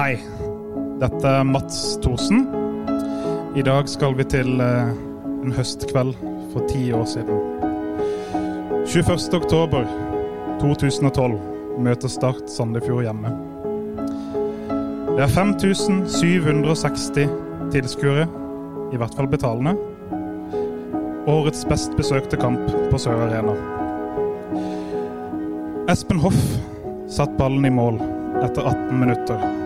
Hei. Dette er Mats Thorsen. I dag skal vi til eh, en høstkveld for ti år siden. 21. oktober 2012 møter Start Sandefjord hjemme. Det er 5760 tilskuere, i hvert fall betalende. Årets best besøkte kamp på Sør Arena. Espen Hoff satt ballen i mål etter 18 minutter.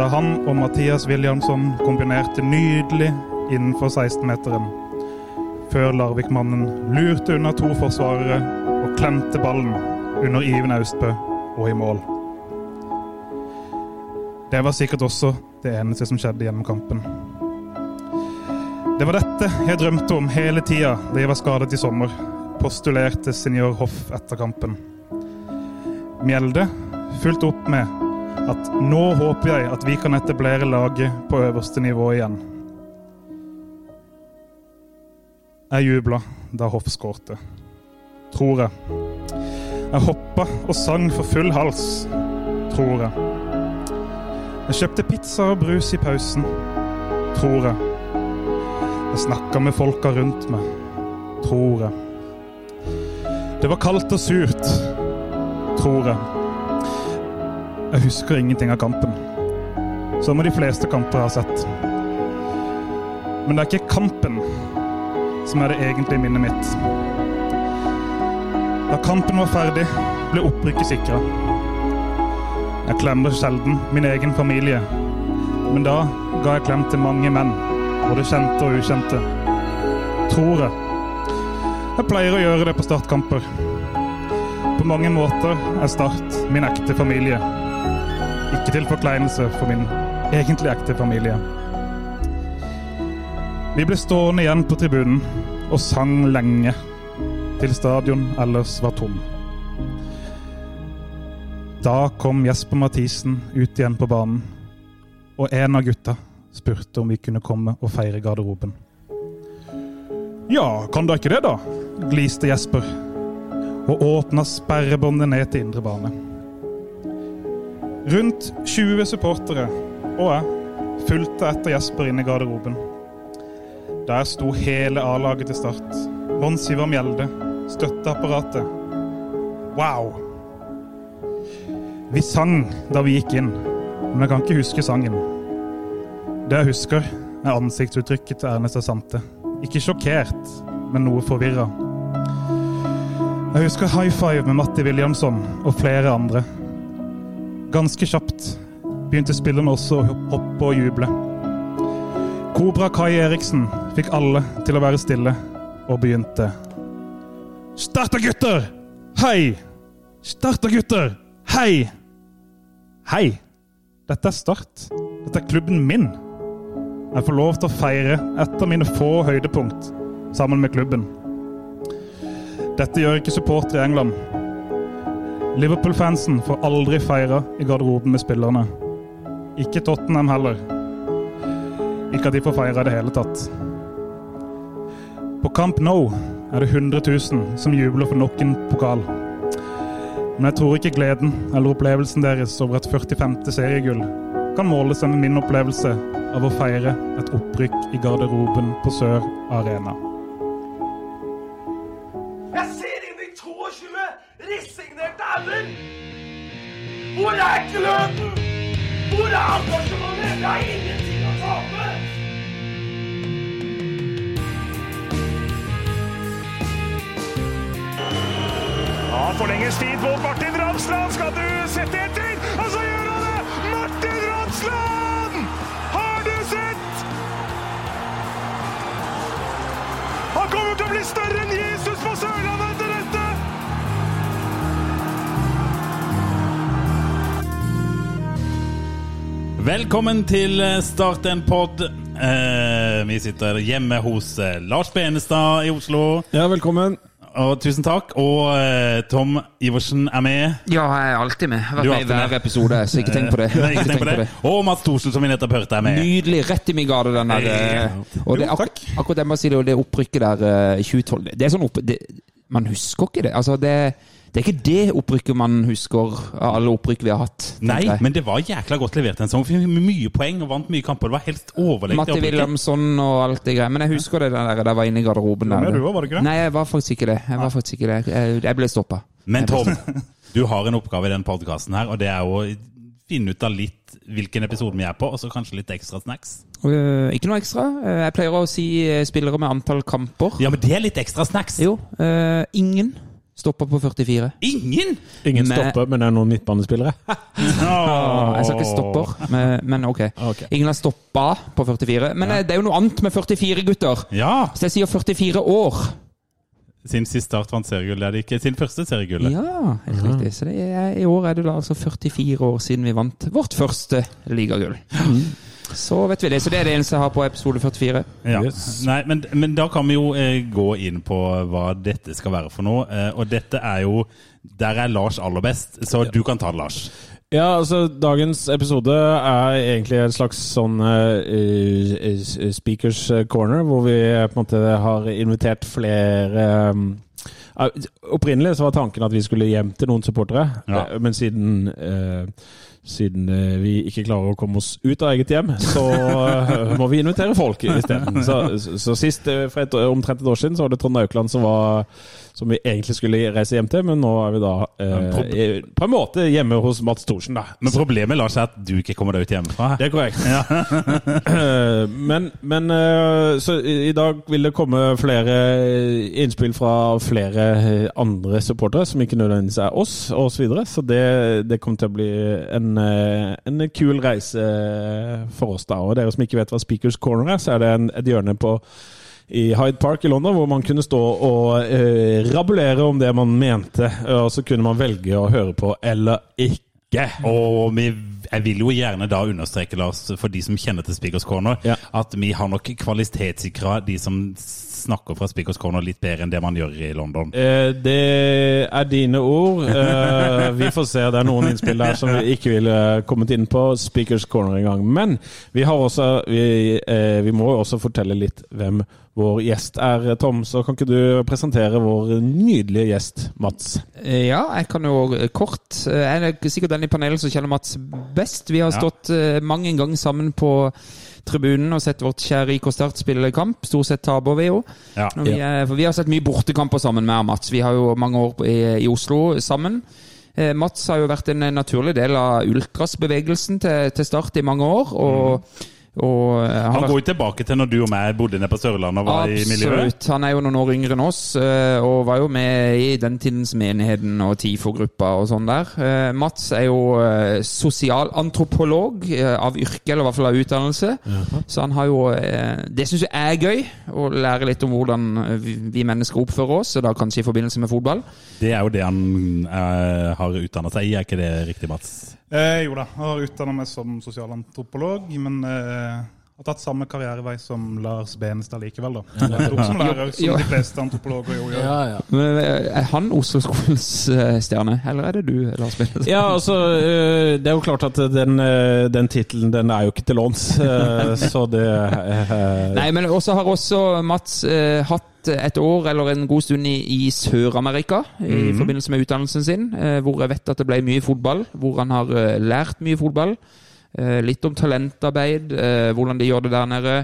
Da han og Mathias Williamson kombinerte nydelig innenfor 16-meteren. Før Larvik-mannen lurte unna to forsvarere og klemte ballen under Iven Austbø og i mål. Det var sikkert også det eneste som skjedde gjennom kampen. Det var dette jeg drømte om hele tida da jeg var skadet i sommer, postulerte senior Hoff etter kampen. Mjelde fulgte opp med at nå håper jeg at vi kan etablere laget på øverste nivå igjen. Jeg jubla da Hoff skårte. Tror jeg. Jeg hoppa og sang for full hals. Tror jeg. Jeg kjøpte pizza og brus i pausen. Tror jeg. Jeg snakka med folka rundt meg. Tror jeg. Det var kaldt og surt. Tror jeg. Jeg husker ingenting av kampen. Som de fleste kamper jeg har sett. Men det er ikke kampen som er det egentlige minnet mitt. Da kampen var ferdig, ble opprykket sikra. Jeg klemmer sjelden min egen familie, men da ga jeg klem til mange menn, både kjente og ukjente. Tror jeg. Jeg pleier å gjøre det på startkamper. På mange måter er Start min ekte familie. Ikke til forkleinelse for min egentlig ekte familie. Vi ble stående igjen på tribunen og sang lenge, til stadion ellers var tom. Da kom Jesper Mathisen ut igjen på banen, og en av gutta spurte om vi kunne komme og feire garderoben. Ja, kan da ikke det, da? gliste Jesper, og åpna sperrebåndet ned til indre bane. Rundt 20 supportere og jeg fulgte etter Jesper inn i garderoben. Der sto hele A-laget til start. Mons Ivar Mjelde, støtteapparatet. Wow! Vi sang da vi gikk inn, men jeg kan ikke huske sangen. Det jeg husker, er ansiktsuttrykket til Ernest Asante. Ikke sjokkert, men noe forvirra. Jeg husker high five med Matti Williamson og flere andre. Ganske kjapt begynte spillerne også å hoppe og juble. Kobra Kai Eriksen fikk alle til å være stille, og begynte. Starta, gutter! Hei! Starta, gutter! Hei! Hei! Dette er Start. Dette er klubben min. Jeg får lov til å feire et av mine få høydepunkt sammen med klubben. Dette gjør ikke supportere i England. Liverpool-fansen får aldri feire i garderoben med spillerne. Ikke Tottenham heller. Ikke at de får feire i det hele tatt. På Camp Nou er det 100 000 som jubler for nok en pokal. Men jeg tror ikke gleden eller opplevelsen deres over et 45. seriegull kan måle seg med min opplevelse av å feire et opprykk i garderoben på Sør Arena. Jeg resignerte! Hvor er gløden? Hvor er engasjementet? Det er ingenting å tape! Ja, forlenges tid på Martin Ramsland. Skal du sette etter? Og så gjør han det! Martin Ramsland! Har du sett? Han kommer til å bli større enn Jesus Velkommen til Start en pod. Eh, vi sitter hjemme hos eh, Lars Benestad i Oslo. Ja, velkommen. Og tusen takk. Og eh, Tom Iversen er med. Ja, jeg er alltid med. Jeg har vært med i hver episode, så ikke tenk på det. Nei, ikke tenk på det. Og Mats Thorsen, som vi nettopp hørte, er med. Nydelig. Rett i min gate, den der. eh, Og det, ak akkurat det med å si det, og det opprykket der eh, i 2012 Det er sånn opp... Det, man husker ikke det. Altså, det, Det er ikke det opprykket man husker av alle opprykk vi har hatt. Nei, jeg. men det var jækla godt levert en sesong. Vi fikk mye poeng og vant mye kamper. Det var helt overlegent. Matti Wilhelmsson og alt det greia. Men jeg husker det der da jeg var inne i garderoben. Ja, der. du var det ikke det? Nei, jeg var faktisk ikke det. Jeg var faktisk ikke det. Jeg, jeg ble stoppa. Men Tom, du har en oppgave i den podkasten her, og det er å finne ut av litt hvilken episode vi er på, og så kanskje litt ekstra snacks. Uh, ikke noe ekstra. Uh, Jeg pleier å si øh, spillere med antall kamper. Ja, men det er litt ekstra snacks. Jo. Uh, ingen stopper på 44. Ingen! Ingen Med- stopper, men det er noen midtbanespillere. Ah, Jeg sa ikke stopper, men, men ok. Ok. Ingen har stoppa på 44. Men øh, det er jo noe annet med 44, gutter. Ja! Så jeg sier 44 år. Sin siste start vant seriegullet. er det ikke? Sin første seriegull. Ja, helt riktig. Så det er, i år er det da altså 44 år siden vi vant vårt første ligagull. Så vet vi det. Så det er det eneste jeg har på episode 44. Ja. Yes. Nei, men, men da kan vi jo eh, gå inn på hva dette skal være for noe. Eh, og dette er jo Der er Lars aller best, så du kan ta det, Lars. Ja, altså Dagens episode er egentlig en slags sånn eh, speakers corner, hvor vi på en måte har invitert flere um, Opprinnelig så var tanken at vi skulle hjem til noen supportere, Ja. eh, men siden eh, siden eh, vi ikke klarer å komme oss ut av eget hjem, så eh, må vi invitere folk isteden. Så, så, så sist, for et, omtrent et år siden, så var det Trond Aukland som, var, som vi egentlig skulle reise hjem til, men nå er vi da eh, på en måte hjemme hos Mats Thorsen, da. Men problemet lar seg at du ikke kommer deg ut hjemmefra. Det er korrekt. Ja. men men eh, så i, i dag vil det komme flere innspill fra flere eh, andre supportere, som ikke nødvendigvis er oss, og så videre. Så det, det kommer til å bli en, eh, en kul reise for oss, da. Og dere som ikke vet hva Speakers Corner er, så er det en, et hjørne på i Hyde Park i London, hvor man kunne stå og eh, rabulere om det man mente, og så kunne man velge å høre på eller ikke. Og vi, jeg vil jo gjerne da understreke, Lars, for de som kjenner til Speakers Corner, Ja. at vi har nok kvalitetssikra de som snakker fra Speakers Corner litt bedre enn det man gjør i London. Eh, det er dine ord. Eh, vi får se. Det er noen innspill der som vi ikke ville kommet inn på Speakers Corner engang. Men vi har også vi, eh, vi må jo også fortelle litt hvem vår gjest er, Tom. Så kan ikke du presentere vår nydelige gjest, Mats? Eh, Ja, jeg kan jo kort eh, Jeg er sikkert den i panelet som kjenner Mats best. Vi har Ja. stått eh, mange ganger sammen på tribunen og sett vårt kjære IK Start spille kamp. Stort sett taper vi jo. Ja. Vi, er- for vi har sett mye bortekamper sammen med Mats. Vi har jo mange år i, i Oslo sammen. Eh, Mats har jo vært en naturlig del av ultrasbevegelsen til, til Start i mange år. Og, og eh, har Han går jo tilbake til når du og meg bodde nede på Sørlandet og var i miljøet. Absolutt. Han er jo noen år yngre enn oss, eh, og var jo med i den tidens Menigheten og TIFO-gruppa og sånn der. Eh, Mats er jo sosialantropolog av yrke, eller i hvert fall av utdannelse. Så han har jo Det syns jeg er gøy, å lære litt om hvordan vi vi mennesker oppfører oss, og da kanskje i forbindelse med fotball. Det er jo det han er, har utdanna seg i, er ikke det riktig, Mats? Eh, jo da, jeg har utdanna meg som sosialantropolog, men eh, har tatt samme karrierevei som Lars Benestad likevel, da. Som lærer, som de fleste antropologer jo gjør. Men, eh, Er han Oslo-skolens eh, stjerne, eller er det du, Lars Benestad? Ja, altså eh, Det er jo klart at den, den tittelen den er jo ikke til låns, så det eh, Nei, men også har også Mats eh, hatt et år eller en god stund i, i Sør-Amerika i forbindelse med utdannelsen sin, eh, hvor jeg vet at det ble mye fotball, hvor han har eh, lært mye fotball. Eh, litt om talentarbeid, hvordan de gjør det der nede.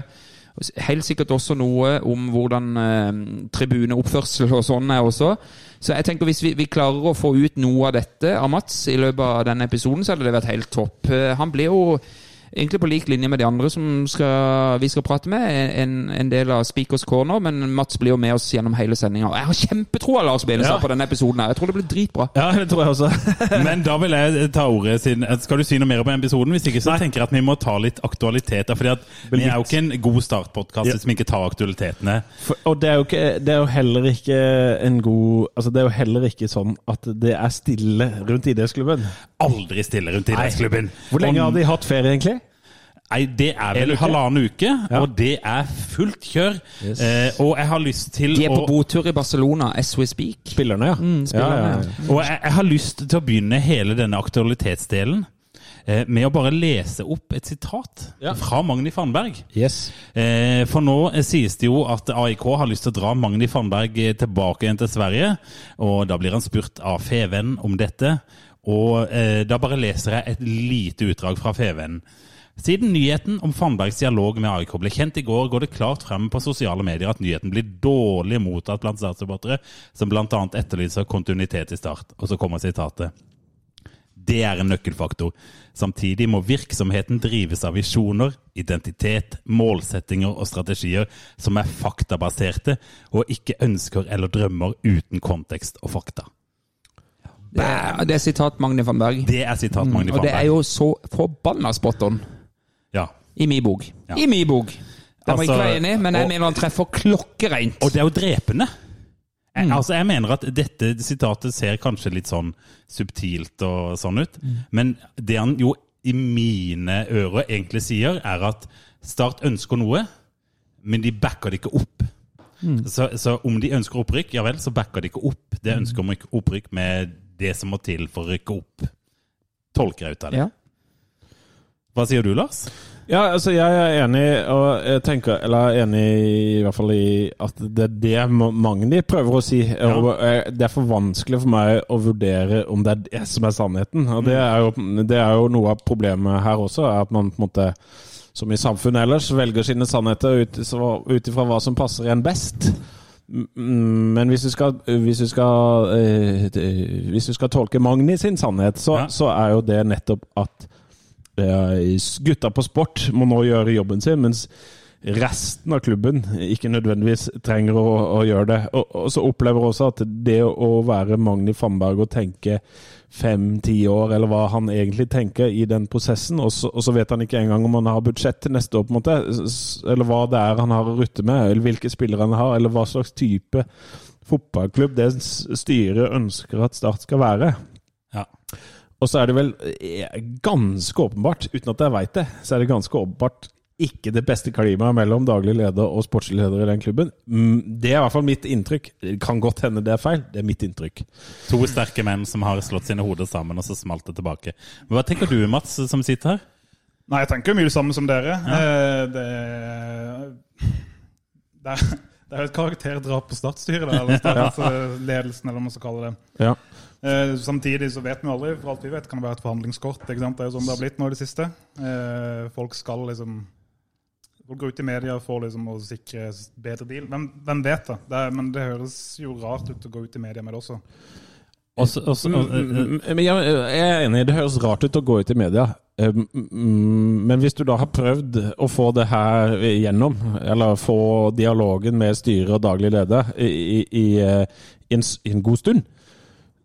Helt sikkert også noe om hvordan eh, tribuneoppførsel og sånn er også. Så jeg tenker hvis vi, vi klarer å få ut noe av dette av Mats i løpet av denne episoden, så hadde det vært helt topp. Han blir jo egentlig på lik linje med de andre som skal, vi skal prate med, en, en del av Speakers Corner, men Mats blir jo med oss gjennom hele sendinga. Jeg har kjempetroa, Lars Benestad, Ja. på denne episoden. her. Jeg tror det blir dritbra. Ja, det tror jeg også. Men da vil jeg ta ordet siden Skal du si noe mer om episoden? Hvis ikke så tenker jeg at vi må ta litt aktualiteter. fordi at vi er jo ikke en god startpodkast Ja. hvis vi ikke tar aktualitetene. For, og det er, jo ikke, det er jo heller ikke en god Altså Det er jo heller ikke sånn at det er stille rundt idrettsklubben. Aldri stille rundt idrettsklubben. Hvor lenge har de hatt ferie, egentlig? Nei, Det er vel en halvannen uke, Ja. og det er fullt kjør. Yes. Eh, og jeg har lyst til å De er på å botur i Barcelona as we speak. Spillerne, ja. Mm, spillerne, ja, ja, ja. Og jeg, jeg har lyst til å begynne hele denne aktualitetsdelen eh, med å bare lese opp et sitat Ja. fra Magni Fannberg. Yes. Eh, For nå eh, sies det jo at AIK har lyst til å dra Magni Fannberg eh, tilbake igjen til Sverige. Og da blir han spurt av Feven om dette. Og eh, da bare leser jeg et lite utdrag fra Fevennen. Siden nyheten om Fandbergs dialog med AIK ble kjent i går, går det klart frem på sosiale medier at nyheten blir dårlig mottatt blant statssupportere, som bl.a. etterlyser kontinuitet i start. Og så kommer sitatet. Det er en nøkkelfaktor. Samtidig må virksomheten drives av visjoner, identitet, målsettinger og strategier som er faktabaserte, og ikke ønsker eller drømmer uten kontekst og fakta. Det er, det er sitat Magne van Berg. Det er sitat Magni Og det er jo så forbanna spot on. I min bok. Ja. I min bok. Den må Altså, ikke være enig, men jeg og- mener han treffer klokkereint. Og det er jo drepende. Mm. altså jeg mener at dette sitatet ser kanskje litt sånn subtilt og sånn ut, Mm. men det han jo i mine ører egentlig sier, er at Start ønsker noe, men de backer det ikke opp. Mm. Så, så om de ønsker opprykk, ja vel, så backer de ikke opp det ønsker om opprykk med det som må til for å rykke opp. Tolker jeg ut av det. Ja. Hva sier du, Lars? Ja, altså jeg er enig, og jeg tenker, eller er enig i hvert fall i at det er det ma- Magni prøver å si. Og eh, det er for vanskelig for meg å vurdere om det er det som er sannheten. Og det er jo, det er jo noe av problemet her også, at man på en måte, som i samfunnet ellers, velger sine sannheter ut ifra hva som passer en best. Mm, Men hvis du skal, hvis du skal, eh, hvis du skal tolke Magni sin sannhet, så, Ja. så er jo det nettopp at gutta på sport må nå gjøre jobben sin, mens resten av klubben ikke nødvendigvis trenger å, å gjøre det. Og, og så opplever også at det å være Magni Fannberg og tenke fem-ti år, eller hva han egentlig tenker i den prosessen, og så, og så vet han ikke engang om han har budsjett til neste år, på en måte, eller hva det er han har å rutte med, eller hvilke spillere han har, eller hva slags type fotballklubb det styret ønsker at Start skal være. Og så er det vel eh, ganske åpenbart, uten at jeg veit det, så er det ganske åpenbart ikke det beste klimaet mellom daglig leder og sportslig leder i den klubben. Mm, Det er i hvert fall mitt inntrykk. Det kan godt hende det er feil. Det er mitt inntrykk. To sterke menn som har slått sine hoder sammen, og så smalt det tilbake. Hva tenker du, Mats, som sitter her? Nei, jeg tenker mye det samme som dere. Ja. Det, det, er, det er jo et karakterdrap på statsstyret, eller statsledelsen, eller hva man skal kalle det. Ja. Eh, samtidig så vet vi aldri, for alt vi vet kan det være et forhandlingskort. ikke sant? Det er jo sånn det har blitt nå i det siste. Eh, folk skal liksom Folk går ut i media for liksom å sikre bedre deal. Hvem, hvem vet da? det er, men det høres jo rart ut å gå ut i media med det også. Også, også, Mm, mm, Men jeg jeg er enig, det høres rart ut å gå ut i media. Eh, mm, Men hvis du da har prøvd å få det her gjennom, eller få dialogen med styret og daglig leder i, i, i, eh, i, en, i en god stund,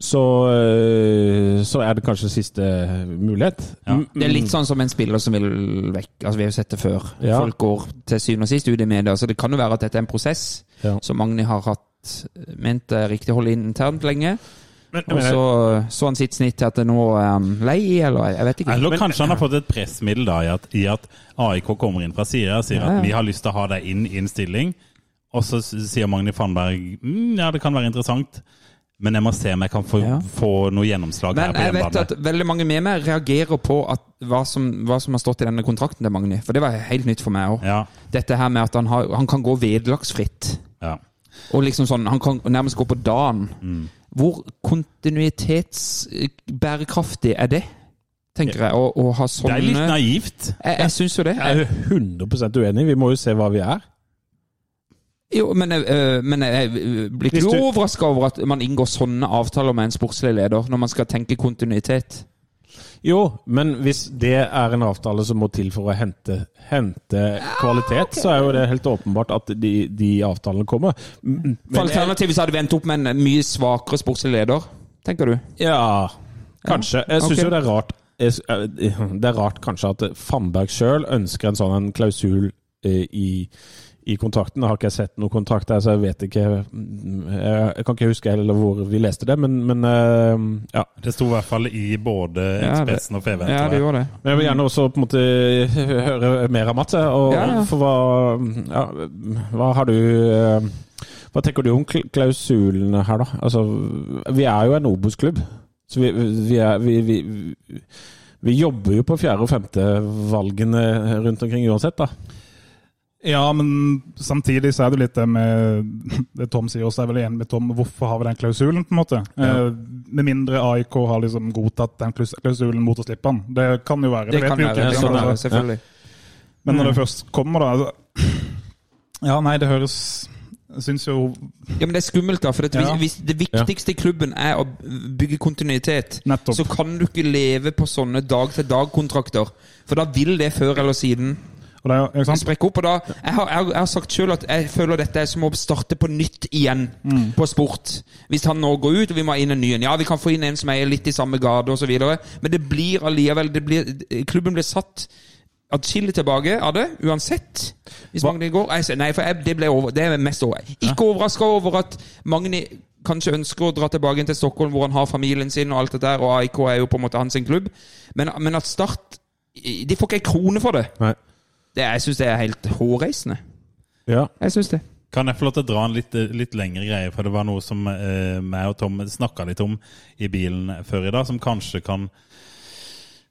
så, eh, så er det kanskje siste mulighet. Ja. Mm, Det er litt sånn som en spiller som vil vekk. Altså Vi har jo sett det før. Ja. Folk går til syvende og sist ut i media. Så det kan jo være at dette er en prosess Ja. som Magni har hatt ment er riktig å holde internt lenge. Men, Og så så han sitt snitt til at nå er han lei, eller jeg vet ikke. Eller kanskje han har fått et pressmiddel da, i at, i at AIK kommer inn fra sida og sier at vi har lyst til å ha deg inn i en stilling. Og så sier Magni Fannberg mm, ja, det kan være interessant, men jeg må se om jeg kan få, Ja. få noe gjennomslag her Men jeg vet at veldig mange med meg reagerer på at hva, som, hva som har stått i denne kontrakten til Magni. For det var helt nytt for meg òg. Ja, Dette her med at han, har, han kan gå vederlagsfritt. ja. Og liksom sånn, Han kan nærmest gå på dagen. Mm. Hvor kontinuitetsbærekraftig er det, tenker jeg, å, å ha Det er litt naivt. Jeg, jeg syns jo det. jeg er 100% uenig. Vi må jo se hva vi er. Jo, men, øh, men jeg øh, blir ikke du- overraska over at man inngår sånne avtaler med en sportslig leder, når man skal tenke kontinuitet? Jo, men hvis det er en avtale som må til for å hente, hente kvalitet, så er jo det helt åpenbart at de, de avtalene kommer. Men For Alternativet så hadde vi endt opp med en mye svakere sportslig leder, tenker du? ja, kanskje. Jeg syns okay. jo det er rart Det er rart kanskje at Fannberg sjøl ønsker en sånn en klausul eh, i, i kontrakten. Jeg har ikke jeg sett noen kontrakt der, så jeg vet ikke Jeg, kan ikke huske heller hvor vi leste det, men, men eh, ja. Det sto i hvert fall i både Ja, Ekspressen og Feven. Ja, det gjorde det. Men jeg vil gjerne også på en måte høre mer av Mats. Og, Ja, ja. For hva, ja, hva har du eh, Hva tenker du om klausulene her, da? Altså, vi er jo en Obos-klubb. Så vi, vi er vi, vi, vi jobber jo på fjerde- og femtevalgene rundt omkring uansett, da. Ja, men samtidig så er det litt det med det Tom sier også, er vel enig med Tom. Hvorfor har vi den klausulen, på en måte? Eh, med mindre AIK har liksom godtatt den klausulen mot å slippe den. Det kan jo være. Det vet kan ikke. det kan Altså, selvfølgelig. Men når det først kommer, da altså, Ja, nei, det høres Jeg syns jo Ja, men det er skummelt, da. For hvis, Ja. hvis det viktigste i klubben er å bygge kontinuitet, Nettopp. så kan du ikke leve på sånne dag-til-dag-kontrakter. For da vil det før eller siden og det er, ikke sant? sprekke opp. Og da, jeg, har, jeg, har- sagt sjøl at jeg føler dette er som å starte på nytt igjen Mm. på sport. Hvis han nå går ut, og vi må ha inn en ny en. Ja, vi kan få inn en som er litt i samme gate osv. Men det blir allikevel det blir, Klubben blir satt atskillig tilbake av det, uansett. Hvis Magni går jeg, Nei, for jeg, det ble over. Det er mest over. Ikke overraska over at Magni kanskje ønsker å dra tilbake til Stockholm, hvor han har familien sin og alt det der, og AIK er jo på en måte hans klubb. Men, men at Start De får ikke ei krone for det. Nei. Det jeg syns det er helt hårreisende. Ja. Jeg synes det. Kan jeg få lov til å dra en litt, litt lengre greie? For det var noe som eh, meg og Tom snakka litt om i bilen før i dag, som kanskje kan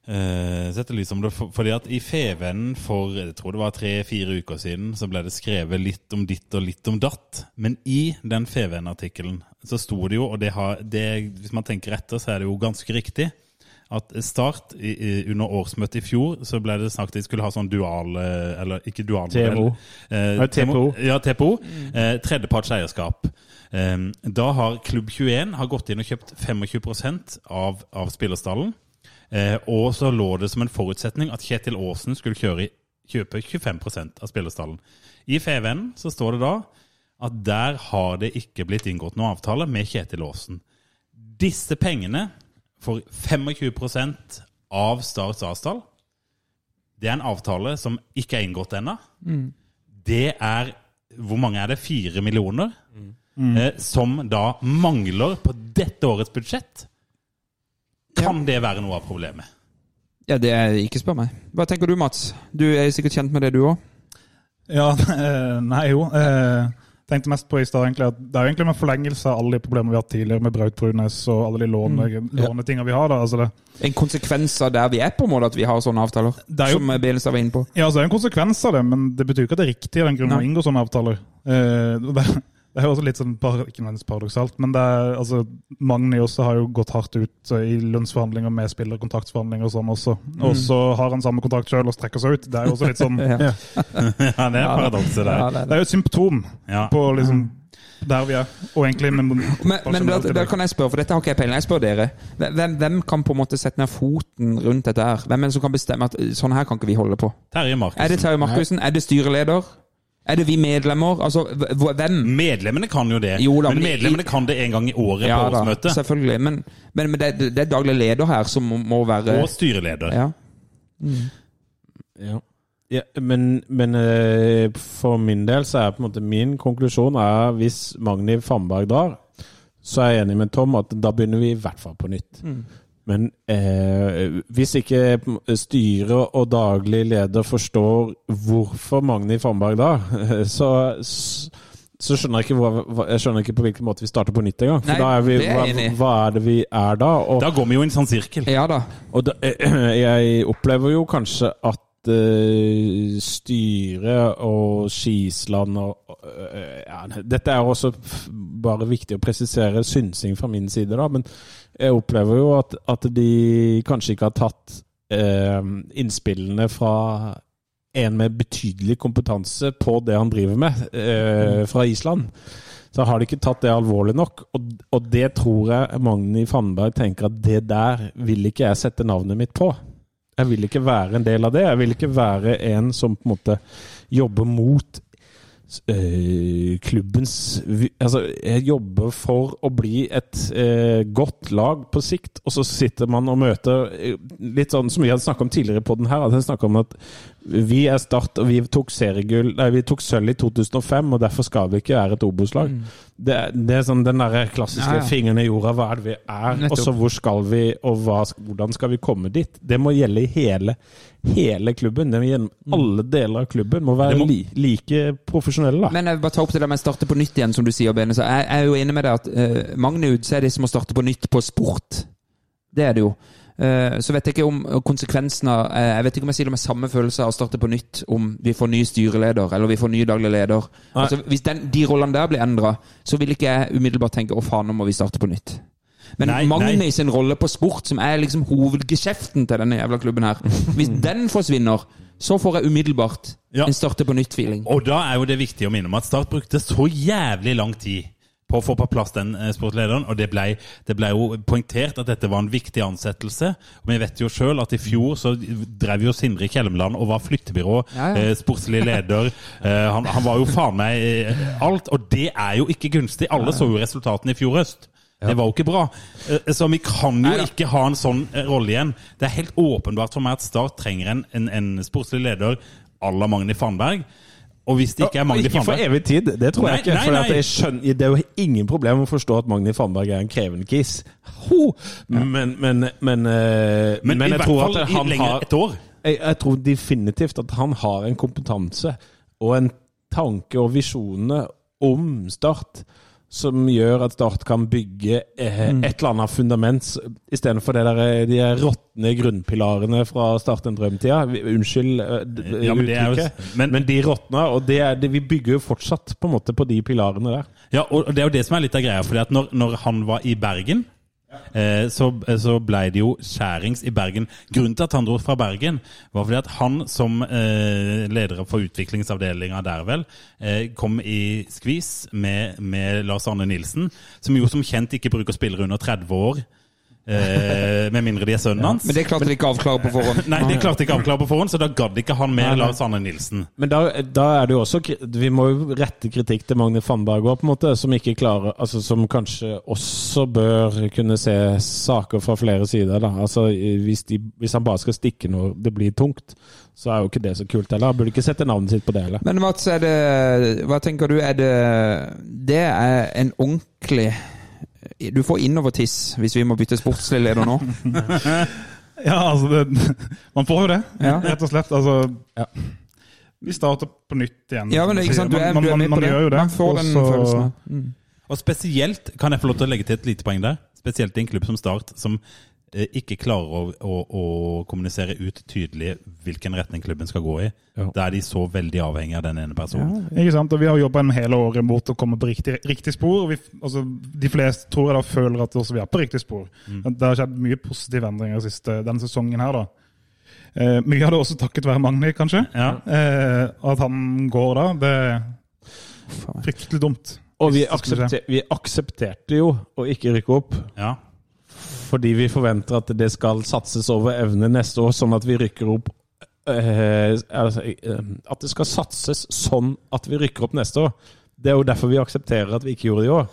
eh, sette lys om det. For, fordi at i Fevennen for jeg tror det var tre-fire uker siden, så ble det skrevet litt om ditt og litt om datt. Men i den Fevennen-artikkelen så sto det jo, og det har, det, hvis man tenker etter, så er det jo ganske riktig at Start i, i, under årsmøtet i fjor så ble det sagt at de skulle ha sånn dual eh, Eller ikke dual TMO. Eh, TPO. Ja, TPO. Eh, tredjeparts eierskap. Eh, da har Klubb 21 har gått inn og kjøpt 25 av, av spillerstallen. Eh, og så lå det som en forutsetning at Kjetil Aasen skulle kjøre, kjøpe 25% av spillerstallen. I FVN så står det da at der har det ikke blitt inngått noen avtale med Kjetil Aasen. Disse pengene for 25 av Starts avtale. det er en avtale som ikke er inngått ennå. Det er Hvor mange er det? Fire millioner? Eh, som da mangler på dette årets budsjett. Kan det være noe av problemet? Ja, det er Ikke spør meg. Hva tenker du, Mats? Du er sikkert kjent med det, du òg? Ja, eh, nei jo. Eh, tenkte mest på i stad egentlig at det er jo egentlig med forlengelse av alle de problemene vi har hatt tidligere med Braut Brunes og alle de låne, lånetinga vi har. da, altså det, En konsekvens av der vi er, på en måte, at vi har sånne avtaler? Er jo- Som Belenstad var inne på. Ja, altså det er en konsekvens av det, men det betyr ikke at det er riktig av den grunn å inngå sånne avtaler. Eh, det, det er jo også litt sånn, ikke nødvendigvis paradoksalt, men det er, altså, Magni også har jo gått hardt ut i lønnsforhandlinger med spiller, kontraktsforhandlinger og sånn også. Og så har han samme kontrakt sjøl og strekker seg ut. Det er jo også litt sånn Ja. Ja, det er paradokset der. Ja, det er Det det. er jo et symptom Ja. på liksom der vi er, og egentlig men, Men, men da, da kan jeg spørre, for dette har ikke jeg peiling Jeg spør dere. Hvem, hvem kan på en måte sette ned foten rundt dette her? Hvem er det som kan bestemme at sånn her kan ikke vi holde på? Terje Er det Terje Markussen? Er det styreleder? Er det vi medlemmer? Altså, hv- hv- hvem? Medlemmene kan jo det. Jo da, men men i- medlemmene kan det en gang i året Ja på da, selvfølgelig. Men, men, men det, det er daglig leder her som må, være Og styreleder. ja. Ja. Ja, men, men eh, for min del så er på en måte min konklusjon er hvis Magni Famberg drar, så er jeg enig med Tom at da begynner vi i hvert fall på nytt. Men eh, hvis ikke styret og daglig leder forstår hvorfor Magni Fannberg da, så, så skjønner jeg ikke, hva, jeg skjønner ikke på hvilken måte vi starter på nytt engang. For Nei, da er vi, er hva, hva er det vi er da? Og, Da går vi jo i en sånn sirkel. ja da. og da, jeg opplever jo kanskje at eh, styret og Skisland og eh, ja, Dette er også bare viktig å presisere synsing fra min side, da. Men jeg opplever jo at, at de kanskje ikke har tatt eh, innspillene fra en med betydelig kompetanse på det han driver med, eh, fra Island. Så har de ikke tatt det alvorlig nok. Og, og det tror jeg Magni Fannberg tenker at det der vil ikke jeg sette navnet mitt på. Jeg vil ikke være en del av det. Jeg vil ikke være en som på en måte jobber mot klubbens Altså, jeg jobber for å bli et eh, godt lag på sikt, og så sitter man og møter eh, Litt sånn som vi hadde snakka om tidligere på den her. At jeg snakket om at vi er Start, og vi tok Nei, vi tok sølv i 2005, og derfor skal vi ikke være et Obos-lag. Det, er- det er sånn den der klassiske Mm. Ja, ja. fingeren i jorda. Hva er det vi er? Og så hvor skal vi, og hva, hvordan skal vi komme dit? Det må gjelde i hele, hele klubben. Det må gjelde Alle deler av klubben må være må- li, like profesjonelle. Da. Men jeg vil bare ta opp til det med å starte på nytt igjen, som du sier, Bene. Så jeg, jeg er jo enig med deg at uh, Magnud så er det som å starte på nytt på sport. Det er det jo. Eh, Så vet jeg ikke om konsekvensene eh, Jeg vet ikke om jeg sier det med samme følelse av å starte på nytt om vi får ny styreleder eller vi får ny daglig leder. Altså, hvis den, de rollene der blir endra, så vil ikke jeg umiddelbart tenke 'å faen, nå må vi starte på nytt'. Men Nei, Magni nei. sin rolle på sport, som er liksom hovedgeskjeften til denne jævla klubben her Hvis den forsvinner, så får jeg umiddelbart Ja. en starte på nytt-feeling. Og da er jo det viktig å minne om at Start brukte så jævlig lang tid på å få på plass den eh, sportslederen, og det ble, det ble jo poengtert at dette var en viktig ansettelse. Og vi vet jo sjøl at i fjor så drev jo Sindre Kjellemland og var flyttebyrå, Ja, ja. eh, sportslig leder. Eh, han, han var jo faen meg eh, alt, og det er jo ikke gunstig. Alle så jo resultatene i fjor høst. Det var jo ikke bra. Eh, Så vi kan jo Neida. ikke ha en sånn rolle igjen. Det er helt åpenbart for meg at Start trenger en, en, en sportslig leder à la Magni Fannberg. Og hvis det ikke er Magni Ikke for evig tid, det tror Nei, jeg ikke. nei, nei. jeg skjønner, det er jo ingen problem å forstå at Magni Fannberg er en krevende kis. Ho! Men, men, men, eh, Men, men jeg tror at han lenger har et år. jeg, jeg tror definitivt at han har en kompetanse og en tanke og visjoner om Start som gjør at Start kan bygge eh, Mm. et eller annet fundament istedenfor det der, eh, de råtne grunnpilarene fra Start en drøm-tida. Unnskyld eh, Ja, men det er jo- uttrykket, men- men, de råtna, og det er, det, vi bygger jo fortsatt på en måte på de pilarene der. Ja, og det er jo det som er litt av greia. fordi at når, når han var i Bergen, eh, så, så ble det jo skjærings i Bergen. Grunnen til at han dro fra Bergen, var fordi at han som eh, leder for utviklingsavdelinga der, vel, eh, kom i skvis med, med Lars Arne Nilsen, som jo som kjent ikke bruker spillere under 30 år. Eh, med mindre de er sønnen hans. Men det klarte de ikke å avklare på forhånd. Nei, det klarte de ikke å avklare på forhånd, så da gadd ikke han med. Lars Arne Nilsen. Men da, da er det jo også Vi må jo rette kritikk til Magne Fannberg òg, på en måte. Som ikke klarer Altså som kanskje også bør kunne se saker fra flere sider. da Altså Hvis, de, hvis han bare skal stikke når det blir tungt, så er jo ikke det så kult heller. Han burde ikke sette navnet sitt på det heller. Men Mats, er det, hva tenker du? Er det Det er en ordentlig Du får innovertiss hvis vi må bytte sportslig leder nå. Ja, altså det, Man får jo det, Ja. rett og slett. Altså, Vi starter på nytt igjen. Ja, men det er ikke sant, du er, man, du er med man, på det. gjør jo det. Man får den Også, følelsen. Mm. Og spesielt, kan jeg få lov til å legge til et lite poeng der? Spesielt i en klubb som Start, som eh, ikke klarer å, å, å kommunisere ut tydelig hvilken retning klubben skal gå i. Ja. Da er de så veldig avhengig av den ene personen. Ikke sant? Og Vi har jobba en hele året mot å komme på riktig, riktig spor. og Vi, altså, de fleste tror jeg da føler at også vi er på riktig spor. Det har skjedd mye positive endringer siste, denne sesongen her. da. Eh, mye av det også takket være Magni, kanskje. Ja. Eh, at han går da, det er fryktelig dumt. Og vi, aksepter, vi aksepterte jo å ikke rykke opp. ja. Fordi vi forventer at det skal satses over evne neste år, sånn at vi rykker opp eh, altså, eh, At det skal satses sånn at vi rykker opp neste år. Det er jo derfor vi aksepterer at vi ikke gjorde det i år.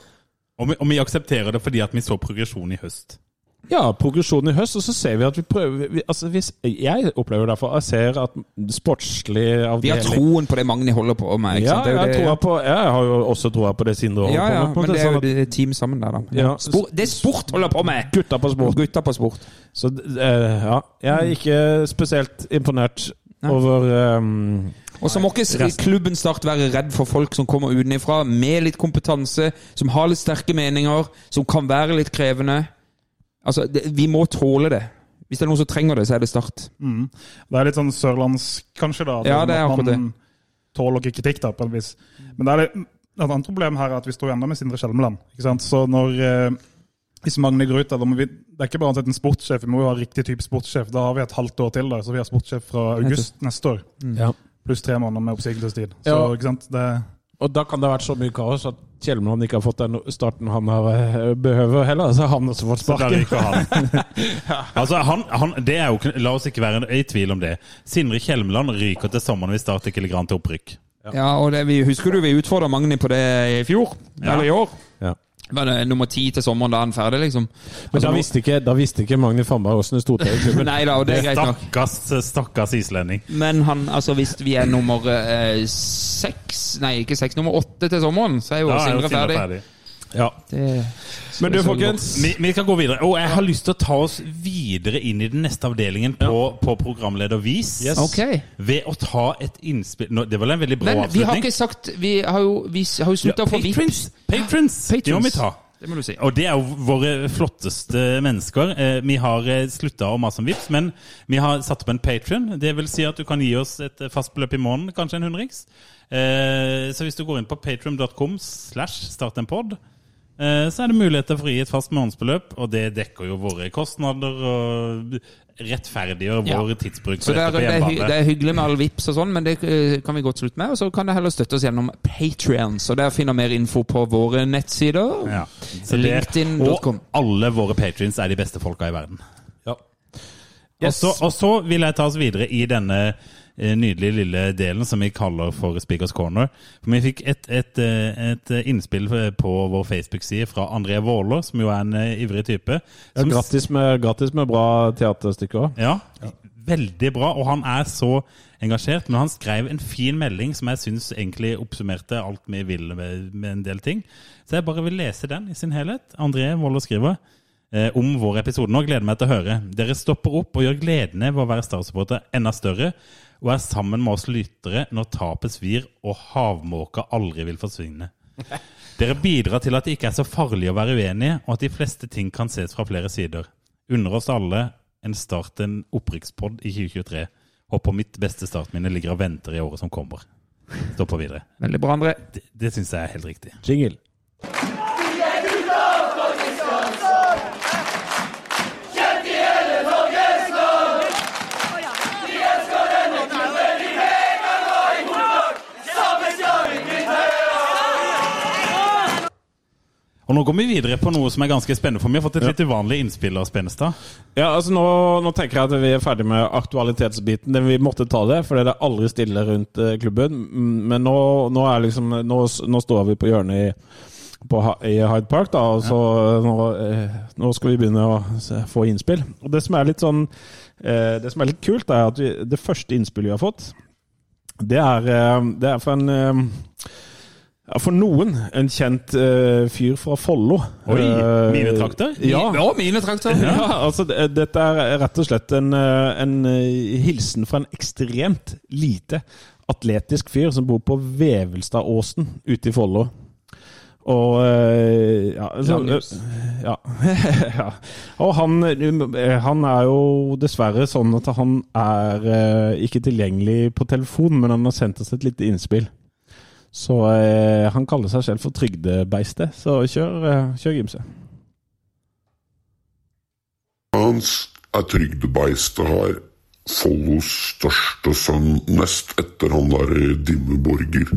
Og, vi, og vi aksepterer det fordi at vi så progresjon i høst. Ja, progresjon i høst, og så ser vi at vi prøver vi, altså hvis, Jeg opplever derfor Jeg ser at sportslig avdeling Vi har troen på det Magni holder på med. Ikke ja, sant? Jeg, det- tror på, jeg har jo også troa på det Sindre holder ja, ja, på med. Ja, men det er sånn jo at team sammen der, da. Ja. Sport, det er sport holder på med! Gutta på sport. Gutta på sport. Så eh, ja, jeg er ikke spesielt imponert over um, Og så må ikke klubben Start være redd for folk som kommer utenfra, med litt kompetanse, som har litt sterke meninger, som kan være litt krevende. Altså, det, Vi må tåle det. Hvis det er noen som trenger det, så er det Start. Mm. Det er litt sånn sørlandsk, kanskje. da. Ja, det er at akkurat det. tåler ikke kritikk, da, på et vis. Men det er litt, et annet problem her er at vi står enda med Sindre Skjelmeland. ikke sant? Så når eh, hvis Magne går ut, da, da må vi, det er ikke bare en sportssjef, vi må jo ha riktig type sportssjef. Da har vi et halvt år til, da, så vi har sportssjef fra august neste år. ja. Pluss tre måneder med oppsigelsestid. Så, Ja. ikke sant? Det, Og da kan det ha vært så mye kaos at Kjelmeland ikke har fått den starten han har eh, behøver heller. Så har han også fått sparken. han. altså, han, han, det er jo, la oss ikke være i tvil om det. Sindre Kjelmeland ryker til sommeren hvis Start ikke ligger an til opprykk. Ja, og det, vi, Husker du vi utfordra Magni på det i fjor? Ja. Eller i år? Var det nummer ti til sommeren da er han ferdig, liksom? Men da visste ikke, da visste ikke Magni Fannberg åssen det sto til i klubben. Nei da, og det er greit nok. Stakkars, stakkars islending. Men han, altså hvis vi er nummer eh, seks Nei, ikke seks, nummer åtte til sommeren, så er jo Sindre ferdig. ferdig. Ja. Det, Men du, folkens. Vi, vi kan gå videre. Og jeg har lyst til å ta oss videre inn i den neste avdelingen på, på programledervis. Yes. Okay. Ved å ta et innspill no, Det var en veldig bra Men vi har ikke sagt Vi har jo, vi har jo slutta å få VIP. Patrons! Patrons! det må vi ta. Det må du si. Og det er jo våre flotteste mennesker. Eh, Vi har slutta å mase om VIPS, men vi har satt opp en Patrion. Det vil si at du kan gi oss et fast beløp i måneden, kanskje en hundrings. Eh, Så hvis du går inn på patrion.com slash start en pod, eh, så er det muligheter for å gi et fast månedsbeløp, og det dekker jo våre kostnader og rettferdiggjør Ja. vår tidsbruk Så det er, på det, er, hy- det er hyggelig med all vips og sånn, men det eh, kan vi godt slutte med. Og så kan det heller støtte oss gjennom Patrions, og der finner mer info på våre nettsider. Ja. LinkedIn.com. Og alle våre patrions er de beste folka i verden. Ja. Og så, og så vil jeg ta oss videre i denne eh, nydelige lille delen som vi kaller for Speakers Corner. For vi fikk et, et, eh, et innspill på vår Facebook-side fra André Våler, som jo er en eh, ivrig type. Ja, som- gratis, med, gratis med bra teaterstykker òg. Ja, veldig bra. Og han er så engasjert. Men han skrev en fin melding som jeg syns egentlig oppsummerte alt vi ville med, med en del ting. Så jeg bare vil lese den i sin helhet. André Woller skriver eh, om vår episode nå. Gleder meg til å høre. Dere stopper opp og gjør gledene ved å være Start-supporter enda større, og er sammen med oss lyttere når tapet svir og havmåka aldri vil forsvinne. Dere bidrar til at det ikke er så farlig å være uenige, og at de fleste ting kan ses fra flere sider. Unner oss alle en start en opprykkspod i 2023. Håper mitt beste startminne ligger og venter i året som kommer. Stå på videre. Veldig bra, André. Det, det syns jeg er helt riktig. Jingle. Og nå går vi videre på noe som er ganske spennende for. Vi har fått et litt uvanlig innspill av Spennestad. Ja, altså nå, nå tenker jeg at vi er ferdig med aktualitetsbiten. Vi måtte ta det, for det er aldri stille rundt eh, klubben. Men nå, nå, er liksom, nå, nå står vi på hjørnet i, på, i Hyde Park, da, og så nå, eh, nå skal vi begynne å få innspill. Og det som er litt sånn eh, Det som er litt kult, er at vi, det første innspillet vi har fått, det er, eh, det er for en eh, ja, For noen en kjent uh, fyr fra Follo. Oi, Eh, mine trakter? Ja, ja mine trakter! ja, altså Dette er rett og slett en, eh, en eh, hilsen fra en ekstremt lite atletisk fyr som bor på Vevelstadåsen ute i Follo. Og eh, ja, altså, eh, ja. ja. Og han, eh, han er jo dessverre sånn at han er eh, ikke tilgjengelig på telefon, men han har sendt oss et lite innspill. Så eh, han kaller seg selv for Trygdebeistet. Så kjør, eh, kjør Gimse. Hans er trygdebeistet her. Follos største sønn, nest etter han der Dimmeborger.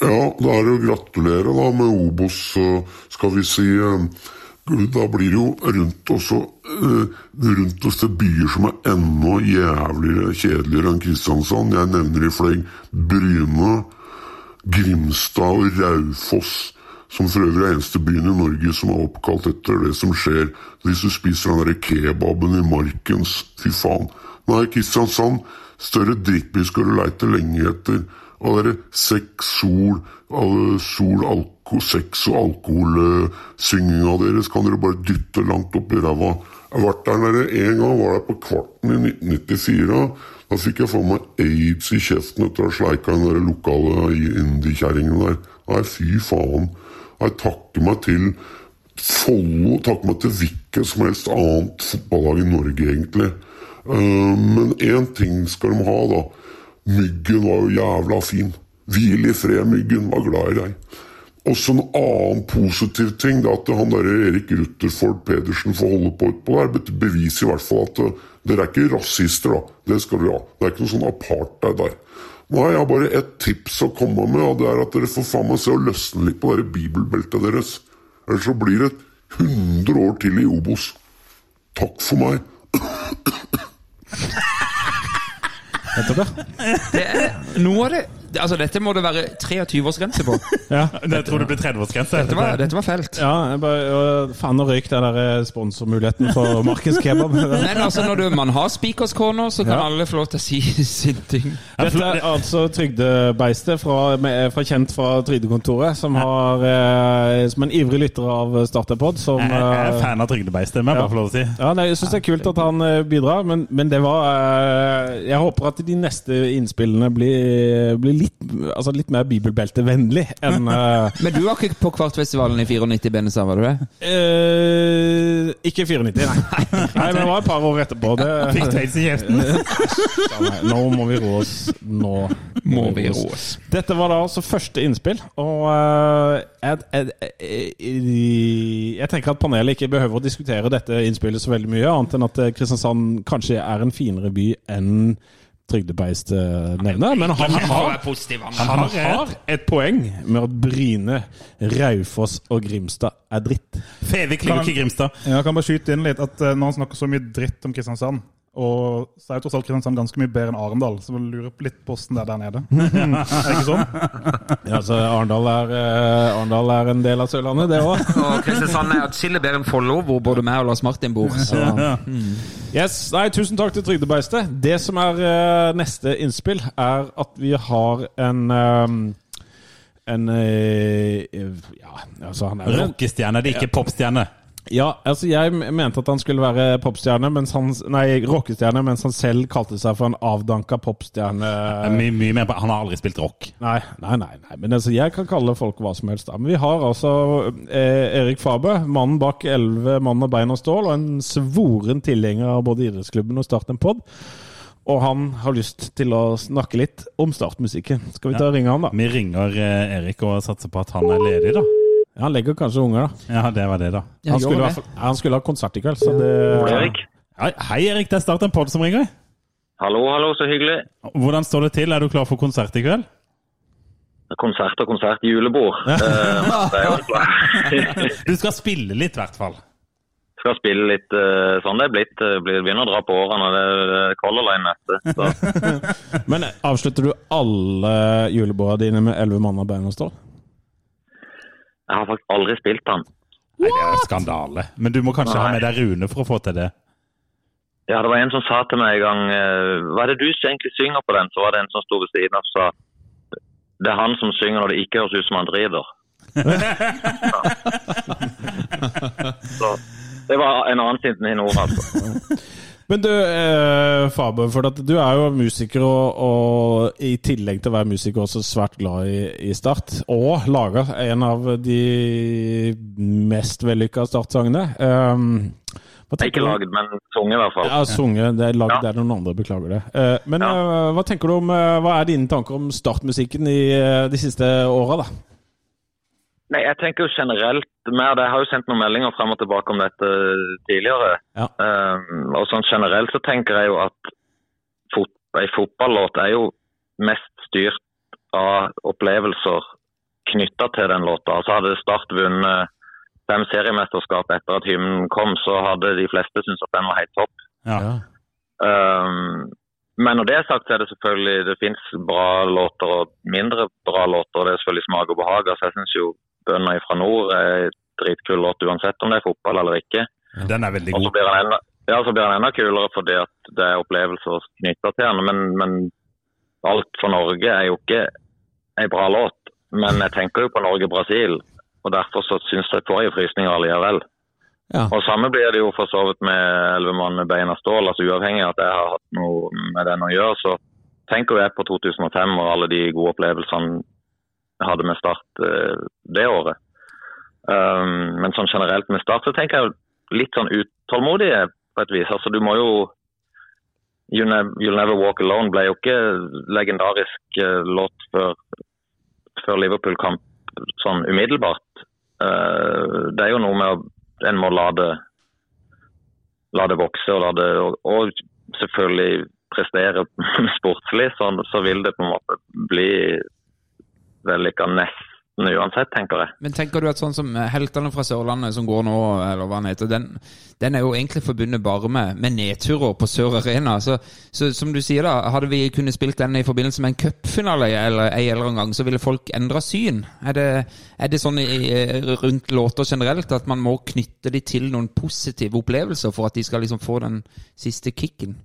Ja, da er det å gratulere da med Obos, skal vi si eh, Da blir det jo rundt også eh, rundt oss til byer som er enda jævligere, kjedeligere enn Kristiansand. Jeg nevner i fleng Bryne, Grimstad og Raufoss, som for øvrig er eneste byen i Norge som er oppkalt etter det som skjer hvis du spiser den der kebaben i markens. Fy faen. Nei, Kristiansand, større drittby skal du leite lenge etter. Og derre er sex, sol, sol, alko, sex og alkoholsynginga deres kan dere bare dytte langt opp i ræva. Jeg har vært der nede en gang, var der på Kvarten i 1994. Da fikk jeg få meg aids i kjeften etter å ha sleika den der lokale indiekjerringen der. Nei, fy faen. Jeg takker meg til Follo, takker meg til hvilket som helst annet fotballag i Norge, egentlig. Eh, men én ting skal de ha, da. Myggen var jo jævla fin. Hvil i fred, Myggen. Var glad i deg. Også en annen positiv ting det er at han der Erik Rutherford Pedersen får holde på utpå der. Beviser i hvert fall at dere er ikke rasister, da. Det skal dere ha. Det er ikke noe sånn apartheid der. Har jeg bare ett tips å komme med, og det er at dere får faen meg se å løsne litt på det bibelbeltet deres. Ellers så blir det 100 år til i Obos. Takk for meg. Nettopp, ja. Det er noe av det Altså, dette må det være 23-årsgrense på. ja. Jeg tror det blir 30-årsgrense. Dette var, dette var felt. Ja, jeg bare, øh, faen og røyk den der eh, sponsormuligheten for Markens Kebab. Men altså, når du, man har Speakers Corner, så kan Ja. alle få lov til å si sin ting. Dette er altså trygdebeistet fra, med, fra kjent fra Trygdekontoret, som, har, eh, som en ivrig lytter av Starterpod. Som, Jeg jeg er eh, fan av Trygdebeistet, må jeg bare få lov å si. ja, nei, jeg syns det er kult at han eh, bidrar, men, men det var eh, Jeg håper at de neste innspillene blir, blir litt, altså litt mer bibelbeltevennlig enn uh, Men du var ikke på Kvartfestivalen i 94, Benesa, var du det? Uh, Ikke 94, nei. nei. Men det var et par år etterpå. Det, Fikk Tveits i kjeften. Nå må vi roe oss. Nå Må vi roe oss. Dette var da altså første innspill, og uh, jeg, jeg, jeg, jeg tenker at panelet ikke behøver å diskutere dette innspillet så veldig mye, annet enn at Kristiansand kanskje er en finere by enn Trygdebeist nevne. Men han har, han har et poeng med at Bryne, Raufoss og Grimstad er dritt. Fevik ligger ikke i Grimstad. Jeg kan bare skyte inn litt at eh, Når han snakker så mye dritt om Kristiansand, og så er jo tross alt Kristiansand ganske mye bedre enn Arendal, så jeg lurer på litt på hvordan det er der nede. er det ikke sånn? Ja, så Arendal er, eh, Arendal er en del av Sørlandet, det òg. Og Kristiansand er atskillig bedre enn Follo, hvor både meg og Lars Martin bor. Så Yes, nei, Tusen takk til Trygdebeistet. Det som er eh, neste innspill, er at vi har en eh, en eh, Ja, altså han er Rockestjerne, det er ikke popstjerne. Ja, altså jeg mente at han skulle være popstjerne, mens han Nei, rockestjerne, mens han selv kalte seg for en avdanka popstjerne. Mye, mye mer Han har aldri spilt rock. Nei, nei, nei. nei. Men altså, jeg kan kalle folk hva som helst. da. Men vi har altså eh, Erik Fabe, mannen bak elleve mann og bein og stål, og en svoren tilhenger av både idrettsklubben og Start en pod. Og han har lyst til å snakke litt om startmusikken. Skal vi ta og ringe han, da? Vi ringer eh, Erik og satser på at han er ledig, da. Ja, han legger kanskje unger, da. Ja, det var det, da. Han skulle, i gjør han skulle ha konsert i kveld, så det Erik. Hei, hei, Erik. Det er Start en pod som ringer. Hallo, hallo, så hyggelig. Hvordan står det til? Er du klar for konsert i kveld? Konsert og konsert, julebord. Eh. Du skal spille litt, i hvert fall. Skal spille litt eh, sånn det er blitt. Begynner å dra på årene. Det er det Color Line neste. Men avslutter du alle julebordene dine med elleve mann og stål? Jeg har faktisk aldri spilt den. Nei, det er skandale. Men du må kanskje ha med deg Rune for å få til det. Ja, det var en som sa til meg en gang eh, Hva er det du egentlig synger på den? Så var det en som sto ved siden av og sa Det er han som synger når det ikke høres ut som han driver Så det var en annen sin ord, altså. Men du, eh, Faber, for at du er jo musiker, og, og i tillegg til å være musiker også svært glad i, i Start. Og laga en av de mest vellykka Start-sangene. Um, det er ikke laget, men sunget i hvert fall. Ja, sunget. Det er lagd Ja. der noen andre, beklager det. Eh, men Ja. eh, hva tenker du om, eh, hva er dine tanker om startmusikken i de siste åra, da? Nei, jeg tenker jo generelt mer, Jeg har jo sendt noen meldinger frem og tilbake om dette tidligere. Ja. Um, og sånn generelt så tenker jeg jo at fot, ei fotballåt er jo mest styrt av opplevelser knytta til den låta. Altså Hadde Start vunnet fem seriemesterskap etter at hymnen kom, så hadde de fleste syntes at den var helt topp. Ja. Um, men når det er sagt, så er det selvfølgelig det finnes bra låter og mindre bra låter. og Det er selvfølgelig smak og behag. Altså, jeg syns jo 'Bønder fra nord' er en dritkul låt uansett om det er fotball eller ikke. Den er veldig Og så god. blir enda, ja, så blir den enda kulere fordi at det er opplevelser knytta til den. Men, men Alt for Norge er jo ikke ei bra låt. Men jeg tenker jo på Norge-Brasil, og derfor så syns jeg får jeg frysninger allikevel. Ja. Og samme blir det jo for så vidt med elleve mann med bein av stål. altså Uavhengig av at jeg har hatt noe med den å gjøre, så tenker jeg på 2005 og alle de gode opplevelsene hadde med Start eh, det året. Um, men sånn generelt med Start så tenker jeg litt sånn utålmodige på et vis. Altså du må jo You Never, You'll Never Walk Alone ble jo ikke legendarisk eh, låt før, før Liverpool-kamp sånn umiddelbart. Eh, det er jo noe med å en må la det, la det vokse og la det og, og selvfølgelig prestere sportslig, så, så vil det på en måte bli vellykka nesten uansett, tenker jeg. Men tenker du at sånn som Heltene fra Sørlandet som går nå, eller hva den heter, den, den er jo egentlig forbundet bare med, med nedturer på Sør Arena. Så, så som du sier da, hadde vi kunnet spilt den i forbindelse med en cupfinale eller ei eller annen gang, så ville folk endra syn. Er det, er det sånn i, i- rundt låter generelt at man må knytte de til noen positive opplevelser for at de skal liksom få den siste kicken?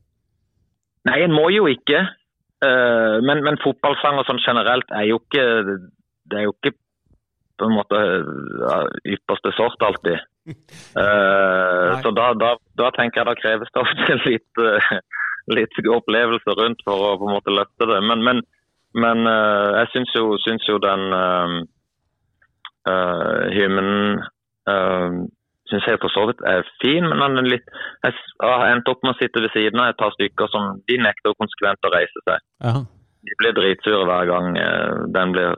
Nei, en må jo ikke. Eh, men, men fotballsanger sånn generelt er jo ikke Det er jo ikke på en måte ja, ypperste sort alltid. Eh, så da, da, da tenker jeg da kreves det ofte litt, eh, litt opplevelser rundt for å på en måte løfte det. Men, men men eh, jeg syns jo, syns jo den uh, hymnen uh, syns jeg for så vidt er fin, men han er litt Jeg har endt opp med å sitte ved siden av et par stykker som de nekter konsekvent å reise seg. Ja. De blir dritsure hver gang eh, den blir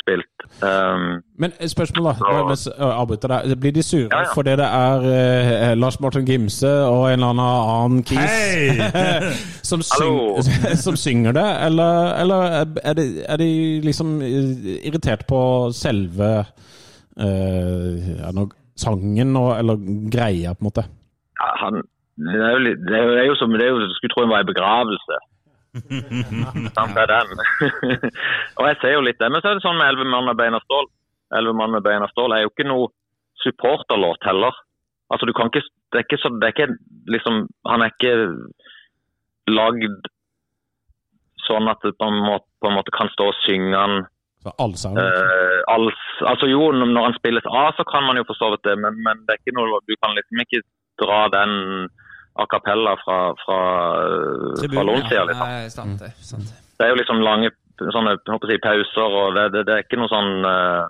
spilt. Um, Men spørsmålet spørsmål, da. Ja. Mens jeg avbryter deg. Blir de sure Ja, ja. fordi det er eh, Lars Martin Gimse og en eller annen annen kis hey! som, syng, som synger det, eller, eller er, de, er de liksom eh, irritert på selve eh, ja, nå- sangen og, eller greia, på en måte? ja, han, det, er jo litt, det, er jo, det er jo som det er jo, Du skulle tro han var i begravelse. Samt er den. og jeg ser jo litt det. Men så er det sånn med 'Elleve mann med bein og stål'. 'Elleve mann med bein og stål' er jo ikke noe supporterlåt heller. Altså, du kan ikke Det er ikke så Det er ikke liksom Han er ikke lagd sånn at du på en måte, på en måte kan stå og synge han Så all sound? Uh, all, altså jo, når han spilles av, så kan man jo for så vidt det, men, men det er ikke noe, du kan liksom ikke dra den a cappella fra, fra, eh, fra lånsida. Liksom. Nei, sant det. Sant det. Det er jo liksom lange sånne, jeg pauser, og det, det, det er ikke noe sånn uh,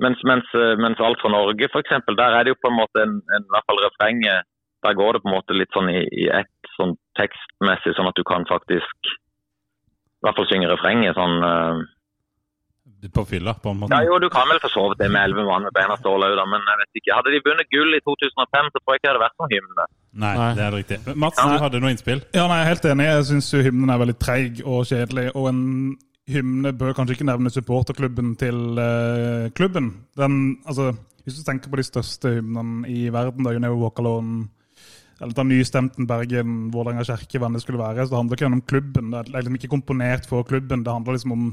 mens, mens, eh, mens Alt fra Norge, for eksempel, der er det jo på en måte en, en i hvert fall refrenget Der går det på en måte litt sånn i, i ett sånn tekstmessig, sånn at du kan faktisk i hvert fall synge refrenget sånn eh, På fylla, på en måte. ja, jo, du kan vel for så vidt det med elleve mann med beina stål òg, da, men jeg vet ikke. Hadde de vunnet gull i 2005, så tror jeg ikke det hadde vært noen hymne. Nei, Nei. det er riktig. Mats, du hadde noe innspill? Ja, nei, jeg er helt enig. Jeg syns hymnen er veldig treig og kjedelig. Og en hymne bør kanskje ikke nevne supporterklubben til uh, klubben. Den, altså, hvis du tenker på de største hymnene i verden, da, You Never Walk Alone, eller ta Nystemten Bergen, Vålerenga kirke, hvem det skulle være, så det handler ikke om klubben. Det er liksom ikke komponert for klubben. Det handler liksom om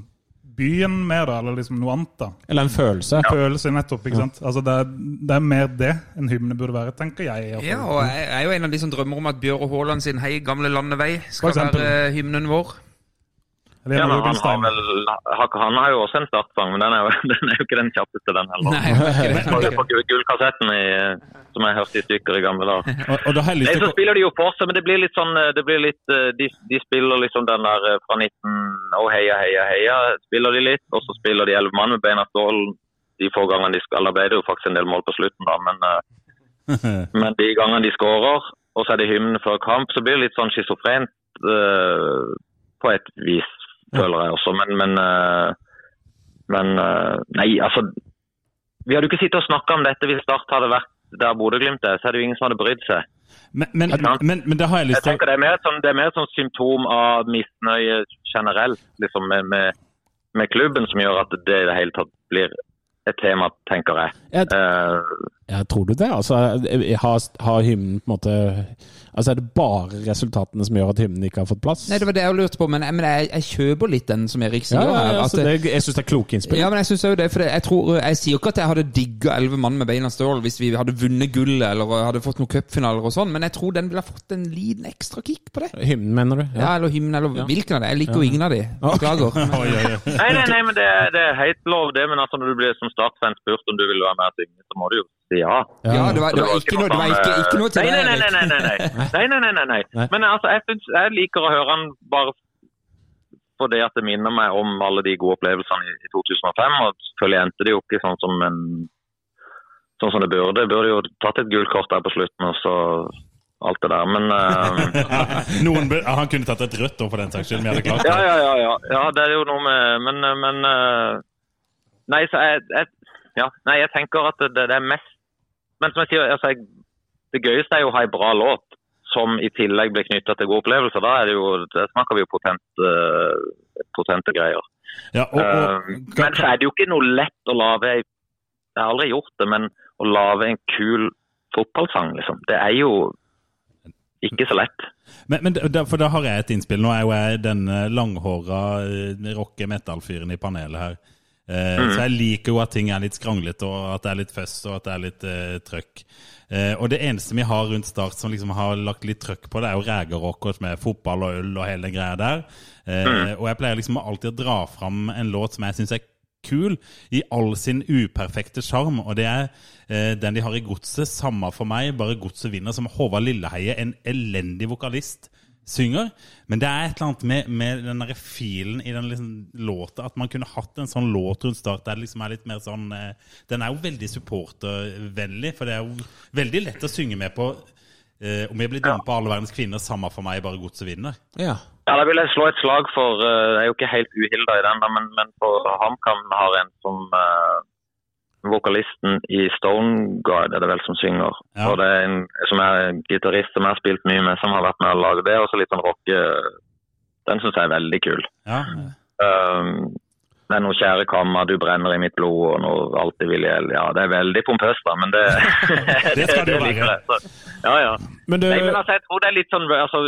byen mer, da, eller liksom noe annet. da. Eller en følelse? Følelse, nettopp. ikke sant? Altså, det, er, det er mer det en hymne burde være, tenker jeg. Ja, og jeg er jo en av de som drømmer om at Bjøre Haaland sin 'Hei, gamle landevei' skal være hymnen vår. Helena Ja, men han, har vel, han har jo også en startsang, men den er jo, den er jo ikke den kjappeste, den heller. Nei, ikke På, på gullkassetten i, som jeg hørte i stykker i gamle dager. Nei, så spiller de jo for seg, men det blir litt sånn det blir litt, eh, de, de spiller liksom den der eh, fra 19 Å, heia, heia, heia, spiller de litt. Og så spiller de elleve mann med beina stål de få gangene de skal. Da ble det jo faktisk en del mål på slutten, da, men, eh, men de gangene de skårer, og så er det hymne før kamp, så blir det litt sånn schizofrent eh, på et vis, føler jeg også. Men, men, eh, men eh, Nei, altså Vi hadde jo ikke sittet og snakka om dette hvis Start hadde vært der Bodø-Glimt er, så er det jo ingen som hadde brydd seg. men, men, men, men det har jeg Jeg lyst til tenker Det er mer et sånn, det er mer sånn symptom av misnøye generelt liksom med, med, med klubben som gjør at det i det hele tatt blir et tema, tenker jeg. Jeg, Eh, Ja, tror du det? Altså, har, har hymnen på en måte Altså, Er det bare resultatene som gjør at hymnen ikke har fått plass? Nei, det var det jeg lurte på, men, men jeg, jeg kjøper litt den som Erik sier. ja, ja, at altså, det, jeg syns det er kloke innspill. Ja, men jeg synes jo det, for jeg, tror, jeg sier jo ikke at jeg hadde digga elleve mann med beina stål hvis vi hadde vunnet gullet eller hadde fått noen cupfinaler og sånn, men jeg tror den ville ha fått en liten ekstra kick på det. Hymnen, mener du? Ja, eller hymnen, eller Ja. hvilken av det. Jeg liker jo ingen av de. Beklager. Oi. nei, nei, nei, men det, er- det er helt lov, det. Men altså, når du blir som startfan spurt om du vil være med og synge, så må du jo ja. Ja, det var, det var ikke noe, det var ikke, ikke noe til nei, deg, nei, nei, nei, nei, nei, nei, nei, nei, nei. Men altså, jeg, synes, jeg liker å høre han bare fordi at det minner meg om alle de gode opplevelsene i, i 2005. Og selvfølgelig endte det jo ikke sånn som, en, sånn som det burde. Det burde jo tatt et gullkort der på slutten, og så alt det der. Men uh, Noen, Han kunne tatt et rødt òg, for den saks skyld. Vi hadde klart det. ja, ja, ja. ja, det er jo noe med Men, men uh, Nei, så jeg, jeg, ja, nei, jeg tenker at det, det er mest Men som jeg sier, altså, jeg, det gøyeste er jo å ha en bra låt som i tillegg blir knytta til gode opplevelser. Da er det jo, det snakker vi jo potent, uh, potente greier. Ja, og, og, uh, men så er det jo ikke noe lett å lage ei Jeg har aldri gjort det, men å lage en kul fotballsang, liksom. Det er jo ikke så lett. Men, men for da har jeg et innspill. Nå er jo jeg den eh, langhåra rocke metal-fyren i panelet her. Eh, Så jeg liker jo at ting er litt skranglete, og at det er litt føss og at det er litt uh, trøkk. Uh, og det eneste vi har rundt Start som liksom har lagt litt trøkk på, det er jo Rægerockers med fotball og øl og hele greia der. Eh, Og jeg pleier liksom alltid å dra fram en låt som jeg syns er kul i all sin uperfekte sjarm, og det er eh, den de har i Godset. Samme for meg, bare Godset vinner. Som Håvard Lilleheie, en elendig vokalist, synger. Men det er et eller annet med, med den der filen i den liksom låta, at man kunne hatt en sånn låt rundt start der det liksom er litt mer sånn eh, Den er jo veldig supportervennlig, for det er jo veldig lett å synge med på. Eh, om jeg blir dømt på alle verdens kvinner, samme for meg, bare godset vinner. Ja. Ja, Da vil jeg slå et slag for uh, Jeg er jo ikke helt uhilda i den, da, men, men for HamKam har en som eh, Vokalisten i Stone God er det vel som synger. Ja. Og det er en som er gitarist som jeg har spilt mye med, som har vært med å lage det. Og så litt sånn rocke Den syns jeg er veldig kul. Ja, Um, det er noe kjære kammer, du brenner i mitt blod og noe alltid vil gjelde. Ja, det er veldig pompøst, da, men det Det skal det jo liker være. Så, ja, ja. Men du Nei, men altså, jeg tror det er litt sånn altså,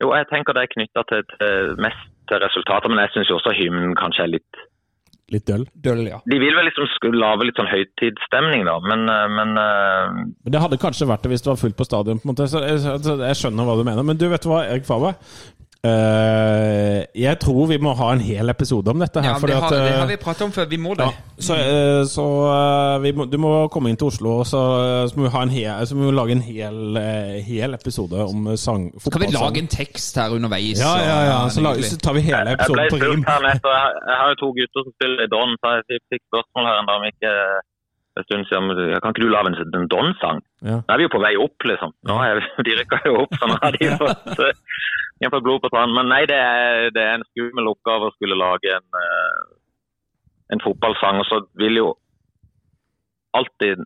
Jo, jeg tenker det er knytta til, til mest til resultater, men jeg syns også hymnen kanskje er litt Litt døll. Døll, ja. De vil vel liksom skulle lage litt sånn høytidsstemning, da, men, eh, men uh... Det hadde kanskje vært det hvis det var fullt på stadion. på en måte så jeg, så jeg skjønner hva du mener. Men du, vet du hva, Erik Faber? Eh, jeg tror vi må ha en hel episode om dette. her ja fordi det, har, at, det eh, har vi pratet om før. Vi må det. ja, så uh, så uh, vi må, du må komme inn til Oslo, og så, så, må vi ha en hel, så må vi lage en hel, eh, hel episode om sang, sang, Kan vi lage en tekst her underveis? Ja, ja, ja. Så, lager, så tar vi hele episoden på rim. Jeg, jeg har jo to gutter som spiller i Don, så jeg fikk spørsmål her en dag om ikke en stund siden om ja, kan ikke du lage en, en Don-sang. Ja. Nå er vi jo på vei opp, liksom. Nå er vi, de rykker jo opp, så nå har de fått, de blod på tann. Men nei, det er, det er en skummel oppgave å skulle lage en, eh, en fotballsang. Og så vil jo alltid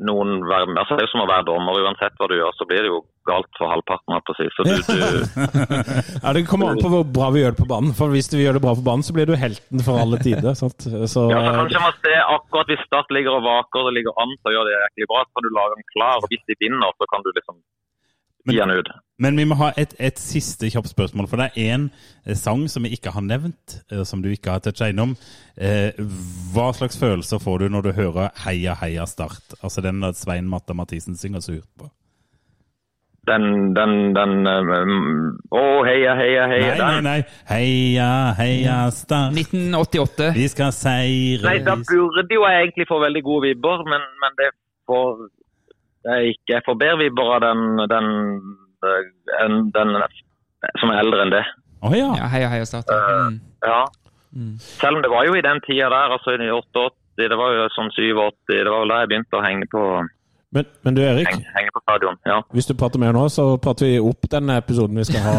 noen være med. Altså Det er jo som å være dommer. Uansett hva du gjør, så blir det jo galt for halvparten. av å. Så du, du, Ja, Det kommer an på hvor bra vi gjør det på banen. For Hvis vi gjør det bra på banen, så blir du helten for alle tider. Sant? Så, Ja, så kanskje man ser akkurat hvis Start ligger og vaker og ligger an til å gjøre det jæklig bra, så kan du lage en klar. Og hvis de vinner, så kan du liksom gi han ut. Men vi må ha et, et siste kjapt spørsmål, for det er en eh, sang som vi ikke har nevnt, eh, som du ikke har toucha innom. Eh, hva slags følelser får du når du hører 'Heia, heia Start'? Altså den at Svein Matta Mathisen synger surt på. Den, den, den um, Å, heia, heia, heia. Nei, nei, nei. Heia, heia Start. 1988. Vi skal seire Nei, da burde jo jeg egentlig få veldig gode vibber, men, men det får ikke. Jeg får vi bare den, den, den, den som er eldre enn det. Oh, ja. Ja, heia, heia, start. Mm. Ja. Selv om det var jo i den tida der, altså i 88, det var jo sånn 87, det var vel da jeg begynte å henge på, men, men du Erik, henge, henge på stadion. Ja. hvis du prater mer nå, så prater vi opp den episoden vi skal ha.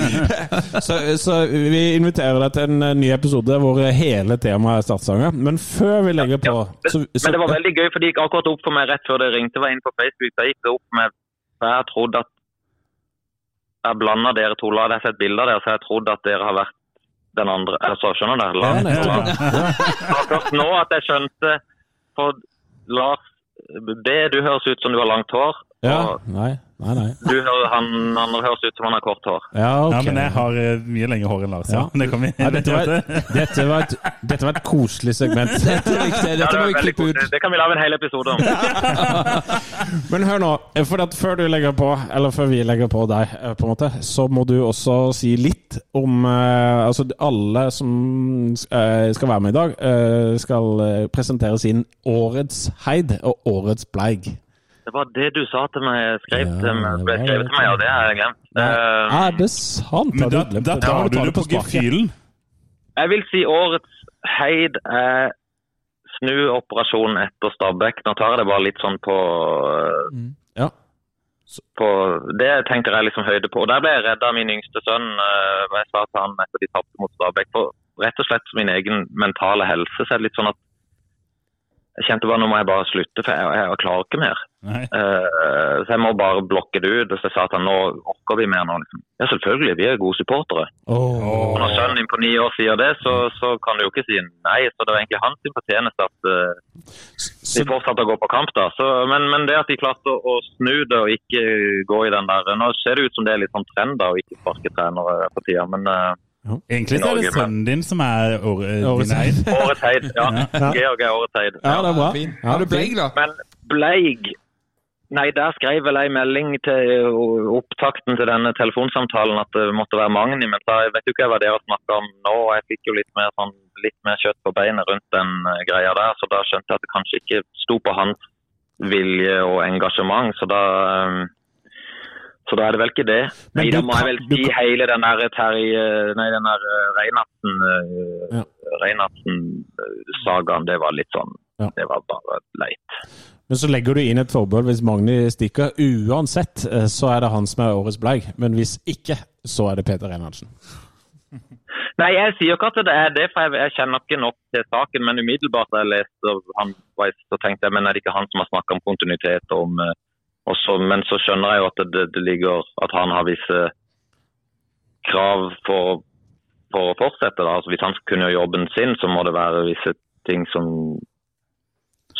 så, så vi inviterer deg til en eh, ny episode hvor hele temaet er startsanger. Men før vi legger på så, så, Men det var veldig gøy, for det gikk akkurat opp for meg rett før det ringte. var inne på Facebook, da gikk det opp med for Jeg trodde at jeg blanda dere to. La jeg sett bilde av dere, så jeg trodde at dere har vært den andre. Altså, skjønner du? Ja, La, nettopp. Det var først nå at jeg skjønte For Lars B, du høres ut som du har langt hår. Ja, nei, nei, nei. du han, han høres ut som han har kort hår. Ja, okay. Ja, men jeg har uh, mye lengre hår enn Lars. Ja. Det kan vi Ja, dette, var, dette, var et, dette var et koselig segment. Dette dette. Ja, Dette det, må vi klippe ut. det kan vi lage en hel episode om. Men hør nå, for at før du legger på, eller før vi legger på deg, eh, på en måte, så må du også si litt om uh, Altså, alle som uh, skal være med i dag, eh, skal eh, presentere sin årets heid og årets bleig. Det var det du sa til meg, skrev Ja, til meg, ble skrevet til meg, og det har jeg glemt. Uh, Er det sant? Men Har da, glemt da det? tar du det på sparket. gefühlen. Jeg vil si årets heid er snuoperasjonen etter Stabæk. Nå tar jeg det bare litt sånn på, Ja. på Det tenker jeg liksom høyde på. Og Der ble jeg redda av min yngste sønn. eh, Jeg sa til han etter de tapte mot Stabæk. For rett og slett min egen mentale helse. Så er det litt sånn at jeg kjente bare nå må jeg bare slutte, for jeg, jeg, jeg klarer ikke mer. Eh, så jeg må bare blokke det ut. Og så jeg sa til han nå orker vi mer nå. liksom. Ja, selvfølgelig, vi er gode supportere. Oh. Og når sønnen din på ni år sier det, så, så kan du jo ikke si nei. Så det var egentlig hans sin fortjeneste at uh, de fortsatte å gå på kamp. da. Så, men, men det at de klarte å, å snu det og ikke gå i den der Nå ser det ut som det er litt sånn trend da, å ikke sparke trenere på tida, men eh, Egentlig så er det sønnen din som er år, eh, Årets heid. årets heid. Ja, Georg er årets heid. ja, det er bra. Ja, Har du bleig, bleik, da? Men Bleig Nei, der skrev vel ei melding til opptakten til denne telefonsamtalen at det måtte være Magni, men da vet jo ikke hva dere snakka om nå. og Jeg fikk jo litt mer, sånn, litt mer kjøtt på beinet rundt den eh, greia der, så da skjønte jeg at det kanskje ikke sto på hans vilje og engasjement. Så da, eh, Så da er det vel ikke det. Men Nei, da må jeg vel si kan- hele den der Terje Nei, den der eh, eh, Ja. Det var litt sånn Ja. Det var bare leit. Men så legger du inn et forbehold hvis Magni stikker. Uansett eh, så er det han som er årets bleik, men hvis ikke, så er det Peter Reinhardsen. Nei, jeg sier ikke at det er det, for jeg, kjenner ikke nok til saken. Men umiddelbart da jeg leste han, så tenkte jeg men er det ikke han som har snakka om kontinuitet? og Om, eh, og så, men så skjønner jeg jo at det, det ligger at han har visse krav for, for å fortsette. da. Altså, hvis han skal kunne gjøre jobben sin, så må det være visse ting som,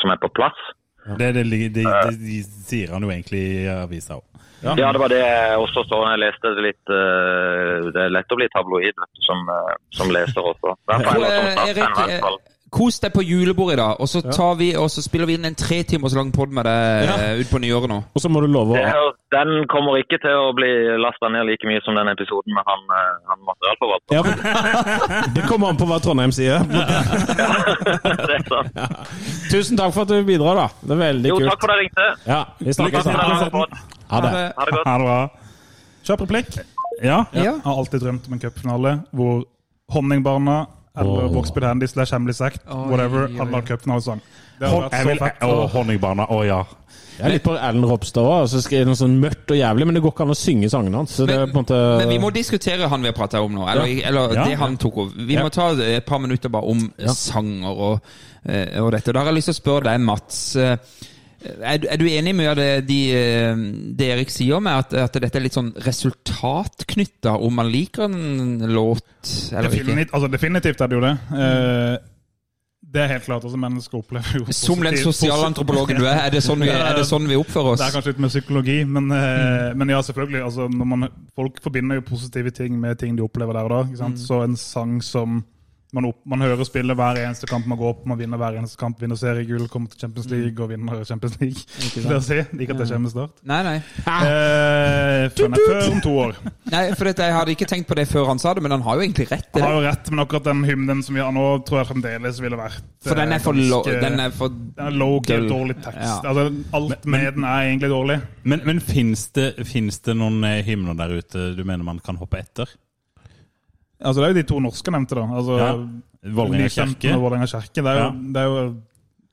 som er på plass. Det, det, det, det, det sier han jo egentlig i avisa òg. Ja. det var det jeg også så jeg leste det litt. eh, Det er lett å bli tabloid som, eh, som leser også. Fall, eller som Start-fan, i hvert fall. Eh, kos deg på julebordet i dag, og så tar vi og så spiller vi inn en tre timers lang pod med deg Ja. utpå ut på nyåret nå. Og så må du love å Den kommer ikke til å bli lasta ned like mye som den episoden med han, eh, han materialforvalteren. ja, Det kommer an på hva Trondheim sier. det er sånn. Tusen takk for at du bidrar, da. Det er veldig Jo, kult. takk for at jeg ringte. Ja, vi snakkes. Ha det. Ha det godt. Ha det bra. Kjapp replikk. Ja. Ja. Jeg har alltid drømt om en cupfinale hvor Honningbarna eller oh. Boxbid Handy slash Hemmelig sekt, whatever, oi, oi. hadde lagd cupfinalesang. Det hadde vært Jeg så vil, fett. å, Honningbarna. Å ja. Jeg er litt på Ellen Ropstad òg. Så skrev noe sånn mørkt og jævlig, men det går ikke an å synge sangene hans. Så det er på en måte Men vi må diskutere han vi har prata om nå, eller, eller Ja. det han tok over. Vi Ja. må ta et par minutter bare om sanger og, eh, og dette. Da har jeg lyst til å spørre deg, Mats. Eh, Er, du- enig i enig med det, de, eh, det Erik sier med at, at dette er litt sånn resultatknytta, om man liker en låt eller ikke? Definitivt, altså, definitivt er det jo det. Eh, det er helt klart. altså Mennesker opplever jo positivt. Som den sosialantropologen du er, er det sånn vi, er det sånn vi oppfører Det er kanskje litt med psykologi, men, eh, men ja, selvfølgelig. Altså, man, folk forbinder jo positive ting med ting de opplever der og da. Ikke sant? Så en sang som man, opp, man hører spille hver eneste kamp man går på, man vinner hver eneste kamp, vinner seriegull, kommer til Champions League og vinner Champions League. Det å si. Ikke at det kommer med Start. Nei, nei. Eh, før, før om to år. nei for dette, jeg hadde ikke tenkt på det før han sa det, men han har jo egentlig rett Han har jo rett, men akkurat den hymnen som vi har nå, tror jeg fremdeles ville vært For den eh, er for, lo, ganske- den er for den er low-key dårlig tekst. Ja. Altså, alt med den er egentlig dårlig. Men, men fins det, det noen eh, hymner der ute du mener man kan hoppe etter? Altså, det er jo de to norske nevnte, da. Altså, Ja. Vålerenga kirke. Det er, jo, det er jo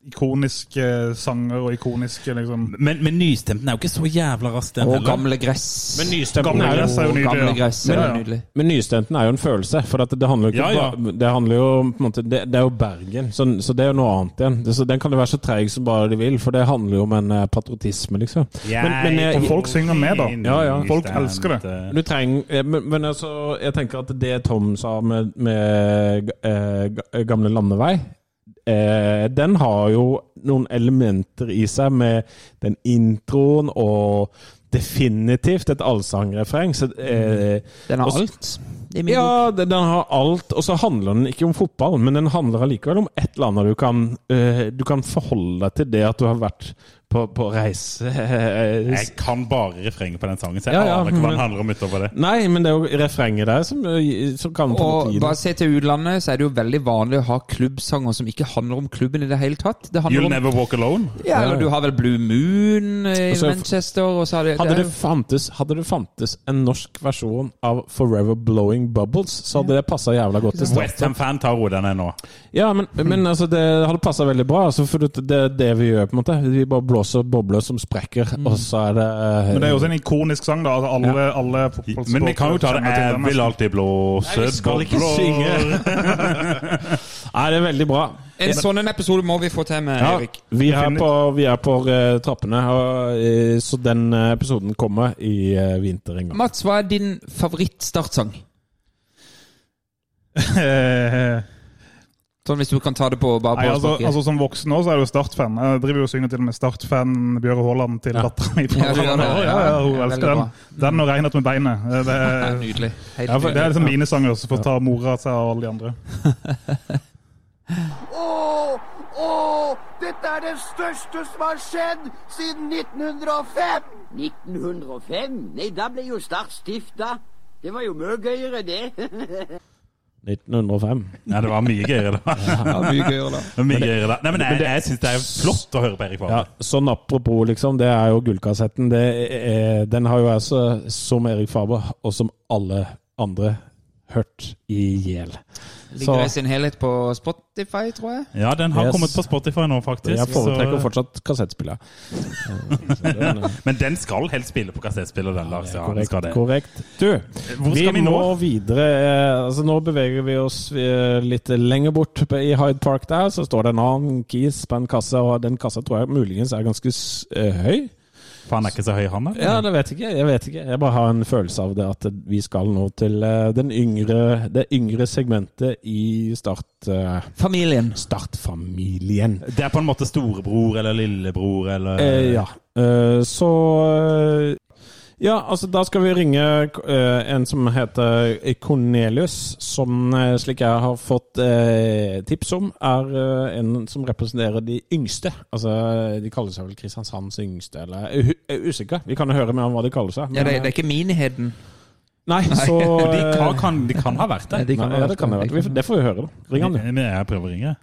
ikoniske sanger og ikoniske liksom Men, men nystemten er jo ikke så jævla rask, den Og gamle gress. Men nystemten Gamle er gress er jo nydelig, Gamle gress er Ja, jo nydelig. Men nystemten er jo en følelse. For at det handler jo ikke Ja, ja. Det handler jo på en måte Det, det er jo Bergen, så, så det er jo noe annet igjen. Det, så den kan jo være så treig som bare de vil, for det handler jo om en eh, patriotisme, liksom. Men, men jeg, Og folk synger med, da. Ja, ja. Folk elsker det. Du trenger, eh, men, men altså, jeg tenker at det Tom sa med, med eh, gamle landevei eh, Den har jo noen elementer i seg med den introen og definitivt et allsangrefreng. Så, eh, Den har alt. I min bok. ja, den, har alt. Og så handler den ikke om fotball, men den handler allikevel om et eller annet du kan eh, Du kan forholde deg til det at du har vært på, på reise Jeg kan bare refrenget på den sangen, så jeg Ja, ja, aner ikke hva den handler om utover det. Nei, men det er jo refrenget der som, eh, som kan på Og tiden. bare se til utlandet, så er det jo veldig vanlig å ha klubbsanger som ikke handler om klubben i det hele tatt. Det You'll om Never Walk Alone. ja, eller Du har vel Blue Moon eh, i Altså, Manchester, og så har det, Hadde det det, fantes, hadde det fantes en norsk versjon av Forever Blowing Bubbles, så hadde det passa jævla godt. Westham-fan tar roen den nå. Ja, men, men altså, det hadde passa veldig bra. Altså, for det det er det vi gjør, på en måte. Vi bare blåser bobler som sprekker, og så er det uh, Men det er jo også en ikonisk sang, da. Altså, alle, alle fotballsportere Men vi kan jo ta det Jeg vil alltid blåse Nei, vi skal ikke synge. Nei, det er veldig bra. En sånn en episode må vi få til med Ja, Erik. vi er på, vi er på uh, trappene, og, uh, så den episoden kommer i uh, vinter en gang. Mats, hva er din favorittstartsang? Eh, Sånn hvis du kan ta det på bare på Nei, altså, altså Som voksen også så er jeg jo Start-fan. Jeg driver jo og synger til og med Start-fan Bjøre Haaland til Ja. dattera mi. Ja, ja. Ja, ja, hun Ja, elsker den. Den og 'Regnet med beinet'. Det Det er nydelig. Ja, for det er liksom mine sanger, så får ta mora seg av alle de andre. Å, åh, dette er det største som har skjedd siden 1905! 1905? Nei, da ble jo Start stifta. Det var jo mye gøyere, det. 1905. Ja, det var mye gøyere da. Ja, mye gøyere da. Mye gøyere da. Nei, men jeg, jeg syns det er flott å høre på Erik Ja, sånn apropos, liksom. Det er jo gullkassetten. Det er, den har jo jeg, så, som Erik Faber, og som alle andre, hørt i hjel. Ligger i sin helhet på Spotify, tror jeg. Ja, den har Yes. kommet på Spotify nå, faktisk. Jeg foretrekker så- fortsatt kassettspiller. Men den skal helst spille på kassettspiller, den, Lars. Ja, korrekt. skal det. korrekt. Du, Hvor skal vi må nå? videre. eh, Altså, nå beveger vi oss eh, litt lenger bort i Hyde Park der. Så står det en annen kis på en kasse, og den kassa tror jeg muligens er ganske eh, høy. For han er ikke så høy, han da? Ja, det vet ikke. Jeg vet ikke. Jeg bare har en følelse av det at vi skal nå til eh, den yngre, det yngre segmentet i start, eh, Familien. startfamilien. Det er på en måte storebror eller lillebror eller Eh, ja. Eh, så Ja, altså da skal vi ringe uh, en som heter Cornelius, som eh, slik jeg har fått uh, tips om, er uh, en som representerer de yngste. Altså, De kaller seg vel Kristiansands yngste, eller Jeg er u- jeg er usikker. Vi kan høre mer om hva de kaller seg. Ja, det, det er ikke Miniheden. Nei, så De kan, kan, de kan ha vært det. De kan Nei, ha ja, det kan være. Får- Det får vi høre, da. Ring han, du. Men jeg prøver å ringe.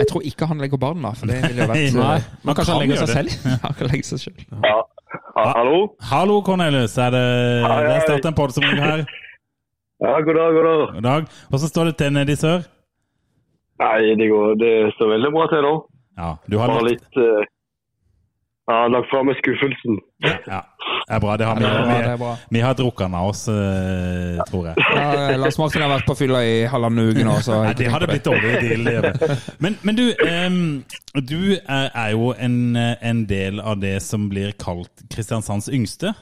Jeg tror ikke han legger barn, da. For det ville jo vært Nei, Men kanskje han kan legger seg selv? Han kan legge seg selv. Ja. Ha, hallo? Hallo, Cornelius. Er det, Hei, det er en podd som er her. Ja, god dag, god dag. God dag. Hvordan står det til nede i sør? Nei, det går det står veldig bra til nå. Ja, du har Bare litt, litt uh, Jeg har lagt fra meg skuffelsen. ja, det er bra. Det har vi, Ja, det bra, det vi, bra. vi har drukket den av oss, eh, tror jeg. Ja, Lars Martin har vært på fylla i halvannen uke nå, så Nei, det hadde blitt dårlig deal. Men, men du, um, du er, er jo en, en del av det som blir kalt Kristiansands yngste.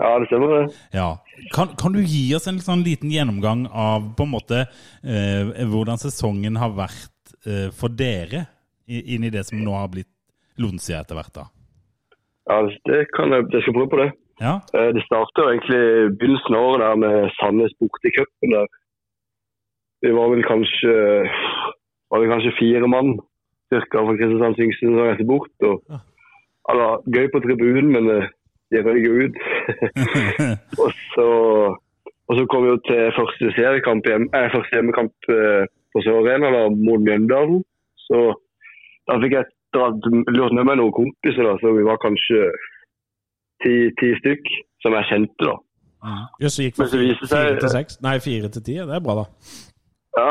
Ja, det stemmer det. Ja. Kan, kan du gi oss en sånn liten gjennomgang av på en måte uh, hvordan sesongen har vært uh, for dere i- inn i det som nå har blitt Lonsia etter hvert? da? Ja, det kan jeg, jeg skal prøve på det. Ja? Eh, Det startet egentlig begynnelsen av året der med Sandnes borte i cupen. Vi var vel kanskje var vel kanskje fire mann cirka fra Kristiansand Syngsund som reiste bort. Og, ja, altså, gøy på tribunen, men det de røyk jo ut. og, så, og så kom vi jo til første seriekamp hjem, eh, første hjemmekamp eh, på Sør Arena mot Mjøndalen. Så da fikk jeg dratt, lurt med meg noen kompiser, da, så vi var kanskje ti, ti stykk som jeg kjente. da. Jøss, så gikk fra fire, til seks? Nei, fire til ti. Det er bra, da. Ja.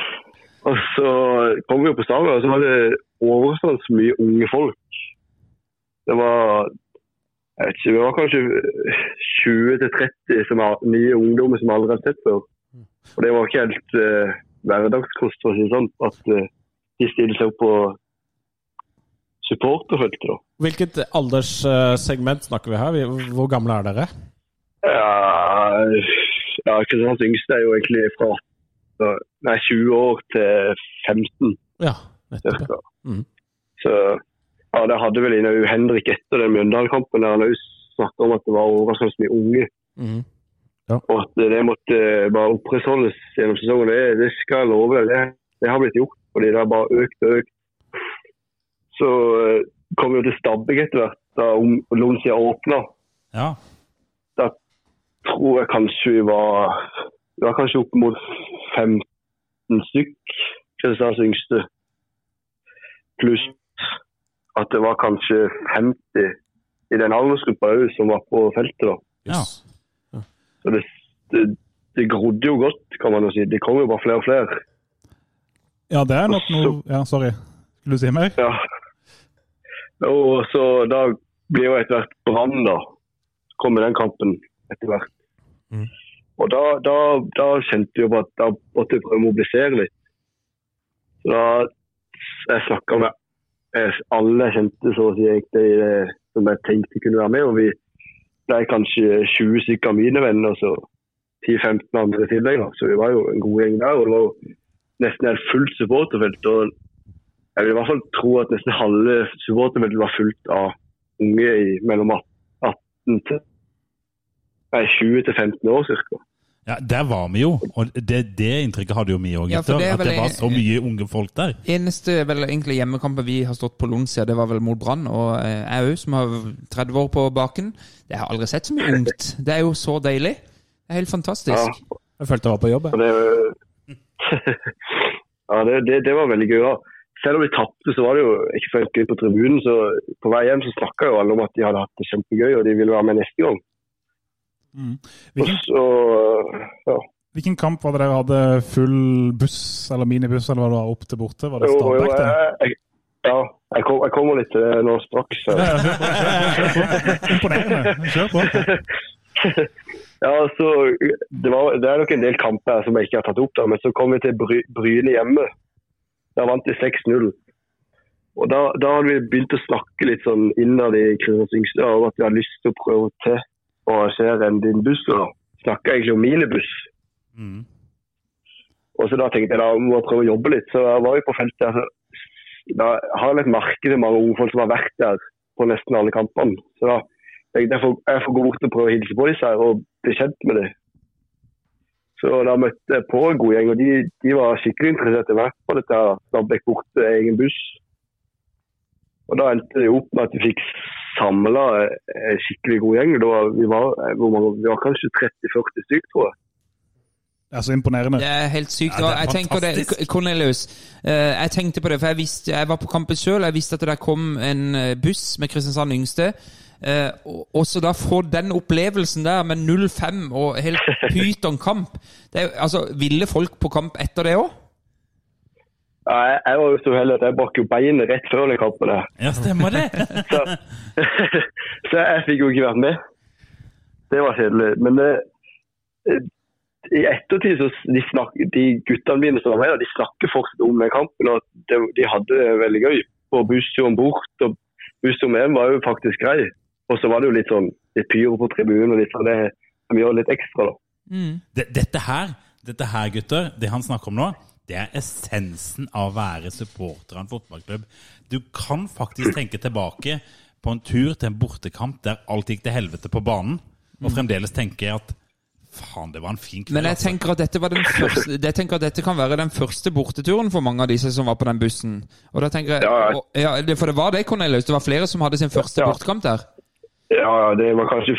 og så kom vi jo på Stavanger, og så var det overraskende mye unge folk. Det var jeg vet ikke, vi var kanskje 20-30 som var nye ungdommer som aldri har sett før. Og det var ikke helt uh, hverdagskost, for å si det sånn, at uh, de stilte seg opp på supporterfeltet. da. Hvilket alderssegment snakker vi her? Hvor gamle er dere? Ja, ja Kristiansands yngste er jo egentlig fra nei, 20 år til 15. Ja, nettopp. Mhm. Så ja, det hadde vel Ina Henrik etter den Mjøndalen-kampen der han òg snakka om at det var overraskende mye unge. Mhm. Og at det måtte bare opprettholdes gjennom sesongen. Det, det skal jeg love. Det, det har blitt gjort. Fordi det har bare økt og økt. Så eh, kom vi jo til Stabæk etter hvert, da Lonsia åpna. Ja. Da tror jeg kanskje vi var Vi var kanskje opp mot 15 stykk, Kristiansands yngste. Pluss at det var kanskje 50 i den aldersgruppa òg som var på feltet. da. ja. Så det, det, det grodde jo godt, kan man jo si. Det kom jo bare flere og flere. Ja, det er nok noe Ja, sorry. Skulle du si mer? Ja. Og så da blir jo etter hvert Brann, da. Kom den kampen etter hvert. Og da, da, da kjente jo på at da måtte vi prøve å mobilisere litt. Så da jeg snakka med eh, alle jeg kjente så å si egentlig eh, som jeg tenkte kunne være med. Og vi ble kanskje 20 stykker av mine venner og så 10-15 andre i tillegg. Så vi var jo en god gjeng der. Og det var jo nesten helt fullt supporterfelt. og jeg vil i hvert fall tro at nesten halve supportermiddelet var fullt av unge i mellom 18 til nei, 20 til 15 år ca. ja, der var vi jo. Og det, det inntrykket hadde jo vi òg, Ja, at det var så mye unge folk der. Eneste vel egentlig hjemmekampen vi har stått på Lonsia, det var vel mot Brann. Og eh, jeg òg, som har 30 år på baken. Jeg har aldri sett så mye ungt. Det er jo så deilig. Det er helt fantastisk. Jeg følte jeg var på jobb. Jeg. det, ja, det, det, det var veldig gøy. Ja. Selv om vi tapte, så var det jo ikke så gøy på tribunen. Så på vei hjem så snakka jo alle om at de hadde hatt det kjempegøy, og de ville være med neste gang. Mm. Hvilken, så, ja. hvilken kamp var det dere hadde full buss eller minibuss eller hva det var opp til borte? Var det Stabæk, det? jeg, ja, jeg, kom, jeg kommer litt til det nå straks. Imponerende. Kjør på. Ja, så det, var, det er nok en del kamper som jeg ikke har tatt opp, da, men så kom vi til Bry, Bryne hjemme. Da vant vi 6-0. Og da, da hadde vi begynt å snakke litt sånn innad i Kristiansand Yngste om at vi hadde lyst til å prøve til å arrangere en din buss. da. Snakka egentlig om minibuss. Mm. Og så da tenkte jeg da må jeg prøve å jobbe litt. Så jeg var jo på feltet. Altså, da har jeg et marked til mange ungfolk som har vært der på nesten alle kampene. Så da tenkte jeg får, jeg får gå bort og prøve å hilse på disse her og bli kjent med dem. Så da møtte jeg på en god gjeng, og de, de var skikkelig interessert i hvert på dette. her. jeg bort egen buss. Og da endte det opp med at vi fikk samla en skikkelig god gjeng. Da var, vi, var, hvor mange, vi var kanskje 30-40 stykker, tror jeg. Det er så imponerende. Det er helt sykt. Ja, det er jeg tenker det. Cornelius, eh, jeg tenkte på det, for jeg, visste, jeg var på kampen sjøl. Jeg visste at det kom en eh, buss med Kristiansand Yngste. Eh, og og så da få den opplevelsen der med 0-5 og helt pyton kamp det er, altså, Ville folk på kamp etter det òg? Ja, jeg, jeg var jo så heldig at jeg brakk jo beinet rett før den kampen. der. Ja, stemmer det. Så, så jeg fikk jo ikke vært med. Det var kjedelig. Men det, i ettertid så de, snak, de guttene mine som var med, de snakker fortsatt om den kampen. og de, de hadde det veldig gøy på bussturen bort. og Bussturen hjem var jo faktisk grei. Og så var det jo litt sånn litt pyro på tribunen og litt sånn det som gjør litt ekstra. da. Mm. dette her, dette her, gutter, det han snakker om nå, det er essensen av å være supporter av en fotballklubb. Du kan faktisk tenke tilbake på en tur til en bortekamp der alt gikk til helvete på banen, og fremdeles tenke at faen, det var en fin kveld. Men jeg altså. tenker at dette var den første Jeg tenker at dette kan være den første borteturen for mange av disse som var på den bussen. Og da tenker jeg Ja, ja. og, ja, For det var det, Cornelius. Det var flere som hadde sin første Ja. bortekamp der. Ja, det var kanskje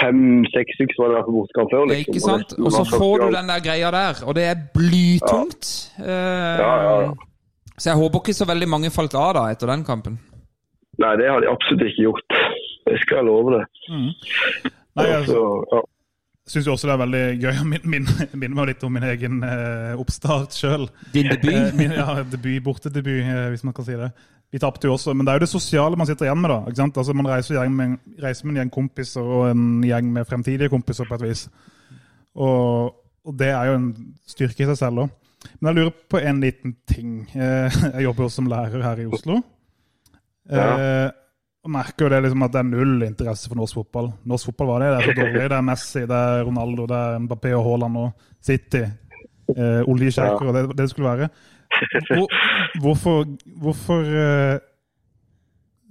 fem-seks stykker som hadde vært på bortekamp før. Liksom. ikke sant? Og så får du den der greia der, og det er blytungt. Eh, Ja, ja, ja. Så jeg håper ikke så veldig mange falt av da etter den kampen. Nei, det har de absolutt ikke gjort. Det skal jeg love det. Nei, altså, Så, ja. syns jo også det er veldig gøy å min- min- minne meg litt om min egen eh, oppstart sjøl. Din debut. min, ja, debut, bortedebut, eh, hvis man kan si det. Vi tapte jo også, men det er jo det sosiale man sitter igjen med. da, ikke sant? Altså Man reiser, med, reiser med en gjeng kompiser og en gjeng med fremtidige kompiser på et vis. Og, og det er jo en styrke i seg selv òg. Men jeg lurer på en liten ting. Eh, Jeg jobber jo som lærer her i Oslo. Ja. og merker jo det liksom at det er null interesse for norsk fotball. Norsk fotball var det, det er så dårlig. Det er Messi, det er Ronaldo, det er Mbappé og Haaland og City. Eh, oljesjeiker og det, det skulle være. Hvor, hvorfor hvorfor uh,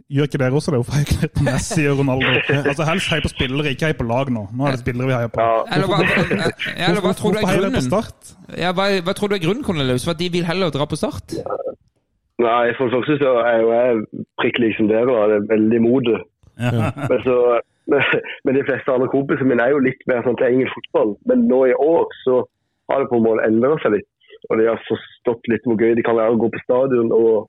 gjør ikke dere også det? Hvorfor heier ikke dere på Messi og Ronaldo? Altså Helst hei på spillere, ikke hei på lag nå. Nå er det spillere vi heier på. Ja. Eller hva, tror du er på grunnen? Start? Ja, hva, hva tror du er grunnen, Cornelius? For at de vil heller dra på start? Nei, for det første så er jo jeg prikk lik som dere. Da. Det er veldig mode det. Ja. Men, så, men de fleste andre kompisene mine er jo litt mer sånn til engelsk fotball. Men nå i år så har det på en måte endret seg litt. Og de har forstått litt hvor gøy det kan være å gå på stadion og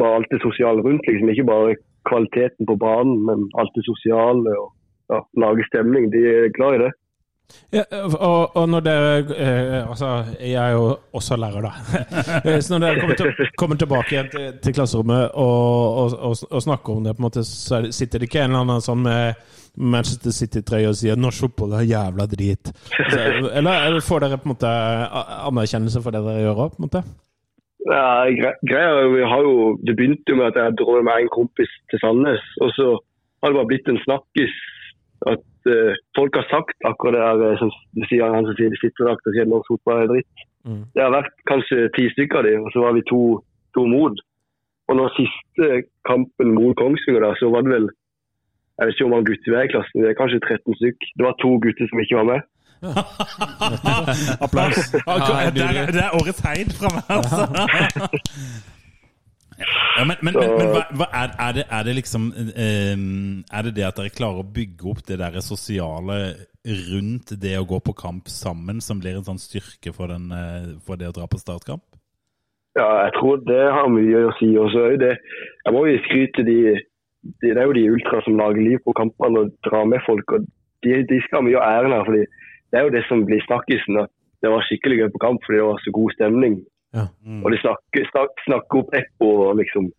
bare alt det sosiale rundt. liksom. Ikke bare kvaliteten på banen, men alt det sosiale og ja, lage stemning. De er glad i det. Ja, og, og når dere eh, Altså, jeg er jo også lærer, da. Eh, Så når dere kommer, til, kommer tilbake igjen til, til klasserommet og, og, og, snakker om det, på en måte, så er sitter det ikke en eller annen sånn med Manchester City-trøye og sier 'norsk fotball er jævla drit'. Så, eller, får dere på en måte anerkjennelse for det dere gjør òg, på en måte? Ja, gre greia er jo, vi har jo, Det begynte jo med at jeg dro med en kompis til Sandnes. Og så har det bare blitt en snakkis at uh, folk har sagt akkurat det der, eh, som sier, han som sier de sitter og sier norsk fotball er dritt. Mm. Det har vært kanskje ti stykker av dem, og så var vi to, to mot. Og når siste kampen mot Kongsvinger, da, så var det vel jeg vet ikke om han gutter vi er i klassen, vi er kanskje 13 stykk. Det var to gutter som ikke var med. Applaus. Ja, det, er, det er årets heid fra meg, altså. Ja, men men, men, men hva, hva er, er, det, er det liksom eh, Er det det at dere klarer å bygge opp det der sosiale rundt det å gå på kamp sammen som blir en sånn styrke for, den, eh, for det å dra på startkamp? Ja, jeg tror det har mye å si. Og så jo det Jeg må jo skryte de Det er jo de ultra som lager liv på kampene og drar med folk. og De, de skal ha mye av æren her. fordi det er jo det som blir snakkisen. At det var skikkelig gøy på kamp fordi det var så god stemning. Ja. Og de snakker, snak, snakker opp Eppo og liksom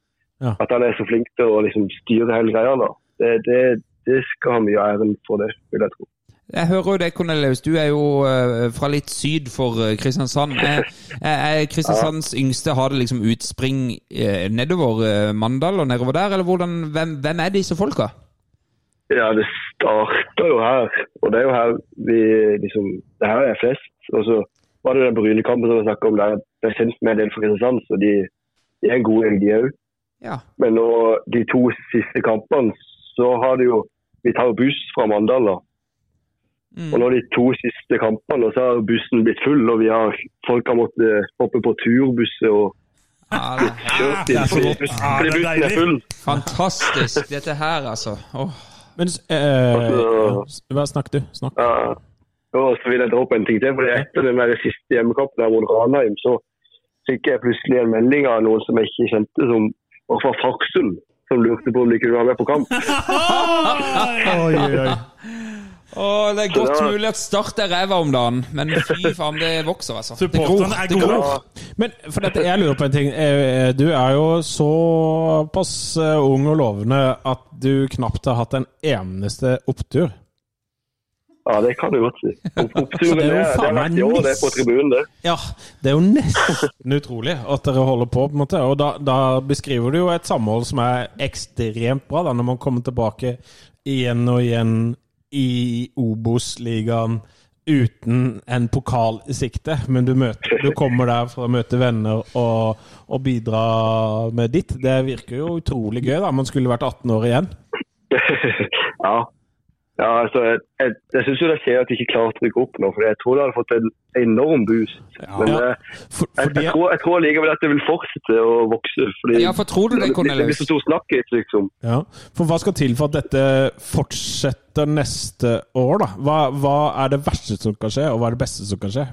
Ja. At han er så flink til å liksom styre hele greia. da. Det, det, det skal ha mye av æren for det, vil jeg tro. Jeg hører jo det, Cornelius. Du er jo eh, fra litt syd for eh, Kristiansand. Er, er Kristiansands ja. yngste har det liksom utspring eh, nedover Mandal og nedover der, eller hvordan, hvem, hvem er disse folka? Ja, det starter jo her. Og det er jo her vi liksom Det her er flest. Og så var det den Brynekampen som jeg snakket om, der jeg ble kjent med en del fra Kristiansand. Så de, de er en god gjeng, de òg. Ja. Men nå, de to siste kampene, så har det jo Vi tar buss fra Mandal, da. Mm. Og nå de to siste kampene, så har bussen blitt full, og vi har folk har måttet hoppe på turbusser og Ja, det er kjørt inn så fordi bussen, fordi er bussen er full. fantastisk, dette her, altså. Oh. Men eh, Altså- Hva snakk du? Snakk. Ja. Og så vil jeg dra opp en ting til. fordi Etter den der siste hjemmekampen der mot Ranheim, så fikk jeg plutselig en melding av noen som jeg ikke kjente, som var fra Farsund. Som lurte på om de kunne være med på kamp. Oi, oi, oi. Åh, det er godt mulig at Start er ræva om dagen, men fy faen, det vokser, altså. Supporterne er gode. Men for dette, jeg lurer på en ting. Eh, Du er jo såpass eh, ung og lovende at du knapt har hatt en eneste opptur. Ja, det kan du godt si. Oppturen Det er det, jo det faen meg år, det er på tribunen, det. Ja, det er jo nesten utrolig at dere holder på, på en måte. Og da, da beskriver du jo et samhold som er ekstremt bra, da, når man kommer tilbake igjen og igjen i Obos-ligaen uten en pokal i sikte. Men du, møter, du kommer der for å møte venner og, og bidra med ditt. Det virker jo utrolig gøy, da. Man skulle vært 18 år igjen. ja. Ja, altså, jeg, jeg, syns det er kjedelig at de ikke klarer å trykke opp nå, for jeg tror det hadde fått en enorm boost. Men Ja. eh, For, jeg, jeg, tror, jeg tror likevel at det vil fortsette å vokse. Fordi Ja, for tror du det, Cornelius? det blir så stor snakkis, liksom. ja. for hva skal til for at dette fortsetter neste år, da? Hva, hva er det verste som kan skje, og hva er det beste som kan skje?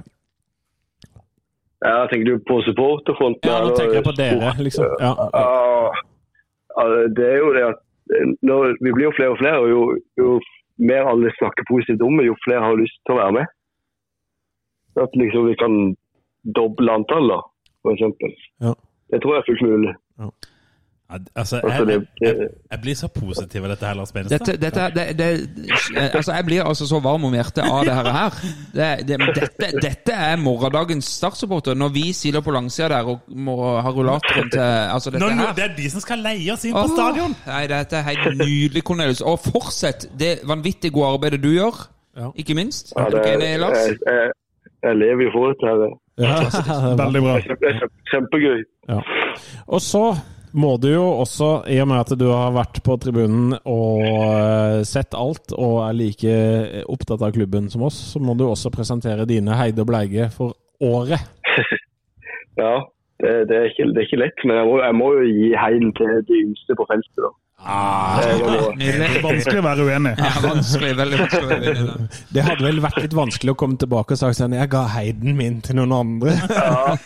Ja, tenker du på supporterfronten? Ja, nå tenker jeg på dere, liksom. Ja. Ja, det er jo det at eh, når, vi blir jo flere og flere, og jo, jo mer alle snakker positivt om det, jo flere har lyst til å være med. At liksom vi kan doble antallet, for eksempel. Ja. Det tror jeg er fullt mulig. Ja, Altså, Altså, jeg, jeg, jeg, jeg blir så positiv av dette her, Lars Benestad. Dette, dette, det, det, altså jeg blir altså så varm om hjertet av det her. her. Det, det, dette, dette er morgendagens startsupporter. Når vi siler på langsida der og må ha rullatoren til altså dette nå, her. det er de som skal leie oss inn på Åh, stadion! Nei, dette er helt nydelig, Cornelius. Og fortsett det vanvittig gode arbeidet du gjør. Ja. Ikke minst. Ja, Er du det, ikke enig, Lars? jeg, jeg, jeg lever jo for dette. her. Ja. Veldig bra. Kjempegøy. Ja. Og så må du jo også, i og med at du har vært på tribunen og eh, sett alt, og er like opptatt av klubben som oss, så må du også presentere dine Heide og Bleige for året. Ja, det, det, er ikke, det er ikke lett, men jeg må, jeg må jo gi heiden til de yngste på feltet. da. Det er. Vanskelig å være uenig. Ja, vanskelig. Veldig vanskelig. å være uenig. det. Det hadde vel vært litt vanskelig å komme tilbake og sagt sånn Jeg ga heiden min til noen andre. Ja,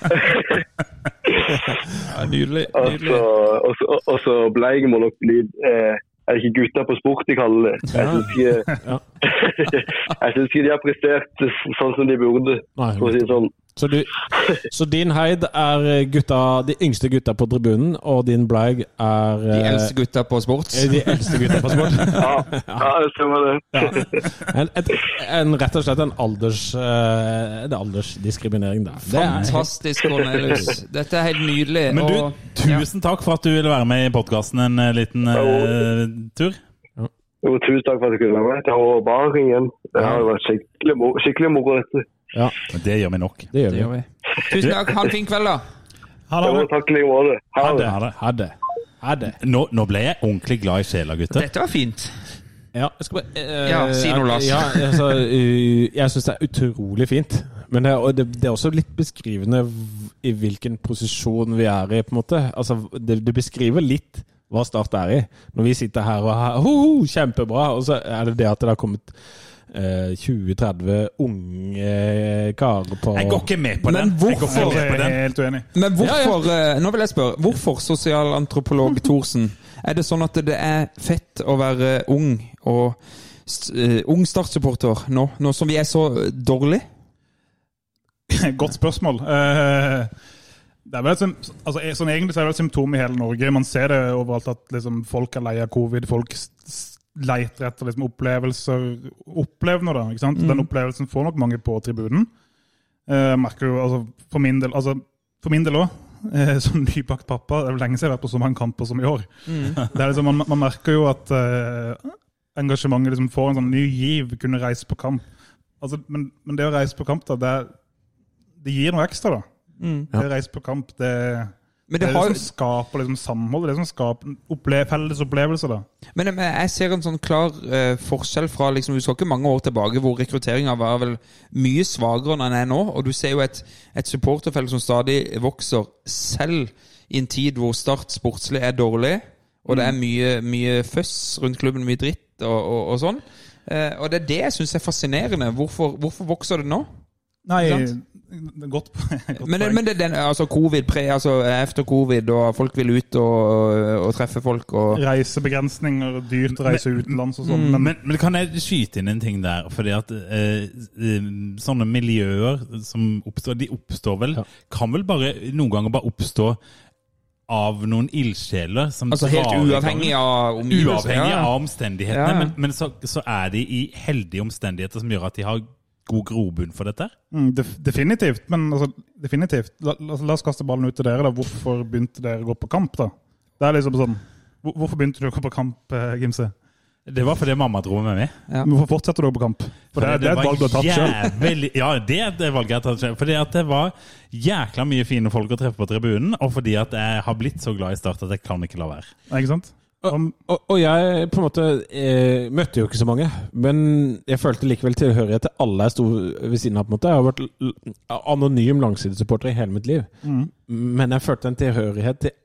nydelig. Og nydelig. så, og så, og jeg må nok bli eh, Er det ikke gutta på sport de kaller det? Jeg syns ikke, ikke de har prestert sånn som de burde, for å si det sånn. Så, du, så din heid er gutta, de yngste gutta på tribunen, og din Bleig er De eh, eldste gutta på sport. er de eldste gutta på sport. Ja, ja det stemmer det. En, et, en, rett og slett en alders, eh, en aldersdiskriminering der. Det er, Fantastisk, Cornelius. Dette er helt nydelig. Men du, og- tusen takk for at du ville være med i podkasten en eh, liten uh, tur. Jo, tusen takk for at du kunne være med. Det var bare igjen. Det har vært skikkelig skikkelig moro dette. Ja, men Det gjør vi nok. det gjør Det vi. gjør vi. Tusen takk. Ha en fin kveld, da. Ha det. takk i like måte. Ha det. Ha det. Nå, nå ble jeg ordentlig glad i sjela, gutter. Dette var fint. Ja, jeg skal bare eh, Ja, si noe, Lars. Ja, altså, eh, jeg syns det er utrolig fint. Men det er, og det, det er også litt beskrivende i hvilken posisjon vi er i, på en måte. Altså, det, det beskriver litt hva Start er i. Når vi sitter her og har ho, ho, kjempebra, og så er det det at det har kommet 20-30 unge karer på Jeg går ikke med på den. Jeg går hvorfor- Jeg på den. er helt uenig. Men hvorfor, eh, nå vil jeg spørre, hvorfor sosialantropolog Thorsen? Er det sånn at det er fett å være ung og eh, ung Start-supporter nå, nå som vi er så dårlig? Godt spørsmål. Uh, Det er vel et, altså, eh, sånn, egentlig så er det vel et symptom i hele Norge. Man ser det overalt at liksom, folk er lei av covid. Folk leter etter liksom, opplevelser. Opplev noe, da. ikke sant? Den opplevelsen får nok mange på tribunen. Eh, merker jo, altså, For min del altså, for min del òg, som nybakt pappa, det er lenge siden jeg har vært på så mange kamper som i år. Det er liksom, man, man merker jo at eh, engasjementet liksom får en sånn ny giv, kunne reise på kamp. Altså, men, men det å reise på kamp, da, det, det gir noe ekstra, da. Det å reise på kamp, det, Men det det er det har, som skaper liksom, samhold. Det er det som skaper opple felles opplevelser, da. Men men jeg ser en sånn klar uh, forskjell fra liksom, Du skal ikke mange år tilbake hvor rekrutteringa var vel mye svakere enn den er nå. Og du ser jo et, et supporterfelt som stadig vokser, selv i en tid hvor Start sportslig er dårlig. Og det er mye, mye føss rundt klubben, mye dritt og, og, og sånn. Uh, og det er det jeg syns er fascinerende. Hvorfor, hvorfor vokser det nå? Nei. godt, Men, men det den, altså covid, pre, altså efter covid, og folk vil ut og, og treffe folk og Reisebegrensninger, dyrt reise reise utenlands og sånn. Men, Men, men kan jeg skyte inn en ting der? Fordi at eh, eh, sånne miljøer som oppstår, de oppstår vel Kan vel bare noen ganger bare oppstå av noen ildsjeler som Altså helt uavhengig av omgivelsene? Uavhengig ja. av omstendighetene. Ja, ja. Men, men så, så er de i heldige omstendigheter som gjør at de har god grobunn for dette. mm, def, definitivt. Men altså, definitivt. La, la, la oss kaste ballen ut til dere. da. Hvorfor begynte dere å gå på kamp, da? Det er liksom sånn hvor- Hvorfor begynte du å gå på kamp, eh, Gimse? Det var fordi mamma dro med meg. Ja. Hvorfor fortsetter du å gå på kamp? For det, det er et valg du har tatt sjøl. Ja, det er et valg jeg har tatt selv. Fordi at det var jækla mye fine folk å treffe på tribunen, og fordi at jeg har blitt så glad i Start at jeg kan ikke la være. Ikke sant? Om, Og, og jeg på en måte eh, møtte jo ikke så mange, men jeg følte likevel tilhørighet til alle jeg sto ved siden av. på en måte. Jeg har vært anonym langsidesupporter i hele mitt liv, mm. men jeg følte en tilhørighet til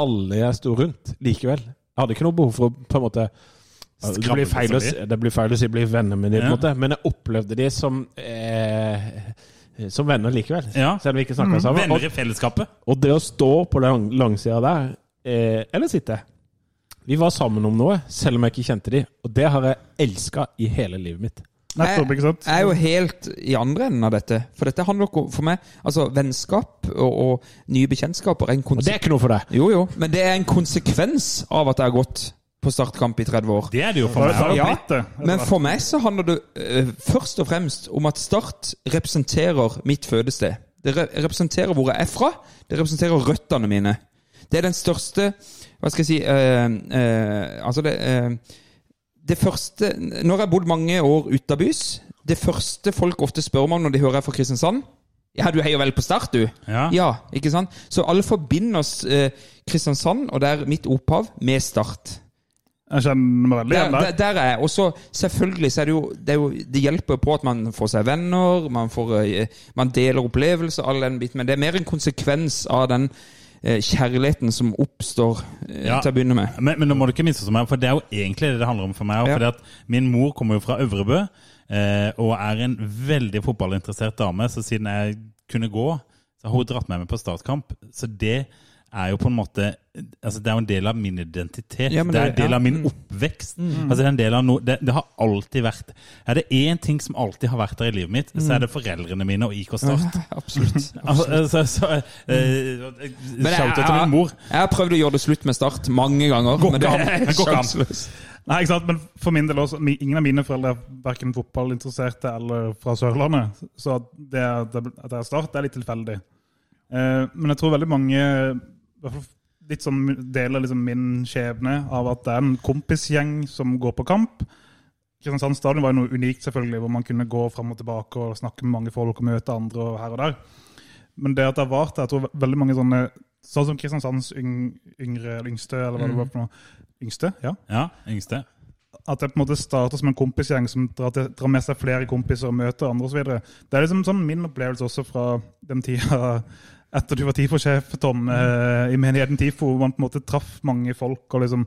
alle jeg sto rundt likevel. Jeg hadde ikke noe behov for å på en måte det blir, feil å, det blir feil å si bli venner med dem, på en måte, men jeg opplevde de som eh, som venner likevel. Ja. Selv om vi ikke snakka sammen. Venner i fellesskapet. Og det å stå på lang, langsida der, eh, eller sitte Vi var sammen om noe, selv om jeg ikke kjente de. Og det har jeg elska i hele livet mitt. nettopp, ikke sant? Jeg er jo helt i andre enden av dette. For dette handler ikke om- for meg Altså, vennskap og, og nye bekjentskaper er en Og det er ikke noe for deg. Jo, jo, men det er en konsekvens av at jeg har gått på startkamp i 30 år. Det er det jo for meg. Ja. Men for meg så handler det uh, først og fremst om at Start representerer mitt fødested. Det re representerer hvor jeg er fra. Det representerer røttene mine. Det er den største Hva skal jeg si eh, eh, Altså, det eh, Det første Når jeg bodd mange år utabys Det første folk ofte spør meg om når de hører jeg fra Kristiansand Ja, du heier vel på Start, du? Ja. Ja, ikke sant? Så alle forbinder oss eh, Kristiansand, og det er mitt opphav, med Start. Jeg kjenner meg veldig igjen der, der. der er jeg. Og så selvfølgelig så er det jo det, er jo det hjelper på at man får seg venner, man, får, man deler opplevelser, all den biten. Men det er mer en konsekvens av den kjærligheten som oppstår eh, Ja. til å begynne med. Men, men nå må du ikke misforstå meg, for det er jo egentlig det det handler om for meg. Ja. Fordi at Min mor kommer jo fra Øvrebø eh, og er en veldig fotballinteressert dame. Så siden jeg kunne gå, så har hun dratt med meg på startkamp. Så det er jo på en måte altså Det er jo en del av min identitet. Ja, det, det er en del ja. av min Mm. oppvekst. Altså det, er en del av no, det, det har alltid vært Er det én ting som alltid har vært der i livet mitt, så er det foreldrene mine og IK Start. Absolutt. Altså, så, så, eh, Men Shout out til min mor. Jeg har prøvd å gjøre det slutt med Start mange ganger. Går men det er sjanseløst. Nei, ikke sant? Men for min del også, ingen av mine foreldre er verken fotballinteresserte eller fra Sørlandet. Så at det, at det er Start, det er litt tilfeldig. Eh, men jeg tror veldig mange litt sånn deler liksom min skjebne av at det er en kompisgjeng som går på kamp. Kristiansand stadion var jo noe unikt, selvfølgelig, hvor man kunne gå fram og tilbake og snakke med mange folk og møte andre og her og der. Men det at det har vart, jeg tror veldig mange sånne Sånn som Kristiansands yng, yngre, eller yngste, eller hva det var for noe. Yngste? Ja Ja, yngste. at det på en måte starter som en kompisgjeng som drar, til, drar med seg flere kompiser og møter andre osv. Det er liksom sånn min opplevelse også fra den tida etter du var TIFO-sjef, Tom, eh, i menigheten TIFO, hvor man på en måte traff mange folk og liksom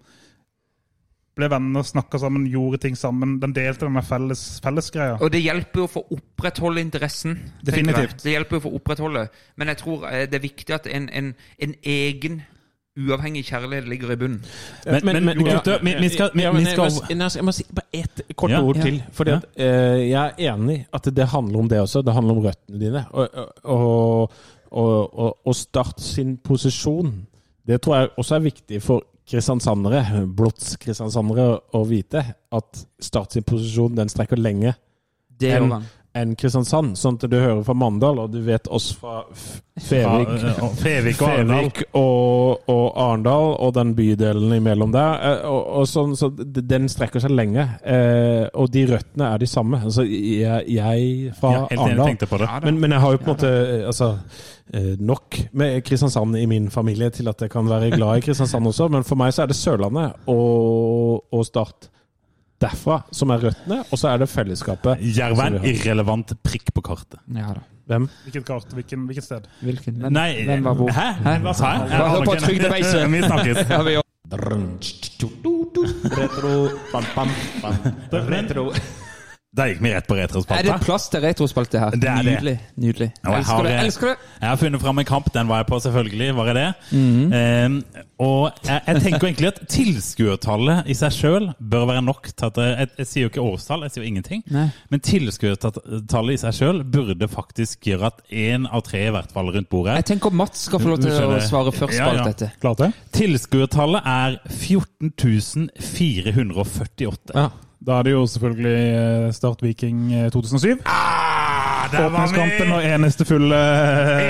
ble venner, snakka sammen, gjorde ting sammen. Den delte denne felles, fellesgreia. Og det hjelper jo for å opprettholde interessen. Definitivt. jeg. Det hjelper jo for å opprettholde. Men jeg tror eh, det er viktig at en, en, en egen uavhengig kjærlighet ligger i bunnen. Men- men gutter, vi- vi skal- vi- Ja, men vi jeg skal- må- jeg, jeg må si bare ett kort Ja. ord Ja. til. Fordi at, eh, jeg er enig at det handler om det også. Det handler om røttene dine. Og, og, og, og, og Start sin posisjon. Det tror jeg også er viktig for kristiansandere, blotts-kristiansandere, å vite. At Start sin posisjon den strekker lenge Det enn gjør han. Enn Kristiansand. Sånn at du hører fra Mandal, og du vet oss fra Fevik. Ja, og Fevik og Arendal. Fevik og, og Arendal og den bydelen imellom der. eh, Og, og sånn, så den strekker seg lenge. Eh, og de røttene er de samme. Altså, jeg, jeg fra Ja, Arendal men, men jeg har jo på en måte eh, altså, eh, nok med Kristiansand i min familie til at jeg kan være glad i Kristiansand også. Men for meg så er det Sørlandet og, og Start derfra som er røttene, og så er det fellesskapet. Jerv er en irrelevant prikk på kartet. Ja da. Hvem? Hvilket kart, hvilken, hvilket sted? Hvilken? Hvem, Nei, hvem var hvor? Hæ? Hva sa jeg? Hør på trygdebeise. Vi snakkes. Ja, vi. Retro, bam, bam, bam. Retro. Da gikk vi rett på retrospalte. Er det plass til retrospalte her? Det er det. Nydelig. nydelig. Og jeg Elsker har, det. eh, elsker det. Jeg har funnet fram en kamp, den var jeg på selvfølgelig, var jeg det? Mm -hmm. um, og jeg, jeg tenker egentlig at tilskuertallet i seg sjøl bør være nok til at jeg, jeg, jeg sier jo ikke årstall, jeg sier jo ingenting. Nei. Men tilskuertallet i seg sjøl burde faktisk gjøre at én av tre i hvert fall rundt bordet Jeg tenker Mats skal få lov til å svare først Ja, på alt ja. dette. Klart det? Tilskuertallet er 14 448. Ja. Da er det jo selvfølgelig eh, Start Viking eh, 2007. Ah, der var vi! Åpningskampen og eneste fulle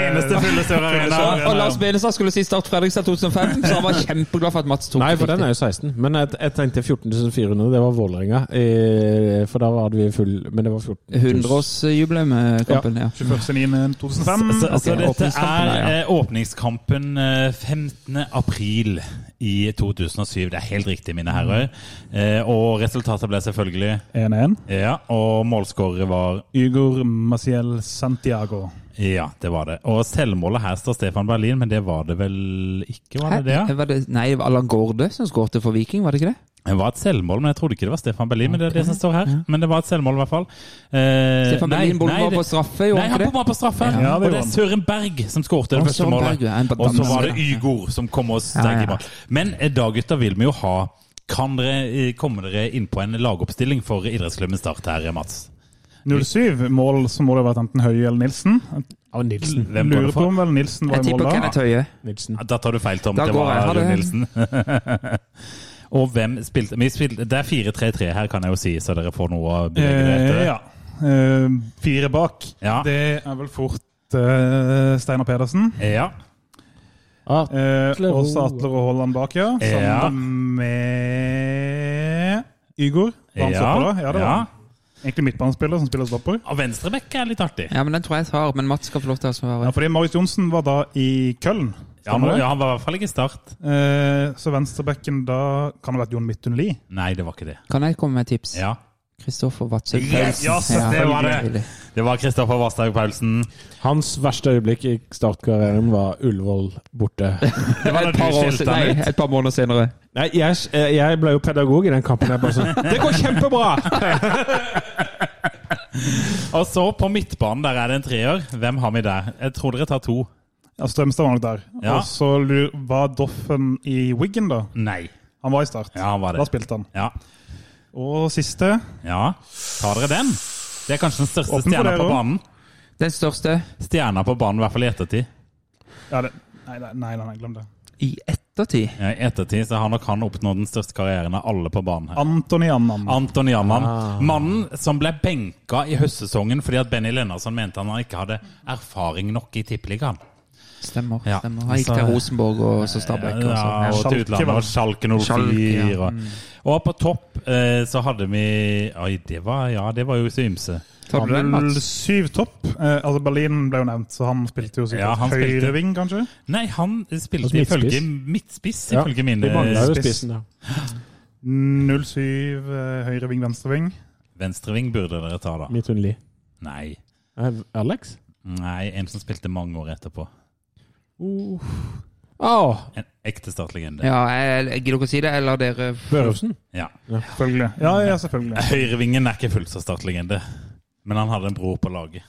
Eneste fulle Sør Arena. Og, Lars Benestad skulle si Start Fredrikstad 2005, så han var kjempeglad for at Mats tok Nei, for den er jo 16. Men jeg, jeg tenkte 14.400, det var Vålerenga. Eh, For da hadde vi full Men det var 14 000. 100-årsjubileumskampen, ja. 21.9.2005. Så, så dette er eh, åpningskampen eh, 15. april i 2007. Det er helt riktig, mine herrer. Eh, og resultatet ble selvfølgelig 1-1. Ja, og målskårer var Ygor Maciel Santiago. Ja, det var det. Og selvmålet her står Stefan Berlin, men det var det vel ikke? Var det det? Hæ? Var det, nei, det var Allan Gårde som skårte for Viking, var det ikke det? Det var et selvmål, men jeg trodde ikke det var Stefan Berlin. Men det er det som står her. Men det var et selvmål, i hvert fall. Eh, Stefan Berlin nei, det- på straffe, gjorde Nei, han var ikke det? bomma på straffe. Ja, det og det er. Søren Berg som skårte det første målet. Og så var det. Ygor som kom og steg i mål. Men eh, da, gutter, vil vi jo ha Kan dere eh, komme dere inn på en lagoppstilling for idrettsklubben Start her, Mats? 07 mål så må det ha vært enten Høie eller Nilsen. Av Nilsen. Hvem går Lurer det på om vel Nilsen var i mål da? Jeg tipper. Kenneth Høie. Nilsen. Da tar du feil, Tom. Da det går var det. Rune Nilsen. og hvem spilte, vi spilte Det er 4-3-3 her, kan jeg jo si, så dere får noe å bevege dere Eh, etter. ja. Eh, fire bak. Ja. Det er vel fort eh, Steinar Pedersen. Ja. Ah, Eh, Atle også Atler og Holland bak, ja. Ja. Sammen med Ygor. Var han Ja. stopper da? Ja, det var Ja. han. Egentlig midtbanespiller som spiller stopper. Og venstrebekk er litt artig. Ja, men den tror jeg jeg tar. Men Mats skal få lov til å svare. Ja, fordi Marius Johnsen var da i Köln. Ja, han, ja, han var i hvert fall ikke i start. Eh, så venstrebekken da kan det ha vært Jon Midtun Lie. Nei, det var ikke det. Kan jeg komme med et tips? Ja. Kristoffer Vadsø Yes, yes, det var det. Det var Kristoffer Vasshaug Paulsen. Hans verste øyeblikk i startkarrieren var Ullevål borte. Det var et par, år, nei, et par måneder senere. Nei, jeg, jeg ble jo pedagog i den kampen. Jeg bare sånn Det går kjempebra! Og så på midtbanen, der er det en treer. Hvem har vi der? Jeg tror dere tar to. Ja, Strømstad var nok der. Ja. Og så var Doffen i Wiggen, da. Nei. Han var i start. Ja, han var det. Da spilte han. Ja. Og siste ja. Tar dere den? Det er kanskje den største Åpen stjerna på banen. Den største Stjerna på banen, i hvert fall i ettertid. ja, det, Nei, nei, nei, nei, glem det. i ettertid. Ja, I ettertid så har nok han oppnådd den største karrieren av alle på banen her. Antony Annan. Anton Janman. Ah. Mannen som ble benka i høstsesongen fordi at Benny Lennartson mente han ikke hadde erfaring nok i tippeligaen. Stemmer. Ja. stemmer. Han gikk Så- til Rosenborg og så Stabæk. og så. Ja, og Schalke til utlandet og. Schalke 04. Schalke, ja. og, og på topp eh, så hadde vi Oi, det var, ja, det var jo så ymse. Syv topp. Eh, altså Berlin ble jo nevnt, så han spilte jo sikkert ja, høyreving, kanskje. Nei, han spilte Altså midtspiss. ifølge midtspiss, Ja, ifølge mine mangla jo spiss. spissen der. 07 eh, høyreving, venstreving. Venstreving burde dere ta, da. Midtunderlig. Nei. Eh, Alex? Nei, en som spilte mange år etterpå. Uh. Oh. En ekte startlegende. Ja, jeg, jeg gidder ikke å si det, eller dere Børufsen. Ja. Selvfølgelig. Ja, ja, selvfølgelig. Høyrevingen er ikke fullt så startlegende, men han hadde en bror på laget.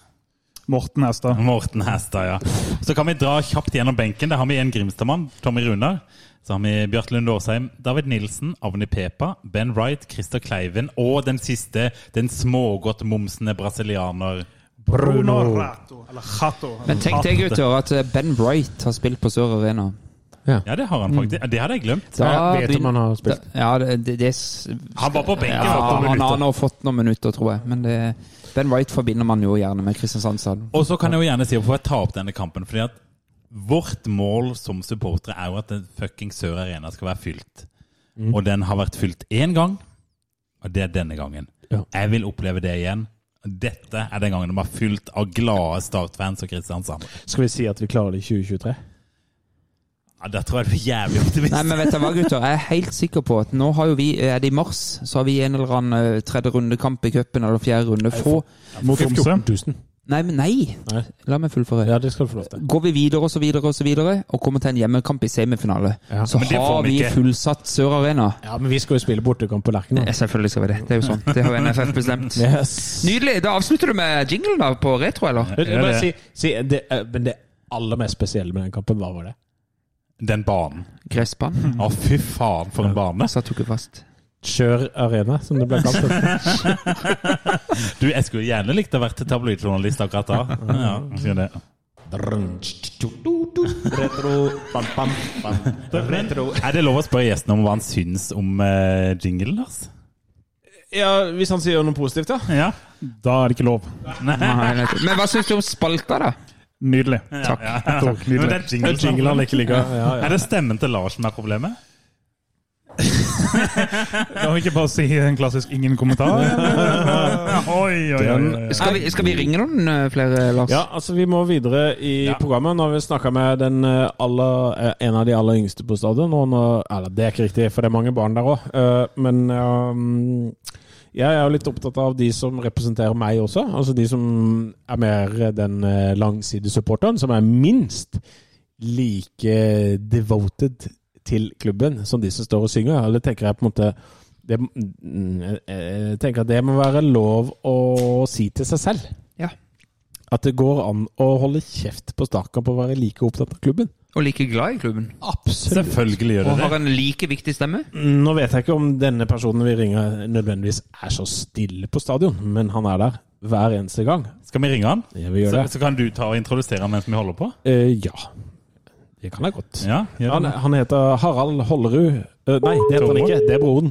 Morten Hestad. Morten Hestad, ja. Så kan vi dra kjapt gjennom benken. Der har vi en Grimstad-mann, Tommy Runar. Så har vi Bjarte Lunde Aasheim, David Nilsen, Avni Pepa, Ben Wright, Christer Kleiven og den siste, den smågodt momsende brasilianer Bruno Rato. Eller Chato. Men tenk deg, gutter, at eh, Ben Wright har spilt på Sør Arena. Ja, det har han faktisk. Det hadde jeg glemt. Da, jeg vet om han har spilt. Da, ja, det, det, det Han var på benken. Ja, for noen han har nå fått noen minutter, tror jeg. Men det, Ben Wright forbinder man jo gjerne med Kristiansand. Og så kan jeg jo gjerne si hvorfor jeg tar opp denne kampen. Fordi at vårt mål som supportere er jo at den fucking Sør Arena skal være fylt. Og den har vært fylt én gang, og det er denne gangen. Ja. Jeg vil oppleve det igjen. Dette er den gangen de har fylt av glade Start-fans og Kristiansand. Skal vi si at vi klarer det i 2023? Ja, Der tror jeg du er jævlig optimist. Nei, men vet du hva, gutter? Jeg er helt sikker på at nå har jo vi, er det i mars, så har vi en eller annen eh, tredje rundekamp i cupen, eller fjerde runde. Få Mot Tromsø. 14 000. Nei, men nei! Nei. La meg fullføre. Ja, det skal du få lov til. Går vi videre og så videre og så videre, og kommer til en hjemmekamp i semifinale, Ja, så men har vi ikke. fullsatt Sør Arena. Ja, men vi skal jo spille bortekamp på Lerkendal. Ja, selvfølgelig skal vi det. Det er jo sånn. Det har NFF bestemt. Yes. Nydelig. Da avslutter du med jinglen da, på retro, eller? Ja, det- si, si, det, eh, men det aller mest spesielle med den kampen, hva var det? Den banen. Gressbanen. Å, fy faen, for en bane. Satt jo ikke fast. Kjør Arena, som det ble kalt. Du, jeg skulle gjerne likt å vært tabloidjournalist akkurat da. Ja, sier det. Retro, bam, bam, bam. Retro. Er det lov å spørre gjesten om hva han syns om uh, jinglen, Lars? Ja, hvis han sier noe positivt, ja. Ja. Da er det ikke lov. Nei, Nei, Men hva syns du om spalta, da? Nydelig. Takk. Ja, ja, Men Nydelig. det er jingle, Jingle han ikke liker. Ja, ja. Er det stemmen til Lars som er problemet? Kan vi ikke bare si en klassisk 'ingen kommentar'? Oi, oi, oi. oi. Skal vi, skal vi ringe noen eh, flere, Lars? Ja, altså Vi må videre i Ja. programmet. Nå har vi snakka med den eh, aller, eh, en av de aller yngste på stadion. Og nå, eller det er ikke riktig, for det er mange barn der òg. Men um, jeg er jo litt opptatt av de som representerer meg også. Altså de som er mer den eh, langsidesupporteren, som er minst like devoted til klubben som de som står og synger. Eller tenker jeg på en måte det, mm, jeg- tenker at det må være lov å si til seg selv. Ja. At det går an å holde kjeft på startkamp og være like opptatt av klubben. Og like glad i klubben. Absolutt. Selvfølgelig gjør Og det har det. en like viktig stemme. Nå vet jeg ikke om denne personen vi ringer nødvendigvis er så stille på stadion, men han er der hver eneste gang. Skal vi ringe han? Ja, vi gjør Så, det. så kan du ta og introdusere han mens vi holder på? Eh, ja. Det kan jeg godt. Ja, Han, han heter Harald Hollerud. Uh, nei, det heter han ikke. Det er broren.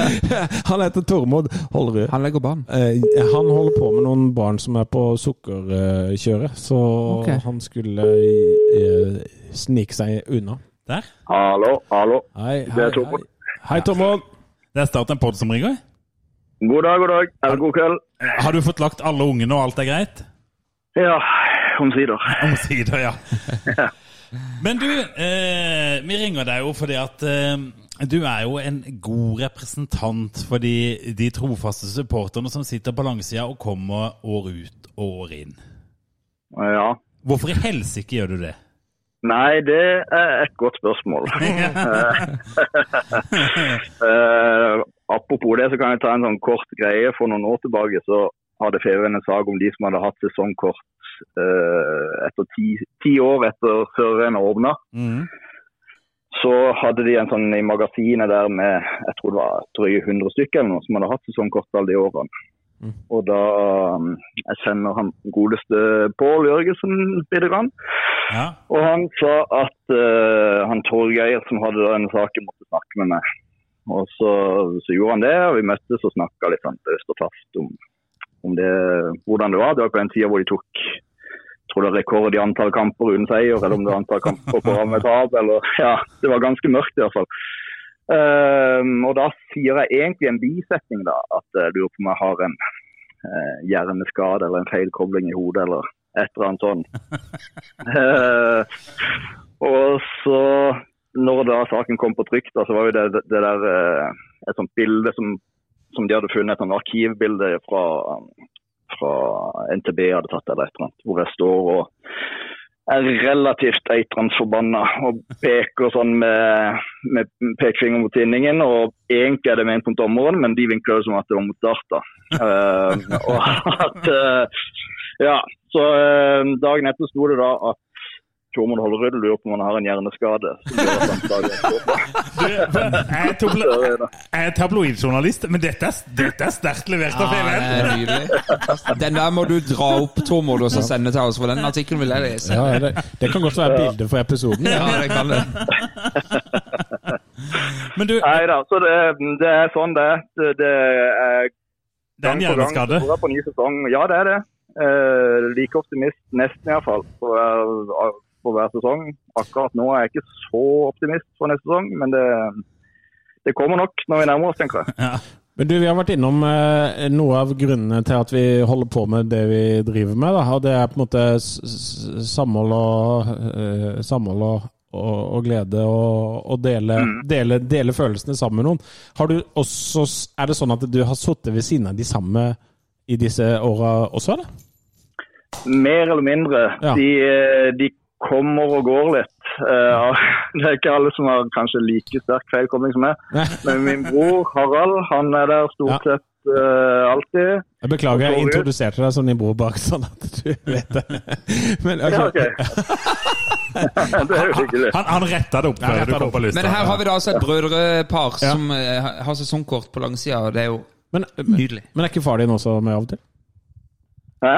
han heter Tormod Hollerud. Han legger barn. Uh, han holder på med noen barn som er på sukkerkjøret, så okay. han skulle uh, snike seg unna. Der. Hallo, hallo. Hei, Det er Tormod. hei. Hei, Tormod. Det er Start en pod som ringer. God dag, god dag. Eller god kveld. Har du fått lagt alle ungene, og alt er greit? Ja, omsider. Omsider, ja. Men du, eh, vi ringer deg jo fordi at eh, du er jo en god representant for de, de trofaste supporterne som sitter på langsida og kommer år ut og år inn. Ja. Hvorfor i helsike gjør du det? Nei, det er et godt spørsmål. Eh, apropos det, så kan jeg ta en sånn kort greie. For noen år tilbake så hadde Feven en sak om de som hadde hatt sesongkort eh, etter ti, ti år etter serien åpna. Mm. Så hadde de en sånn i magasinet der med jeg tror det var drøye 100 stykker eller noe som hadde hatt sesongkort alle de årene. Og da um, Jeg kjenner han godeste Pål Jørgensen litt. grann. Ja. Og han sa at uh, han Torgeir som hadde denne saken, måtte snakke med meg. Og så, så gjorde han det, og vi møttes og snakka litt sånn løst og fast om, om det, hvordan det var. Det var på den tida hvor de tok tror det var rekord i antall kamper uten seier, eller om det var antall kamper på rad med tap. eller ja, Det var ganske mørkt i hvert fall. Um, og da sier jeg egentlig en bisetning, da, at jeg lurer på om jeg har en uh, hjerneskade eller en feilkobling i hodet, eller et eller annet sånt. Uh, og så, når da saken kom på trykk, da, så var jo det, det der uh, et sånt bilde som, som de hadde funnet, et arkivbilde fra, fra NTB hadde tatt eller et eller annet, hvor jeg står og er relativt eitrende forbanna og peker sånn med, med pekefinger mot tinningen. Og egentlig er det ment mot dommeren, men de vinkler det som at det var mot Start. da. Eh, og at uh, Ja. Så uh, dagen etter sto det da at Tormod Hollerud lurer på om han har en hjerneskade. jeg er tabloidjournalist, men dette er, dette er sterkt levert av Ja, Feven. nydelig. Den der må du dra opp, Tormod, og så sende til oss, for den artikkelen vil jeg lese. Ja, det, det kan godt være bilde for episoden. Ja, det kan det. Men du, Nei da, så det, det er sånn det er. Det, det er det er en gang på gang på ny sesong. Ja, det er det. Eh, like optimist, nesten iallfall, for, hver- for hver sesong. Akkurat nå er jeg ikke så optimist for neste sesong, men det, det kommer nok når vi nærmer oss, tenker jeg. Men du, Vi har vært innom eh, noe av grunnene til at vi holder på med det vi driver med. Da. Og Det er på en måte samhold og, eh, samhold og, og, og glede og, dele, dele, dele følelsene sammen med noen. Har du også, er det sånn at du har sittet ved siden av de samme i disse åra også, eller? Mer eller mindre. Ja. De, eh, de kommer og går litt. Uh, det er ikke alle som har kanskje like sterk feilkobling som meg. Men min bror Harald, han er der stort Ja. sett uh, alltid. Jeg beklager, jeg introduserte deg som din bror bak, sånn at du vet det. Men, Ja, ok. ok. det er jo hyggelig. Han, han retta det opp Ja, før rettet du det kom opp. på lista. Men her har vi da altså et brødrepar Ja. som eh, har sesongkort på langsida, og det er jo Men, nydelig. men er ikke far din også med av og til? Hæ?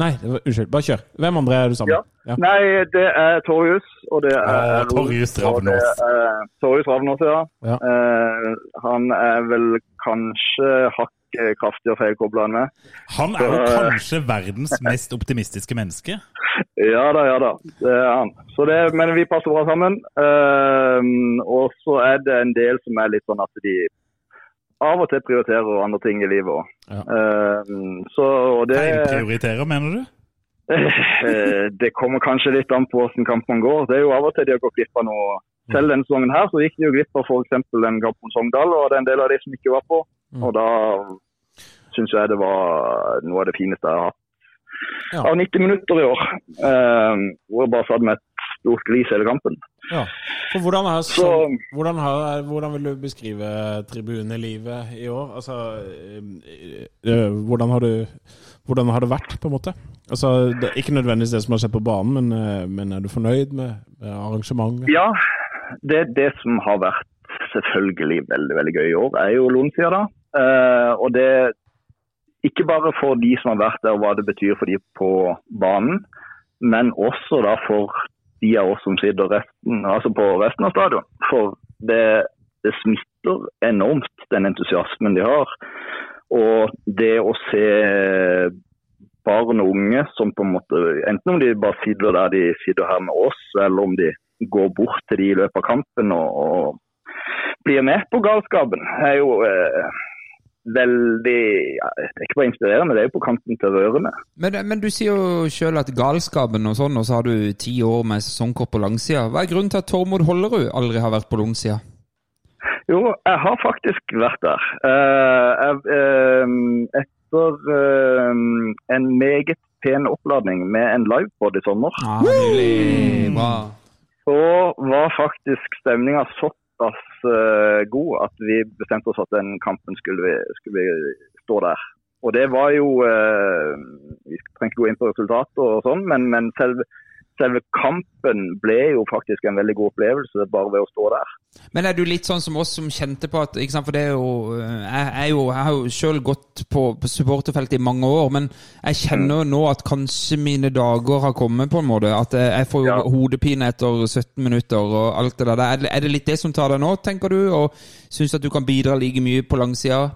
Nei, det unnskyld. Bare kjør. Hvem andre er du sammen med? Ja. Nei, det er Torjus, og det er Å, Torjus Ravnås. er Torjus Ravnås, ja. Ja. Eh, han er vel kanskje hakket kraftigere feilkobla enn meg. Han er jo kanskje verdens mest optimistiske menneske. Ja da, ja da. Det er han. Så det, men vi passer bra sammen. Eh, og så er det en del som er litt sånn at de av og til prioriterer andre ting i livet òg. Ja. så og det Feilprioriterer, mener du? Eh, det kommer kanskje litt an på hvordan kampen går. Det er jo av og til de har gått glipp av noe. Selv denne sesongen her så gikk de jo glipp av f.eks. en kamp mot Sogndal, og det er en del av de som ikke var på. Og da syns jeg det var noe av det fineste jeg har hatt av 90 minutter i år. Eh, hvor jeg bare satt med et stort lys hele kampen. Ja. Hvordan, er, Så- hvordan, er, hvordan vil du beskrive tribunelivet i år? Altså, eh, eh, hvordan, har du, hvordan har det vært, på en måte? Altså, det, ikke nødvendigvis det som har skjedd på banen, men, eh, men er du fornøyd med, med arrangementet? Ja, det, det som har vært selvfølgelig veldig veldig gøy i år, er jo Lonsia. da. Eh, og det ikke bare for de som har vært der og hva det betyr for de på banen, men også da for de av oss som sitter resten, altså på resten av stadion. For det, det smitter enormt, den entusiasmen de har. Og det å se barn og unge som på en måte, enten om de bare sitter der de sitter her med oss, eller om de går bort til de i løpet av kampen og, og blir med på galskapen, er jo eh, veldig ja, ikke bare inspirerende, det er jo på kanten til rørende. Men, men du sier jo sjøl at galskapen og sånn, og så har du ti år med sesongkort på langsida. Hva er grunnen til at Tormod Hollerud aldri har vært på langsida? Jo, jeg har faktisk vært der. Eh, eh, etter eh, en meget pen oppladning med en livepod i sommer, ah. Så var faktisk stemninga såpass eh, god at vi bestemte oss at den kampen skulle vi, skulle vi stå der. Og det var jo eh, Vi trenger ikke gå inn på resultatet og sånn, men, men selve, selve kampen ble jo faktisk en veldig god opplevelse bare ved å stå der. Men er du litt sånn som oss som kjente på at ikke sant, For det er jo eh, Jeg, er jo, jeg har jo sjøl gått på, på supporterfeltet i mange år, men jeg kjenner jo nå at kanskje mine dager har kommet, på en måte. At jeg jeg får jo Ja. hodepine etter 17 minutter og alt det der. Er det, er det litt det som tar deg nå, tenker du? Og syns at du kan bidra like mye på langsida?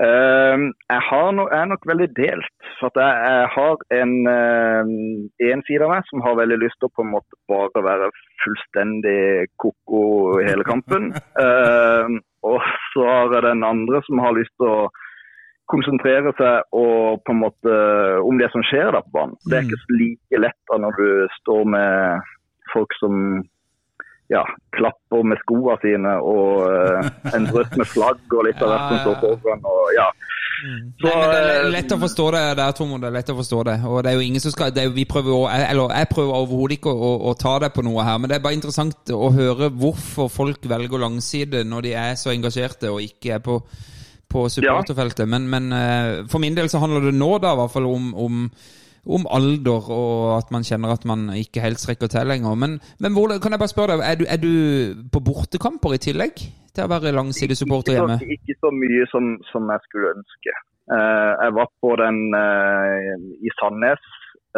Ehm, jeg, har no, jeg er nok veldig delt. For jeg, jeg har en, ehm, en side av meg som har veldig lyst til å på en måte bare være fullstendig ko-ko hele kampen. uh, og så har jeg den andre som har lyst til å konsentrere seg og på en måte om det som skjer der på banen. Det er ikke så like lett da når du står med folk som ja, klapper med skoene sine og eh, en drøss med flagg og litt av hvert som står foran. Og, ja. Så, Nei, det er eh, lett å forstå det der, Tormod. Det er lett å forstå det. Og det er jo ingen som skal det jo- vi prøver å, Eller jeg prøver overhodet ikke å, å, å ta deg på noe her, men det er bare interessant å høre hvorfor folk velger langside når de er så engasjerte og ikke er på, på supporterfeltet. Men, men eh, for min del så handler det nå da i hvert fall om, om om alder og at man kjenner at man ikke helt strekker til lenger. Men, men hvor, kan jeg bare spørre deg, er du, er du på bortekamper i tillegg til å være langsidesupporter hjemme? Ikke ikke så mye som, som jeg skulle ønske. Uh, jeg var på den uh, i Sandnes,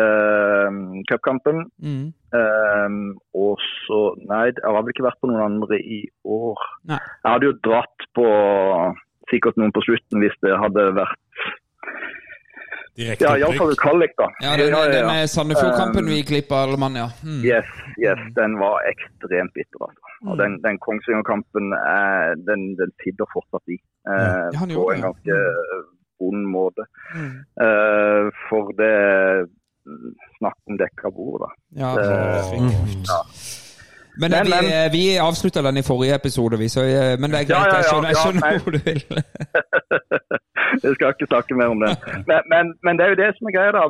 uh, cupkampen. Mm. Uh, og så Nei, jeg har vel ikke vært på noen andre i år. Nei. Jeg hadde jo dratt på sikkert noen på slutten hvis det hadde vært Direkte Ja, iallfall kvalik, da. Ja, den, Ja, ja, ja. Sandefjordkampen Sandefjord-kampen Um, vi klippa glipp av, alle mann, ja. Mm. Yes, yes, den var ekstremt bitter. altså. Og den, den Kongsvinger-kampen er- den, den sitter fortsatt i. Eh, Ja, på en ganske vond måte. Mm. Eh, for det Snakk om dekka bord, da. Ja, det, ja. Men, Men, vi, men- vi avslutta den i forrige episode, vi, så, eh, men det er Ja, greit. ja, Jeg ja, skjønner, jeg skjønner hvor du vil. Jeg skal ikke snakke mer om det. Men, men, men det er jo det som er greia. da.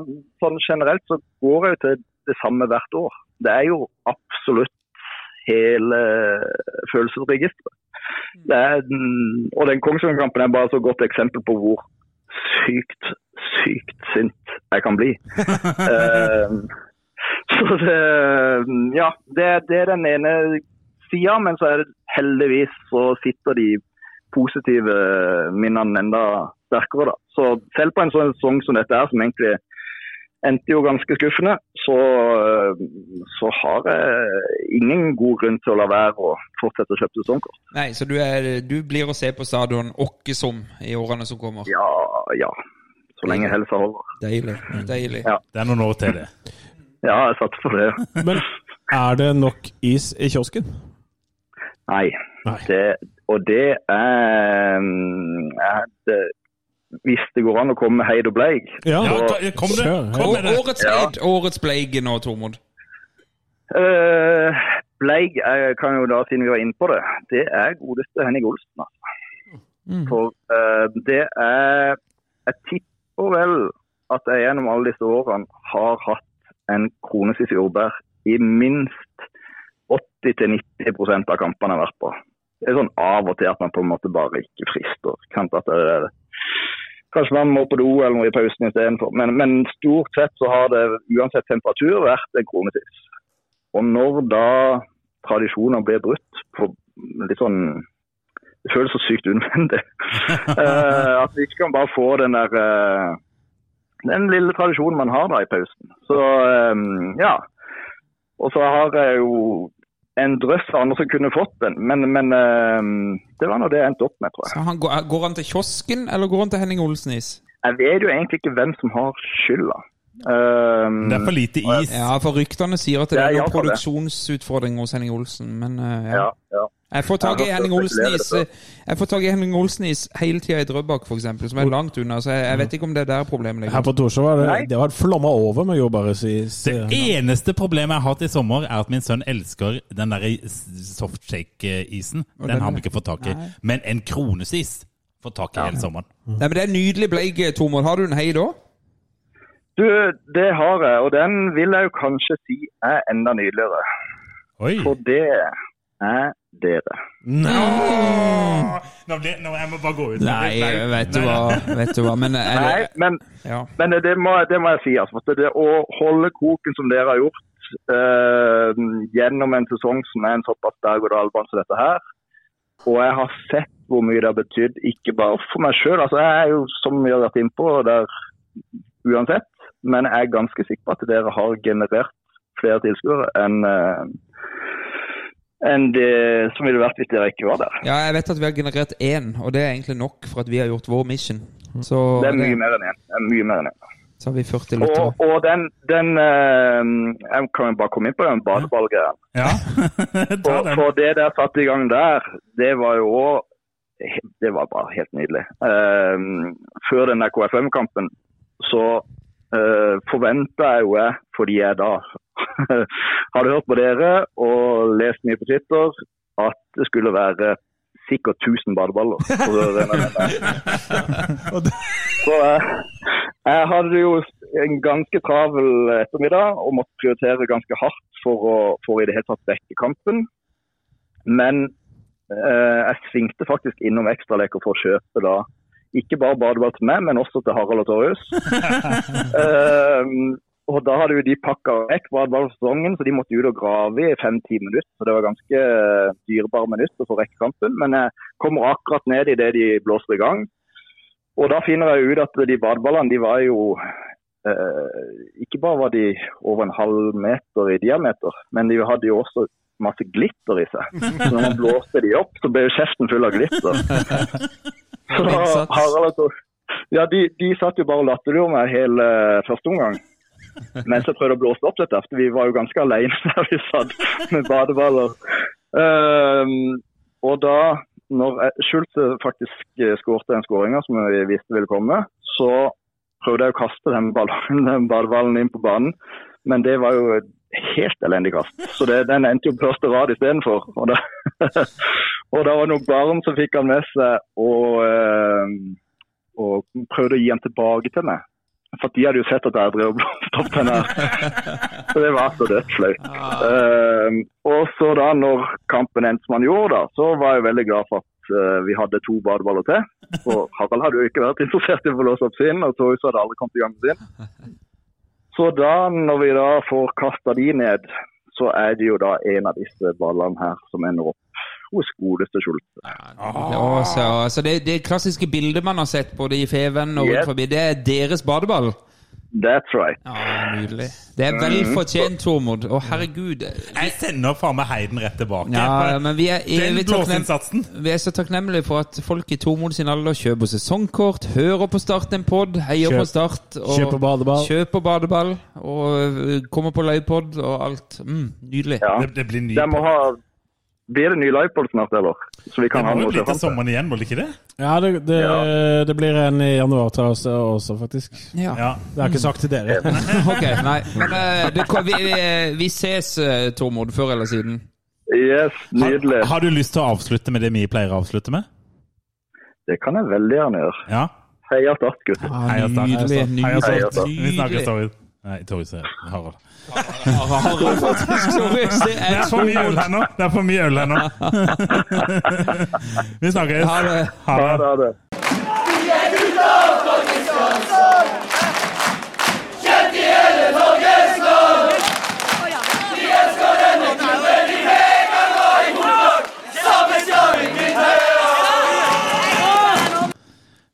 Sånn generelt så går jeg jo til det samme hvert år. Det er jo absolutt hele følelsesregisteret. Er, og den Kongsvinger-kampen er bare så godt eksempel på hvor sykt, sykt sint jeg kan bli. Eh, så det Ja, det, det er den ene sida, men så er det heldigvis så sitter de positive minnene enda sterkere. da. Så selv på en sånn sesong som dette her, som egentlig endte jo ganske skuffende, så, så har jeg ingen god grunn til å la være å fortsette å kjøpe sesongkort. Nei, så du, er, du blir å se på stadion åkke som i årene som kommer. Ja, ja. Så lenge helsa holder. Deilig. deilig. Ja. Det er noen år til det. Ja, jeg satser på det. Men er det nok is i kiosken? Nei. Nei. Det, og det er, er det, Hvis det går an å komme med Heid og Bleik Ja, Ja, Så- ta- kom det! Kom med det! Årets Ja. Årets Bleige nå, Tormod. Uh, Bleik jeg kan jo da, siden vi var inne på det, det er godeste Henning Olsen. Altså. Mm. For uh, det er Jeg tipper vel at jeg gjennom alle disse årene har hatt en kronesis jordbær i minst 80-90% av kampene har vært på. Det er sånn av og til at man på en måte bare ikke frister. Kan at det er, kanskje man må på do eller noe i pausen istedenfor. Men, men stort sett så har det uansett temperatur vært en kronesis. Og når da tradisjoner blir brutt på litt sånn Det føles så sykt unødvendig. Eh, at vi ikke kan bare få den der eh, Den lille tradisjonen man har da i pausen. Så eh, ja. Og så har jeg jo en drøss av andre som kunne fått den, men, men eh, det var nå det jeg endte opp med, tror jeg. Så han går, går han til kiosken, eller går han til Henning Olsen-is? Jeg vet jo egentlig ikke hvem som har skylda. Um, Det er for lite is. Ja, for ryktene sier at det er noen produksjonsutfordringer hos Henning Olsen, men uh, ja. ja, ja. Jeg får tak i Henning Olsnis Jeg får tak i Henning Olsnis hele tida i Drøbak, f.eks., som er langt unna. Så jeg, jeg vet ikke om det er der problemet Her på Torshov var det, det vært flomma over med jordbæresis. Det eneste problemet jeg har hatt i sommer, er at min sønn elsker den der softshake-isen. Den den- har vi ikke fått tak i. Nei. Men en kronesis får tak i hele sommeren. Nei, men Det er nydelig bleik, Tormod. Har du en hei da? Du, det har jeg, og den vil jeg jo kanskje si er enda nydeligere. Oi! For det er dere. Nå, ble, nå jeg må bare gå ut. Nei, vet du hva. Vet du hva. Men er Nei, men, ja. men det, må, det må jeg si. Altså, for det å holde koken som dere har gjort eh, gjennom en sesong som er en såpass berg-og-dal-bane som dette her, og jeg har sett hvor mye det har betydd, ikke bare for meg sjøl. Altså, jeg er jo, som vi har vært innpå, der uansett, men jeg er ganske sikker på at dere har generert flere tilskuere enn eh, enn det som ville vært hvis dere ikke var der. ja, jeg vet at vi har generert én, og det er egentlig nok for at vi har gjort vår mission. Så, Det er mye mer enn én. Det er Mye mer enn én. så har vi 40 lyttere. Og, og den, den uh, Jeg kan jo bare komme inn på den badeballgreia. Ja, ta For, for det der satt i gang der, det var jo òg Det var bare helt nydelig. Uh, før den der KFM-kampen så uh, forventa jeg jo fordi jeg da hadde hørt på dere og lest mye på Twitter at det skulle være sikkert 1000 badeballer. Så eh, jeg hadde jo en ganske travel ettermiddag og måtte prioritere ganske hardt for å, for i det hele tatt dekke kampen. Men eh, jeg svingte faktisk innom ekstraleker for å kjøpe da ikke bare badeball til meg, men også til Harald og Torjus. um, og da hadde jo de pakka vekk badeball for sesongen, så de måtte ut og grave i fem-ti minutter. Så det var ganske eh, dyrebare minutter for rekkekampen. Men jeg kommer akkurat ned i det de blåser i gang. Og da finner jeg ut at de badeballene de var jo eh, Ikke bare var de over en halv meter i diameter, men de hadde jo også masse glitter i seg. Så når man blåste de opp, så ble jo kjeften full av glitter. Så Harald og ja, de, de satt jo bare og latterliggjorde meg hele første omgang. Mens jeg prøvde å blåse opp dette, vi var jo ganske alene der vi satt med badeballer. Um, og da, når Schulze Schultz faktisk eh, skårte den skåringa som jeg visste ville komme, så prøvde jeg å kaste den, ballen, den badeballen inn på banen. Men det var jo helt elendig kast. Så det, den endte jo på første rad istedenfor. Og, da- og da var det noen barn som fikk han med seg og, eh, og prøvde å gi han tilbake til meg. For de hadde jo sett at jeg drev og blåste opp den her. Så det var så dødsflaut. Eh, og så da når kampen endte som han gjorde, da, så var jeg veldig glad for at uh, vi hadde to badeballer til. For Harald hadde jo ikke vært interessert i å få låse opp sin, og Torjus hadde aldri kommet i gang med sin. Så da, når vi da får kasta de ned, så er det jo da en av disse ballene her som ender opp hos godeste Schultz. Ja, så, så det, det klassiske bildet man har sett både i Feven og rundt forbi, det er deres badeball? That's right. Ja, Nydelig. Det er vel fortjent, Tormod. Å, herregud. Jeg sender faen meg Heiden rett tilbake. Ja, men vi er Den evig takknem blåseinnsatsen. vi er så takknemlige for at folk i Tormod sin alder kjøper sesongkort, hører på Start en pod, heier Kjøp- på Start og kjøper badeball. kjøper badeball og øh, kommer på livepod og alt. Mm, nydelig. Ja. Det, det blir ny De må ha Blir det ny livepod snart, eller? Så vi kan ha må noe jo å bli se til fram til. sommeren igjen, må det ikke det? Ja, det, det, Ja. det blir en i januar til oss også, faktisk. Ja. Ja. Det har jeg ikke sagt til dere. Ok, nei. Men uh, det, vi, vi, vi ses, øh, Tormod, før eller siden. Yes, nydelig. Har, har du lyst til å avslutte med det vi pleier å avslutte med? Det kan jeg veldig gjerne gjøre. Ja? Heia Start, gutter. Start. Nydelig. Heia Start. Vi snakkes, Torjus. Nei, Torjus er Harald. Harald, faktisk. Sorry, det Det er for mye øl her nå! Det er for mye øl her nå. Vi snakkes. Ha det. Ha det. ha det.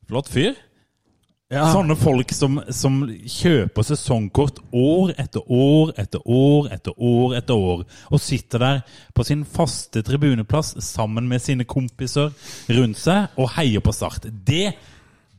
Flott fyr. Sånne folk som, som kjøper sesongkort år etter år etter år etter år etter år, og sitter der på sin faste tribuneplass sammen med sine kompiser rundt seg og heier på Start. Det,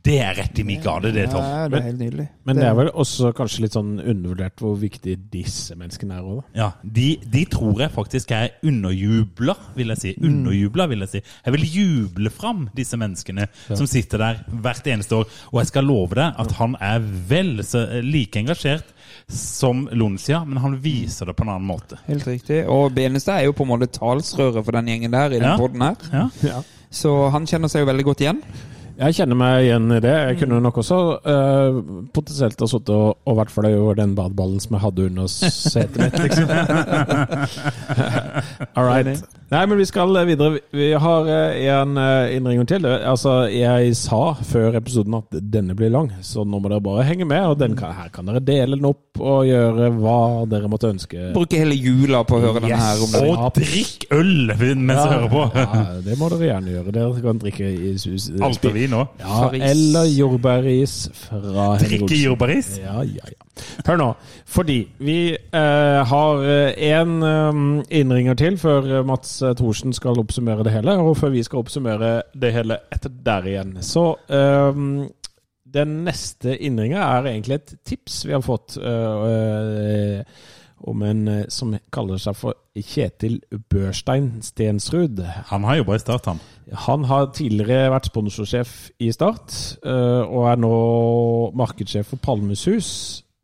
det er rett i min gade, det, Tom. Ja, det er helt nydelig. Men det er vel også kanskje litt sånn undervurdert hvor viktig disse menneskene er òg. Ja, de, de tror jeg faktisk er underjubla, vil jeg si. Underjubla, vil jeg si. Jeg vil juble fram disse menneskene som sitter der hvert eneste år. Og jeg skal love deg at han er vel så like engasjert som Lonsia, men han viser det på en annen måte. Helt riktig. Og Benestad er jo på en måte talsrøret for den gjengen der i den Ja. podden her. Ja. Så han kjenner seg jo veldig godt igjen. Jeg kjenner meg igjen i det. Jeg kunne nok også uh, potensielt ha sittet og, og vært flau over den badeballen som jeg hadde under setet mitt, liksom. All right. Nei, men vi skal videre. Vi har eh, en innringning innringer til. Altså, jeg sa før episoden at denne blir lang, så nå må dere bare henge med. Og den kan, her kan dere dele den opp og gjøre hva dere måtte ønske. Bruke hele jula på å høre denne her. om. Og drikk øl mens du hører på! Ja, det må dere gjerne gjøre. Dere kan drikke i sus. Alt er vi òg. Ja, eller jordbæris fra Henrik Drikke jordbæris? Ja, ja, ja. Hør nå, fordi vi eh, har én innringer til før eh, Mats eh, Thorsen skal oppsummere det hele, og før vi skal oppsummere det hele etter der igjen. Så eh, den neste innringa er egentlig et tips vi har fått eh, eh, om en eh, som kaller seg for Kjetil Børstein Stensrud. Han har jobba i Start, han. Han har tidligere vært sponsorsjef i Start, eh, og er nå markedssjef for Palmesus.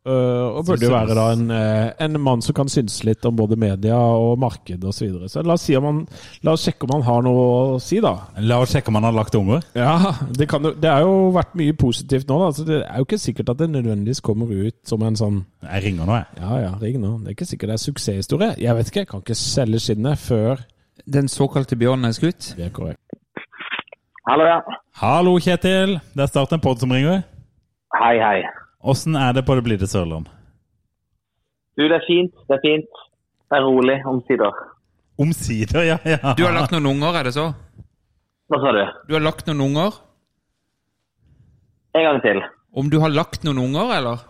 Øh, og burde jo være da en, eh, en mann som kan synse litt om både media og marked osv. Så, videre. så la oss, si om han, la oss sjekke om han har noe å si, da. La oss sjekke om han har lagt unger. Ja, Det, kan, det har jo vært mye positivt nå. da. Så det er jo ikke sikkert at det nødvendigvis kommer ut som en sånn Jeg ringer nå, jeg. Ja ja, ring nå. Det er ikke sikkert det er suksesshistorie. Jeg vet ikke, jeg kan ikke selge skinnet før Den såkalte bjørnen er skutt. det er korrekt. Hallo, ja. Hallo, Kjetil. Det er Start en pod som ringer. Hei, hei. Åssen er det på det blide Sørland? Du, det er fint. Det er fint. Det er rolig omsider. Omsider, ja, ja. Du har lagt noen unger, er det så? Hva sa du? Du har lagt noen unger? En gang til. Om du har lagt noen unger, eller?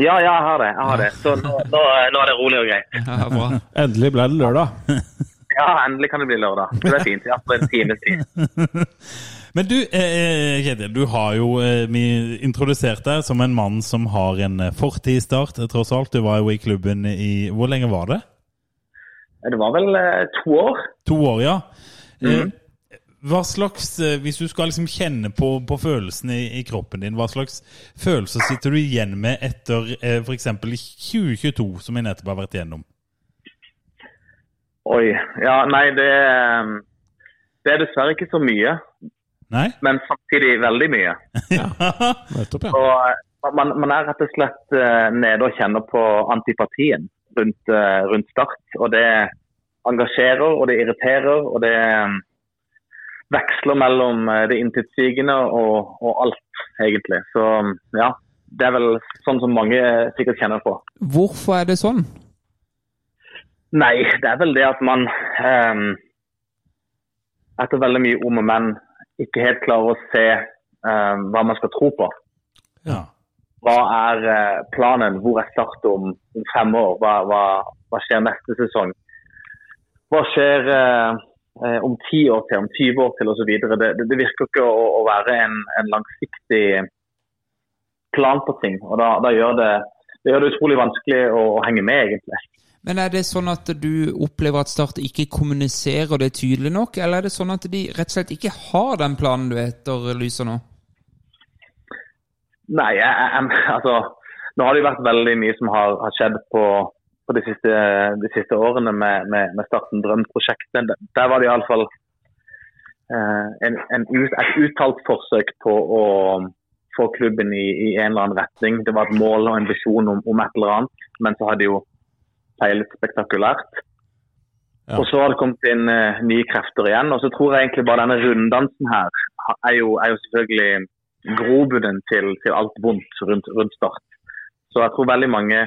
Ja, ja, jeg har det. Jeg har det. Så nå, nå, nå er det rolig og greit. Ja, bra. Endelig ble det lørdag. Ja, endelig kan det bli lørdag. Det er fint. Ja, for en times tid. Men du, eh, Kjetil, du har jo eh, vi introdusert deg som en mann som har en eh, fortid i Start, eh, tross alt. Du var jo i klubben i Hvor lenge var det? Det var vel eh, to år. To år, ja. Eh, Mhm. Hva slags, eh, Hvis du skal liksom kjenne på, på følelsene i, i kroppen din, hva slags følelser sitter du igjen med etter eh, f.eks. 2022, som vi nettopp har vært igjennom? Oi. Ja, nei, det, eh, det er dessverre ikke så mye. Nei? Men samtidig veldig mye. Nettopp, ja. Og eh, man, man er rett og slett eh, nede og kjenner på antipatien rundt, eh, rundt Start. Og det engasjerer, og det irriterer, og det veksler mellom det intetsigende og, og alt, egentlig. Så ja, det er vel sånn som mange sikkert kjenner på. Hvorfor er det sånn? Nei, det er vel det at man eh, etter veldig mye om og men ikke helt klarer å se um, hva man skal tro på. Ja. Hva er eh, planen? Hvor er Start om, om fem år? Hva, hva, hva skjer neste sesong? Hva skjer eh, om ti år til, om 20 år til osv.? Det, det, det virker ikke å, å være en, en langsiktig plan på ting. og Da, da gjør det, det gjør det utrolig vanskelig å, å henge med, egentlig. Men er det sånn at du opplever at Start ikke kommuniserer det tydelig nok, eller er det sånn at de rett og slett ikke har den planen du etterlyser nå? Nei, jeg, jeg, altså, nå har det jo vært veldig mye som har, har skjedd på, på de, siste, de siste årene med, med, med Starten Drøm-prosjektet. Der- var det iallfall eh, en, et uttalt forsøk på å få klubben i, i en eller annen retning. Det var et mål og en visjon om, om et eller annet, men så har det jo feilet spektakulært. Ja. Og så har det kommet inn uh, nye krefter igjen. Og så tror jeg egentlig bare denne runddansen her er jo, er jo selvfølgelig grobunnen til, til alt vondt rundt, rundt Start. Så jeg tror veldig mange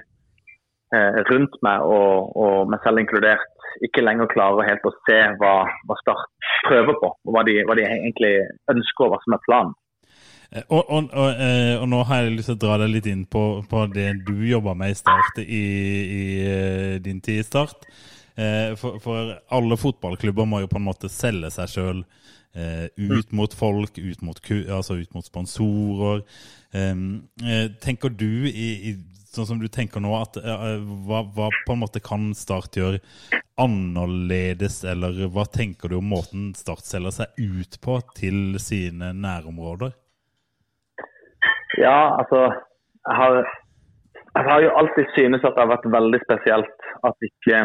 uh, rundt meg, og, og meg selv inkludert, ikke lenger klarer helt å se hva, hva Start prøver på. Og hva de, hva de egentlig ønsker, og hva som er planen. Eh, Og, og, og, eh, og nå har jeg lyst til å dra deg litt inn på, på det du jobba med i Start i, i eh, din tid i Start. For, for alle fotballklubber må jo på en måte selge seg sjøl ut mot folk, ut mot, altså ut mot sponsorer. Eh, Tenker du, i, i, sånn som du tenker nå, at hva, hva på en måte kan Start gjøre annerledes, eller hva tenker du om måten Start selger seg ut på til sine nærområder? Ja, altså jeg har, jeg har jo alltid synes at det har vært veldig spesielt at ikke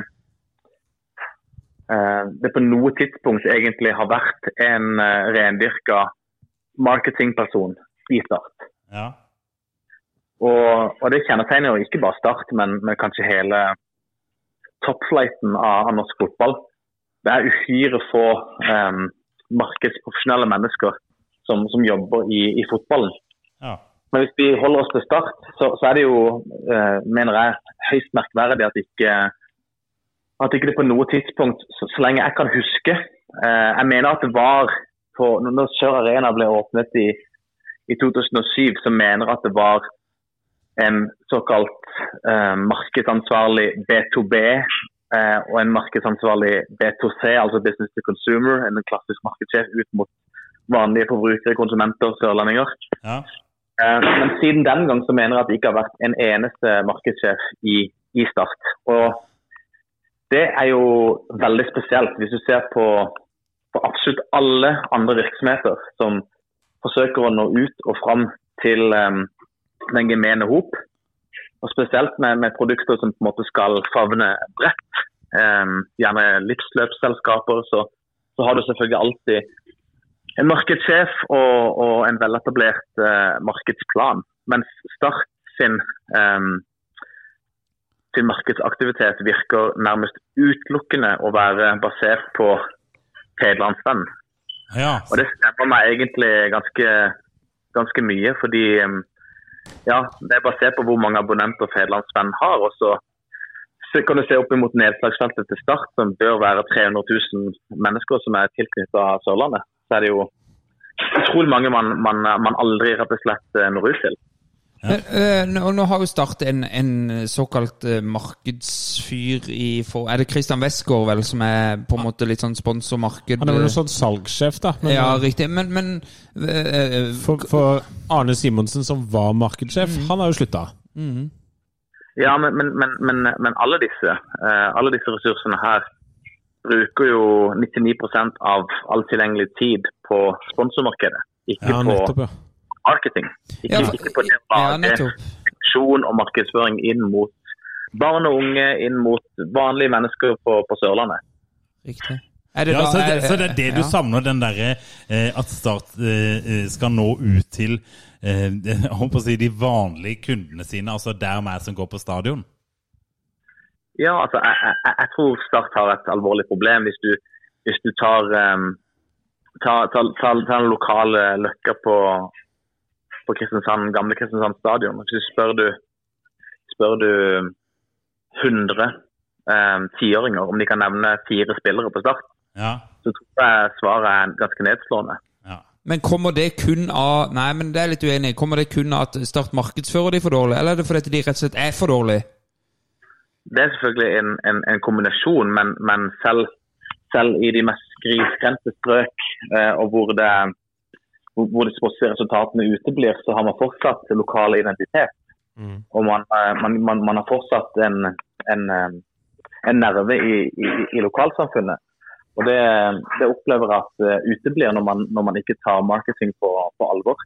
eh, det på noe tidspunkt egentlig har vært en eh, rendyrka marketingperson i Start. Ja. Og, og det kjennetegner jo ikke bare Start, men, men kanskje hele toppflighten av, av norsk fotball. Det er uhyre få eh, markedsprofesjonelle mennesker som, som jobber i, i fotballen. Men hvis vi holder oss til start, så, så er det jo, eh, mener jeg, høyst merkverdig at ikke, at ikke det på noe tidspunkt, så, så lenge jeg kan huske eh, Jeg mener at det var på, Når Sør Arena ble åpnet i, i 2007, så mener jeg at det var en såkalt eh, markedsansvarlig B2B eh, og en markedsansvarlig B2C, altså Business to Consumer, en klassisk markedssjef ut mot vanlige forbrukere, konsumenter, sørlendinger. ja. Eh, Men siden den gang så mener jeg at det ikke har vært en eneste markedssjef i, i Start. Og det er jo veldig spesielt hvis du ser på, på absolutt alle andre virksomheter som forsøker å nå ut og fram til um, den gemene hop. og spesielt med, med produkter som på en måte skal favne bredt, Um, gjerne livsløpsselskaper, så, så har du selvfølgelig alltid en markedssjef og, og en veletablert uh, markedsplan. Mens Start sin, um, sin markedsaktivitet virker nærmest utelukkende å være basert på Fedlandsvenn. Ja. Og det stemmer meg egentlig ganske, ganske mye, fordi um, ja, det er basert på hvor mange abonnenter Fedlandsvenn har. Og så så kan du se opp imot nedslagsfeltet til Start, som bør være 300 000 mennesker som er tilknyttet Sørlandet. Så er det jo utrolig mange man, man, man aldri rett og slett eh, når ut til. Men, eh, nå, nå har jo Start en, en såkalt eh, markedsfyr i for, Er det Christian Westgård vel som er på en måte litt sånn sponsormarked? Han er vel en sånn salgssjef, da. Men, Ja, riktig. Men, men eh, for, for Arne Simonsen, som var markedssjef, han har jo slutta. Ja, men, men, men, men, men alle, disse, eh, alle disse ressursene her bruker jo 99% av all tilgjengelig tid på sponsormarkedet. Ikke Ja, på nettopp, ja. marketing. Ikke, Ja, for- ikke på det å lage funksjon og markedsføring inn mot barn og unge, inn mot vanlige mennesker på, på Sørlandet. Riktig. Er det Ja, da- så, det, så det er det du ja. savner, den derre eh, at Start eh, eh, skal nå ut til eh, jeg håper å si, de vanlige kundene sine, altså der meg som går på stadion? Ja, altså, jeg, jeg, jeg tror Start har et alvorlig problem hvis du, hvis du tar, um, tar, tar, tar, tar den lokale løkka på, på Kristiansand, gamle Kristiansand stadion. Hvis du spør du, spør du 100 um, tiåringer om de kan nevne fire spillere på Start, Ja. så tror jeg svaret er ganske nedslående. ja. Men kommer det kun av Nei, men det er litt uenig. Kommer det kun av at Start markedsfører de for dårlig, eller er det fordi de rett og slett er for dårlige? Det er selvfølgelig en, en, en kombinasjon, men, men selv, selv i de mest grisgrendte strøk, eh, og hvor, det, hvor, hvor de sportslige resultatene uteblir, så har man fortsatt lokal identitet. Og man, eh, man, man, man har fortsatt en, en, eh, en nerve i, i, i lokalsamfunnet. Og det, det opplever jeg at eh, uteblir når man, når man ikke tar marketing på, på alvor.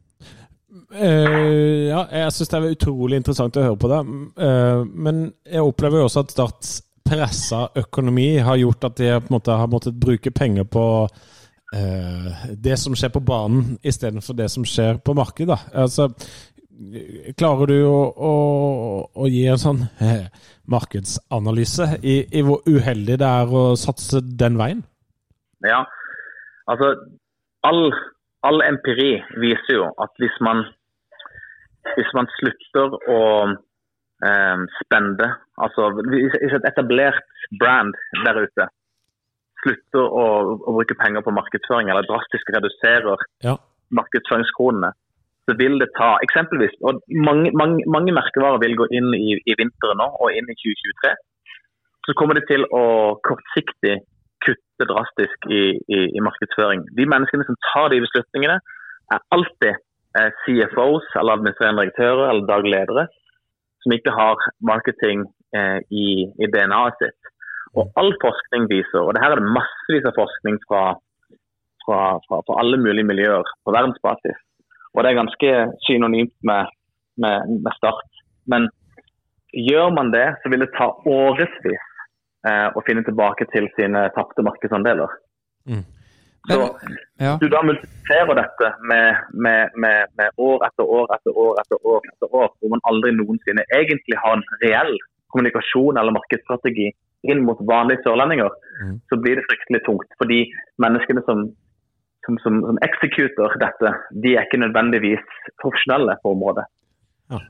Eh, ja, jeg syns det er utrolig interessant å høre på det. Uh, men jeg opplever jo også at Starts pressa økonomi har gjort at de på en måte har måttet bruke penger på uh, det som skjer på banen, istedenfor det som skjer på markedet. Altså, klarer du å, å, å gi en sånn eh, markedsanalyse i, i hvor uheldig det er å satse den veien? Ja, altså all, all empiri viser jo at hvis man, hvis man slutter å eh, spende, altså hvis et etablert brand der ute slutter å, å bruke penger på markedsføring eller drastisk reduserer Ja. markedsføringskronene, så vil det ta eksempelvis, og mange, mange, mange merkevarer vil gå inn i, i vinteren nå og inn i 2023, så kommer det til å kortsiktig kutte drastisk i, i, i markedsføring. De menneskene som tar de beslutningene, er alltid eh, CFOs eller administrerende direktører eller daglige ledere som ikke har marketing eh, i, i DNA-et sitt. Og all forskning viser, og det her er det massevis av forskning fra, fra, fra, fra alle mulige miljøer på verdensbasis, og det er ganske synonymt med, med, med start. Men gjør man det, så vil det ta årevis eh, å finne tilbake til sine tapte markedsandeler. Så Men, ja. du da multipliserer dette med, med, med, med år etter år etter år etter år, etter år, hvor man aldri noensinne egentlig har en reell kommunikasjon eller markedsstrategi inn mot vanlige sørlendinger, så blir det fryktelig tungt. Fordi menneskene som, som, som, som executer dette, de er ikke nødvendigvis profesjonelle på området. Ja.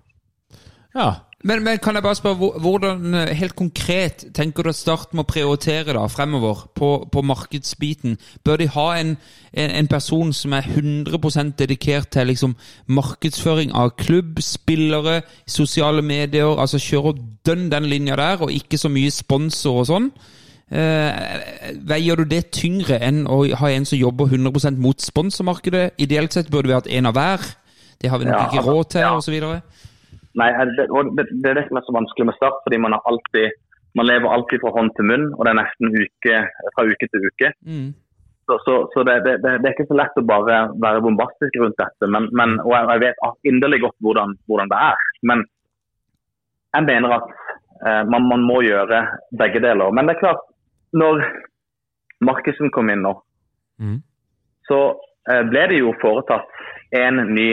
Ja. Men, men kan jeg bare spørre, hvordan eh, helt konkret tenker du at Start må prioritere da fremover på, på markedsbiten? Bør de ha en, en, en person som er 100% dedikert til liksom markedsføring av klubb, spillere, sosiale medier, altså kjøre dønn den linja der, og ikke så mye sponsor og sånn? Eh, veier du det tyngre enn å ha en som jobber 100% mot sponsormarkedet? Ideelt sett burde vi hatt en av hver. Det har vi nok Ja, ikke altså, råd til, ja. videre. Nei, det, det, det er det som er så vanskelig med Start, fordi man har alltid man lever alltid fra hånd til munn, og det er nesten uke, fra uke til uke. Mm. Så, så, så det, det, er ikke så lett å bare være bombastisk rundt dette. Men, men, og jeg vet inderlig godt hvordan, hvordan det er. Men jeg mener at eh, man, man må gjøre begge deler. Men det er klart, når Markussen kom inn nå, mm. så eh, ble det jo foretatt en ny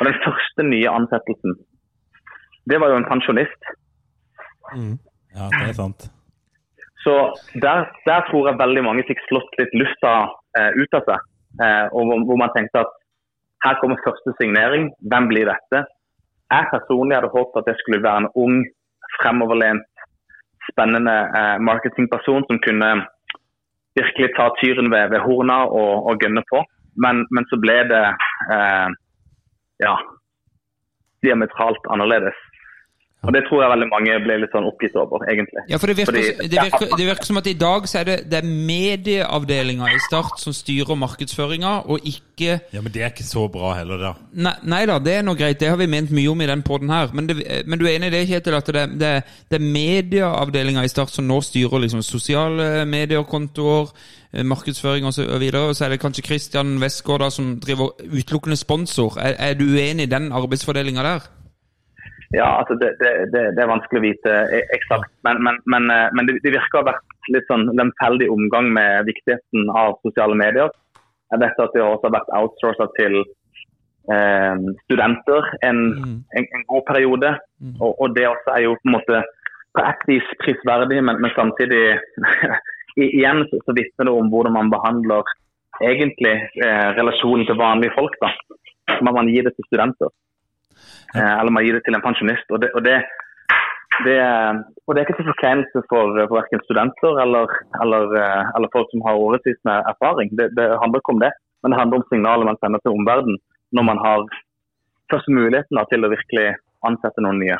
Og den første nye ansettelsen, det var jo en pensjonist. Ja, det er sant. Så der, der tror jeg veldig mange fikk slått litt lufta eh, ut av seg. Eh, og hvor, hvor man tenkte at her kommer første signering, hvem blir dette? Jeg personlig hadde håpet at det skulle være en ung, fremoverlent, spennende eh, marketingperson som kunne virkelig ta tyren ved, ved horna og, og gønne på. Men, men så ble det eh, ja, diametralt annerledes. Og Det tror jeg veldig mange ble litt sånn oppgitt over, egentlig. Ja, for det virker, Fordi- det virker, det virker som at i dag så er det, det medieavdelinga i Start som styrer markedsføringa, og ikke Ja, Men det er ikke så bra heller, da. Nei, nei da, det er nå greit, det har vi ment mye om i den poden her. Men, det, men du er enig i det, Kjetil, at det, det, det er medieavdelinga i Start som nå styrer liksom sosiale medier-kontoer, eh, markedsføring osv., og, så og så er det kanskje Christian Westgård da, som driver utelukkende sponsor. Er, er du uenig i den arbeidsfordelinga der? Ja, altså det, det, det, er vanskelig å vite e- eksakt. Men, men, men, eh, men det, det virker å ha vært litt sånn lemfeldig omgang med viktigheten av sosiale medier. Jeg vet at det også har vært outsourca til eh, studenter en, en, en god periode. Og, og det også er jo på en måte på et vis prisverdig, men, men samtidig Igjen så, så vitner det om hvordan man behandler egentlig eh, relasjonen til vanlige folk. da. Man, man gir det til studenter. Eh, eller man gir det til en pensjonist. Og og og det er ikke til forkleinelse for, for verken studenter eller, eller, eh, eller folk som har årevis med erfaring. Det, det handler ikke om det, men det handler om signaler man sender til omverdenen når man har først muligheten da, til å virkelig ansette noen nye.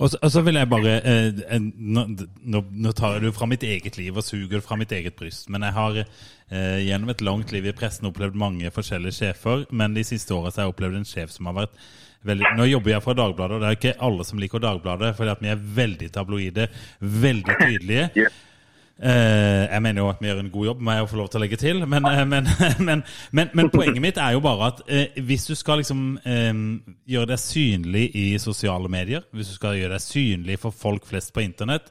Og så, og så vil jeg bare eh, nå, nå, tar jeg det fra mitt eget liv og suger fra mitt eget bryst. Men jeg har eh, gjennom et langt liv i pressen opplevd mange forskjellige sjefer. Men de siste åra har jeg opplevd en sjef som har vært veldig Nå jobber jeg for Dagbladet, og det er ikke alle som liker Dagbladet, fordi vi er veldig tabloide, veldig tydelige. Eh, jeg mener jo at vi gjør en god jobb, må jeg jo få lov til å legge til. Men, eh, men, men, men, men poenget mitt er jo bare at eh, hvis du skal liksom eh, gjøre deg synlig i sosiale medier, hvis du skal gjøre deg synlig for folk flest på internett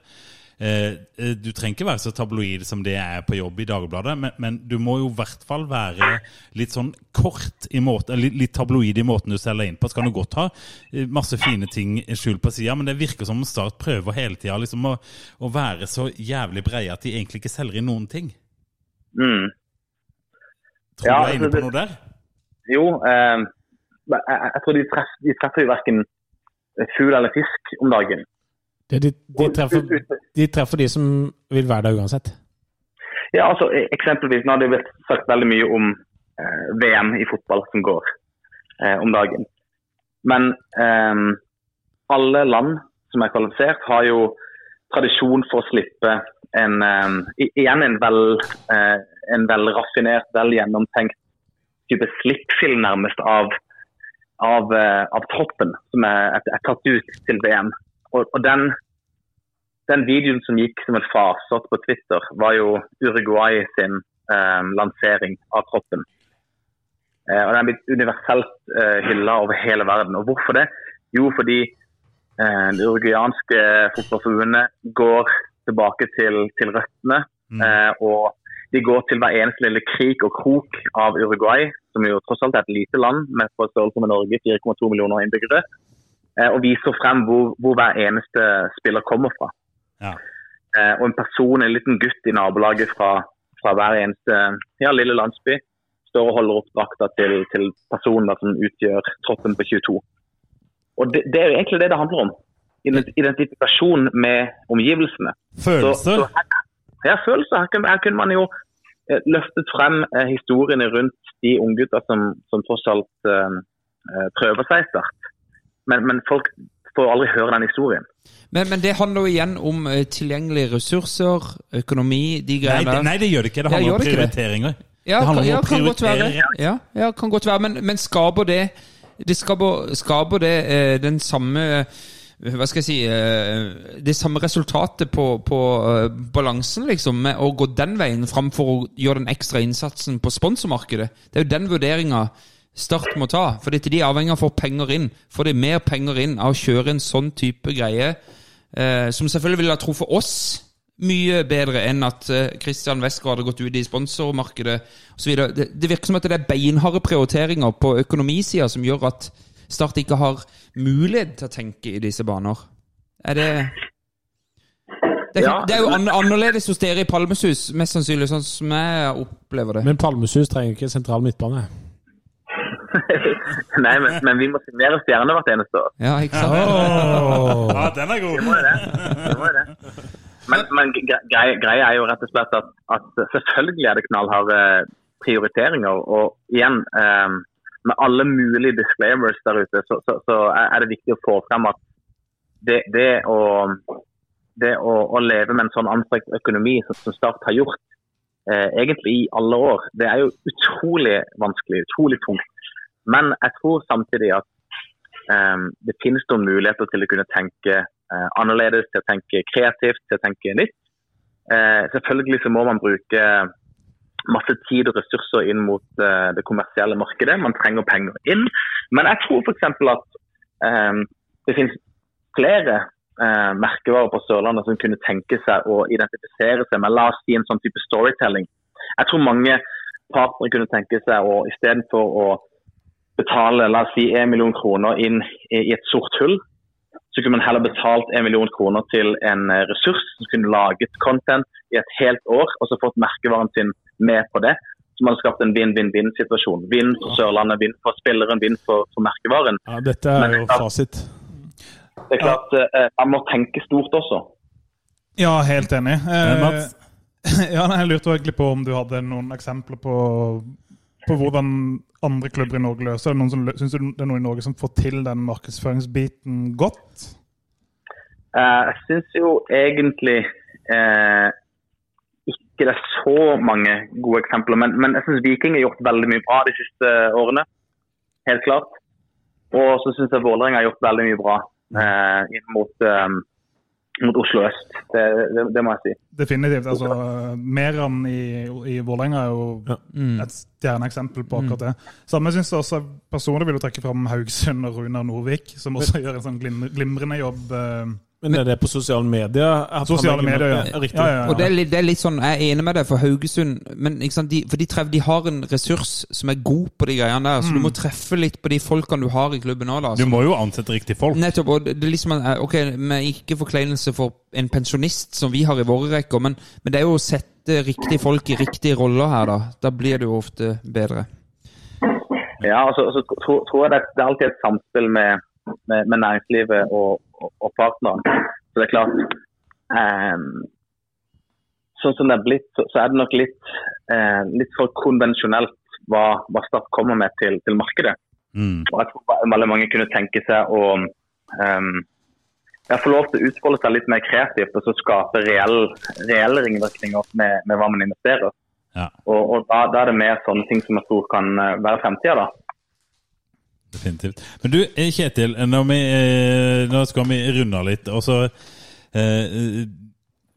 eh, eh, Du trenger ikke være så tabloid som det er på jobb i Dagbladet, men, men du må jo i hvert fall være litt sånn kort i måten, litt, litt tabloid i måten du selger inn på. Så kan du godt ha eh, masse fine ting skjult på sida, men det virker som om Start prøver hele tida liksom å, å være så jævlig breie at de egentlig ikke selger inn noen ting. Mm. Tror Ja, du er inne altså, på noe der? Jo, eh, jeg- jeg tror de treffer, de treffer jo verken fugl eller fisk om dagen. Det, de, de, treffer, de treffer de som vil være der uansett. Ja, altså e- eksempelvis, Nå har det vært sagt veldig mye om eh, VM i fotball som går eh, om dagen. Men eh, alle land som er kvalifisert, har jo tradisjon for å slippe en, eh, igjen en vel, eh, en vel raffinert, vel gjennomtenkt type slippfilm nærmest av, av, eh, av troppen som er, er tatt ut til VM. Og, og den, den videoen som gikk som et farsott på Twitter, var jo Uruguay sin eh, lansering av troppen. Eh, og Den er blitt universelt eh, hylla over hele verden. Og hvorfor det? Jo, fordi eh, det uruguayanske fotballforbundet går tilbake til, til røttene. Eh, og de går til hver eneste lille krik og krok av Uruguay, som jo tross alt er et lite land med på størrelse med Norge, 4,2 millioner innbyggere, eh, og viser frem hvor, hvor hver eneste spiller kommer fra. Ja. Eh, og en person, en liten gutt i nabolaget fra, fra hver eneste ja, lille landsby, står og holder opp drakta til, til personer som utgjør troppen på 22. Og det, det er jo egentlig det det handler om. Identifikasjon med omgivelsene. Følelser? Så, så her, ja, følelser. Her, her kunne man jo eh, løftet frem eh, historiene rundt de unggutta som, som tross alt eh, eh, prøver seg i start. Men, men folk får aldri høre den historien. Men, men det handler jo igjen om eh, tilgjengelige ressurser, økonomi, de greiene der. nei, det gjør det ikke. Det handler gjør om det? prioriteringer. Ja, det handler kan, om å prioritere. Ja, ja, kan godt være. Men, men skaper det Det skaper, skaper det eh, den samme eh, hva skal jeg si eh, Det samme resultatet på, på eh, balansen, liksom, med å gå den veien framfor å gjøre den ekstra innsatsen på sponsormarkedet. Det er jo den vurderinga Start må ta. For de er avhengig av å få penger inn. Får de mer penger inn av å kjøre en sånn type greie, eh, som selvfølgelig ville ha truffet oss mye bedre enn at eh, Christian Westgård hadde gått ut i sponsormarkedet osv. Det, det virker som at det er beinharde prioriteringer på økonomisida som gjør at Start ikke har mulighet til å tenke i disse baner. Er det Det er, Ja. det er jo an annerledes hos dere i Palmesus, mest sannsynlig, sånn som jeg opplever det. Men Palmesus trenger ikke sentral midtbane. Nei, men, men vi må signere stjerner hvert eneste år. Ja, ikke sant? Oh. Ja, den er god. god. må jo det. det, må det. Men, men greia grei er jo rett og slett at, at selvfølgelig er det knallharde prioriteringer. Og igjen, eh, med alle mulige disclaimers der ute, så, så, så er det viktig å få frem at det, det, å, det å, å leve med en sånn anstrengt økonomi som, som Start har gjort, eh, egentlig i alle år, det er jo utrolig vanskelig, utrolig tungt. Men jeg tror samtidig at um, det finnes noen muligheter til å kunne tenke uh, annerledes, til å tenke kreativt, til å tenke nytt. Uh, selvfølgelig så må man bruke masse tid og ressurser inn mot uh, det kommersielle markedet. Man trenger penger inn. Men jeg tror f.eks. at um, det finnes flere uh, merkevarer på Sørlandet som kunne tenke seg å identifisere seg med la oss si en sånn type storytelling. Jeg tror mange partnere kunne tenke seg å istedenfor å betale la oss si 1 million kroner inn i et sort hull, så kunne man heller betalt 1 million kroner til en eh, ressurs som kunne laget content i et helt år, og så fått merkevaren sin med på det. Så man har skapt en vinn-vinn-vinn-situasjon. Vinn for Sørlandet, vinn for spilleren, vinn for, for merkevaren. Ja, dette er jo fasit. Det er klart, eh, Man må tenke stort også. Ja, helt enig. Eh, Mats? ja, nei, jeg lurte egentlig på om du hadde noen eksempler på, på hvordan andre klubber i Norge løser det. Som, Syns du det er noen i Norge som får til den markedsføringsbiten godt? Eh, Jeg syns jo egentlig eh, ikke det er så mange gode eksempler. Men, men jeg syns Viking har gjort veldig mye bra de siste årene. Helt klart. Og så syns jeg Vålerenga har gjort veldig mye bra eh, inn mot, eh, mot Oslo øst. Det, det, det må jeg si. Definitivt. altså Meran i, i Vålerenga er jo et stjerneeksempel på akkurat det. Samme syns jeg også personlig vil jo trekke fram Haugesund og Runar Nordvik, som også gjør en sånn glimrende jobb. eh, Men er det på sosiale medier? Sosiale medier, noe- ja. Riktig. Ja, ja, ja. Og det er, litt, det er litt sånn, Jeg er enig med deg for Haugesund, men ikke sant, de, for de, treff, de har en ressurs som er god på de greiene der. Så du må treffe litt på de folkene du har i klubben òg. Du må jo ansette riktig folk. Nettopp. og det er liksom en- Ok, med ikke forkleinelse for en pensjonist som vi har i våre rekker, men, men det er jo å sette riktige folk i riktige roller her, da. Da blir det jo ofte bedre. Ja, altså, så tror, tror jeg det, det er alltid et samspill med, med, med næringslivet og, og, og partneren. Så det er klart ehm, Sånn som det er blitt, så, så er det nok litt, eh, litt for konvensjonelt hva, hva Start kommer med til, til markedet. Mm. Og jeg tror veldig mange kunne tenke seg å um, få lov til å utfolde seg litt mer kreativt og så skape reelle, reelle ringvirkninger med, med hva man investerer. Ja. Og, og da, da er det mer sånne ting som jeg tror kan eh, være fremtida, da. Definitivt. Men du, eh, Kjetil, når vi, eh, nå skal vi runde litt. Og så eh,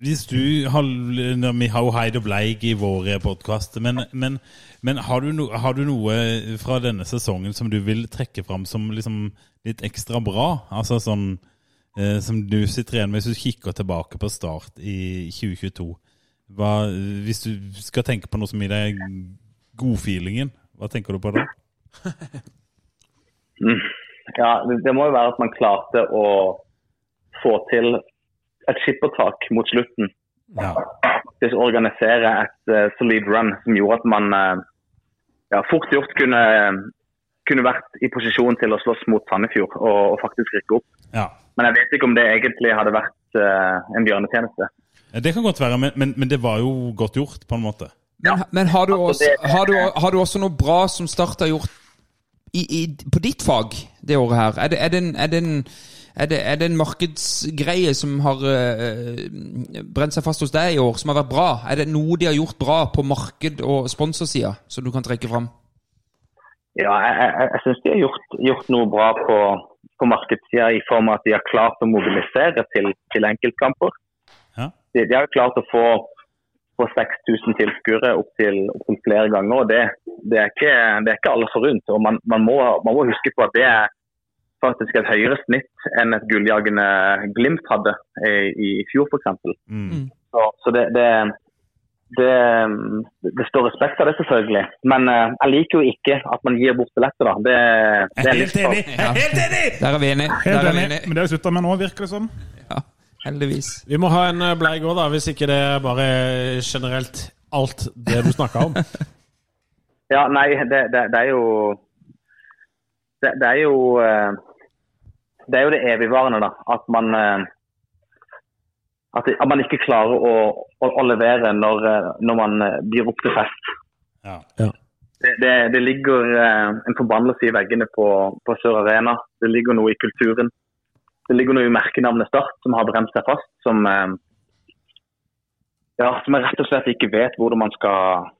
Hvis du har Vi har jo Heid og Bleik i våre podkast, men, men, men har, du no, har du noe fra denne sesongen som du vil trekke fram som liksom litt ekstra bra? Altså sånn eh, som du sitter igjen med hvis du kikker tilbake på start i 2022. Hva, hvis du skal tenke på noe som gir deg godfeelingen, hva tenker du på da? Mm. Ja, det, det må jo være at man klarte å få til et skippertak mot slutten. Ja. Faktisk organisere et uh, solid run som gjorde at man uh, ja, fort gjort kunne, kunne vært i posisjon til å slåss mot Sandefjord og, og faktisk rykke opp. ja. Men jeg vet ikke om det egentlig hadde vært uh, en bjørnetjeneste. Det kan godt være, men, men, men det var jo godt gjort, på en måte. Men, men har, du også, har, du, har du også noe bra som Start har gjort i, i, på ditt fag det året her? Er det, er det, en, er det, en, er det, er det en markedsgreie som har uh, brent seg fast hos deg i år, som har vært bra? Er det noe de har gjort bra på marked- og sponsorsida, som du kan trekke fram? Ja, jeg, jeg, jeg syns de har gjort, gjort noe bra på, på markedssida i form av at de har klart å mobilisere til, til enkeltkamper. Ja. De, de har klart å få få 6000 tilskuere opptil opp til flere ganger. og Det, det, er, ikke, det er ikke alle forunt. og man, man, må, man må huske på at det er faktisk et høyere snitt enn et gulljagende Glimt hadde i, i fjor f.eks. Mm. Så, så det, det, det, det står respekt av det, selvfølgelig. Men uh, jeg liker jo ikke at man gir bort billetter. da. Det, det er Helt enig! Helt enig! Der er vi enige. Der er vi enig. enige. Men det har vi slutta med nå, virker det som. Ja, heldigvis. Vi må ha en eh, bleig òg, da, hvis ikke det er bare generelt alt det du snakker om. Ja, nei, det, det, det er jo det, det er jo eh, Det er jo det evigvarende, da. At man eh, at, at man ikke klarer å, å, å levere når, når man blir opp til fest. Ja. Det, det, det ligger en forbannelse i veggene på, på Sør Arena. Det ligger noe i kulturen. Det ligger noe i merkenavnet Start som har brent seg fast. Som, eh, ja, som jeg rett og slett ikke vet hvordan man skal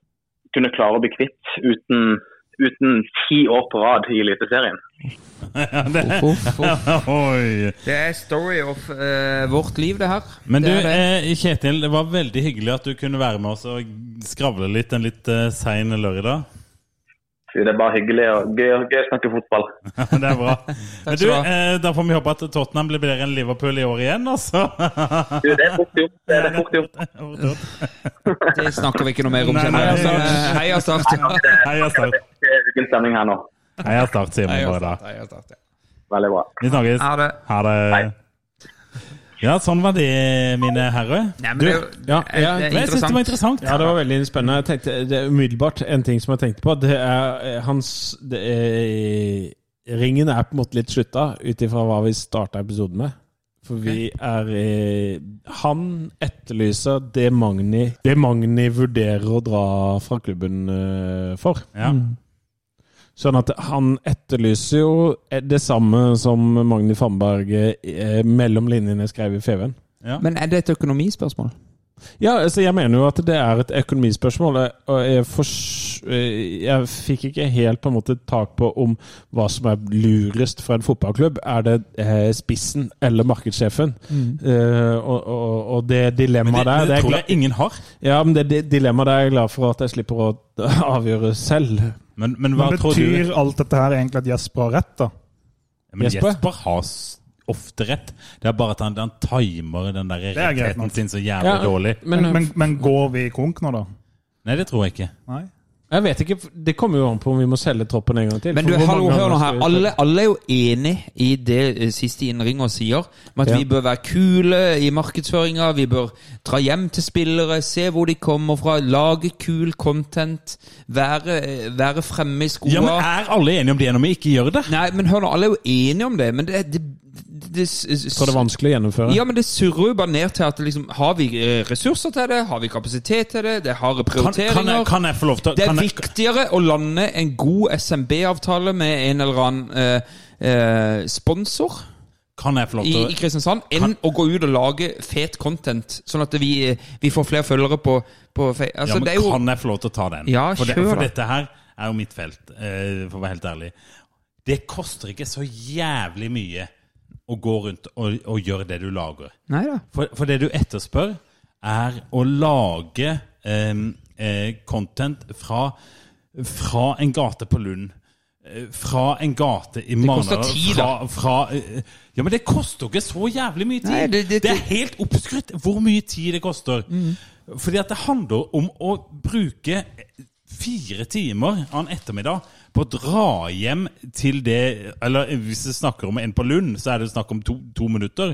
kunne klare å bli kvitt uten, uten ti år på rad i Eliteserien. Ja, det. Det er story of uh, vårt liv, det her. Men du, det er det. eh, Kjetil, det var veldig hyggelig at du kunne være med oss og skravle litt en litt uh, sein lørdag. Det er bare hyggelig og gøy, gøy å snakke fotball. det er bra. Men du, eh, da får vi håpe at Tottenham blir bedre enn Liverpool i år igjen, altså. Du, det er fort gjort. Det er fort gjort. Det snakker vi ikke noe mer om. Nei, nei, eh, Heia Start. Heia Start. Det er ukens stemning her nå. Heia Start, sier vi bare da. Veldig bra. Vi snakkes. Ha det. Ja, sånn var det, mine herrer. Nei, men det ja, ja, det jeg syns det var interessant. Ja, det var veldig spennende. Jeg tenkte, det er umiddelbart en ting som jeg tenkte på. Det er eh, hans det er, Ringen er på en måte litt slutta, ut ifra hva vi starta episoden med. For vi er eh, Han etterlyser det Magni Det Magni vurderer å dra fra klubben eh, for. Ja. Sånn at han etterlyser jo det samme som Magni Fannberg eh, mellom linjene skrev i Feven. Ja. Men er det et økonomispørsmål? Ja, altså jeg mener jo at det er et økonomispørsmål. Og jeg, eh, jeg fikk ikke helt på en måte tak på om hva som er lurest for en fotballklubb. Er det eh, spissen eller markedssjefen? Eh, og, og, og det dilemmaet det, der det det er tror jeg ingen har. Ja, men det, det dilemmaet der er jeg glad for at jeg slipper å avgjøre selv. Men, men hva Men tror du? betyr alt dette her egentlig at Jesper har rett, da? Ja, men Jesper? Jesper har ofte rett. Det er bare at han, han timer den der rettigheten rettheten sin så jævlig Ja, dårlig. Men, men, men går vi konk nå, da? Nei, det tror jeg ikke. Nei? Jeg vet ikke, Det kommer jo an på om vi må selge troppen en gang til. Men du, hallo, hør nå her. Alle, alle er jo enig i det eh, siste innringer sier, om at Ja. vi bør være kule i markedsføringa. Vi bør dra hjem til spillere, se hvor de kommer fra, lage kul content. Være, eh, være fremme i skoa. Ja, men Er alle enige om det når vi ikke gjør det? Nei, men hør nå, alle er jo enige om det, men det, det, det, Jeg tror det er vanskelig å gjennomføre. Ja, men det surrer jo bare ned til at liksom, har vi eh, ressurser til det? Har vi kapasitet til det? Det har Kan, prioriteringer. kan, jeg, kan jeg få lov til Det er kan viktigere å lande en god SMB-avtale med en eller annen eh, eh, sponsor kan jeg få lov i, til i Kristiansand enn Kan- å gå ut og lage fet content, sånn at vi, vi får flere følgere på, på altså, ja, men det jo, Kan jeg få lov til å ta den? Ja, for, det, for da. dette her er jo mitt felt, eh, for å være helt ærlig. Det koster ikke så jævlig mye å gå rundt og, og gjøre det du lager. For, for det du etterspør, er å lage eh, content fra, fra en gate på Lund. eh, Fra en gate i koster tid, tid, Fra, fra, eh, ja, men det koster ikke så jævlig mye tid. Nei, det- det- er helt oppskrytt hvor mye tid det koster. Fordi at det handler om å bruke fire timer av en ettermiddag på å dra hjem til det Eller hvis vi snakker om en på Lund, så er det snakk om to, to minutter.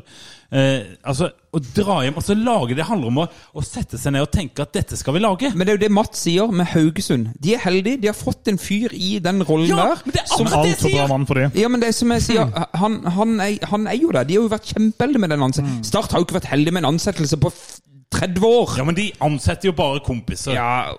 Eh, altså, Å dra hjem og så lage Det handler om å, å sette seg ned og tenke at dette skal vi lage. Men det er jo det Mats sier med Haugesund. De er heldige. De har fått en fyr i den rollen Ja, der. men det er som- alt det bra sier! mann for det. Ja, men det er som jeg sier, han, han, er, han er jo der. De har jo vært kjempeheldige med den ansettelsen. Start har jo ikke vært heldig med en ansettelse på 30 år. Ja, men de ansetter jo bare kompiser. Ja,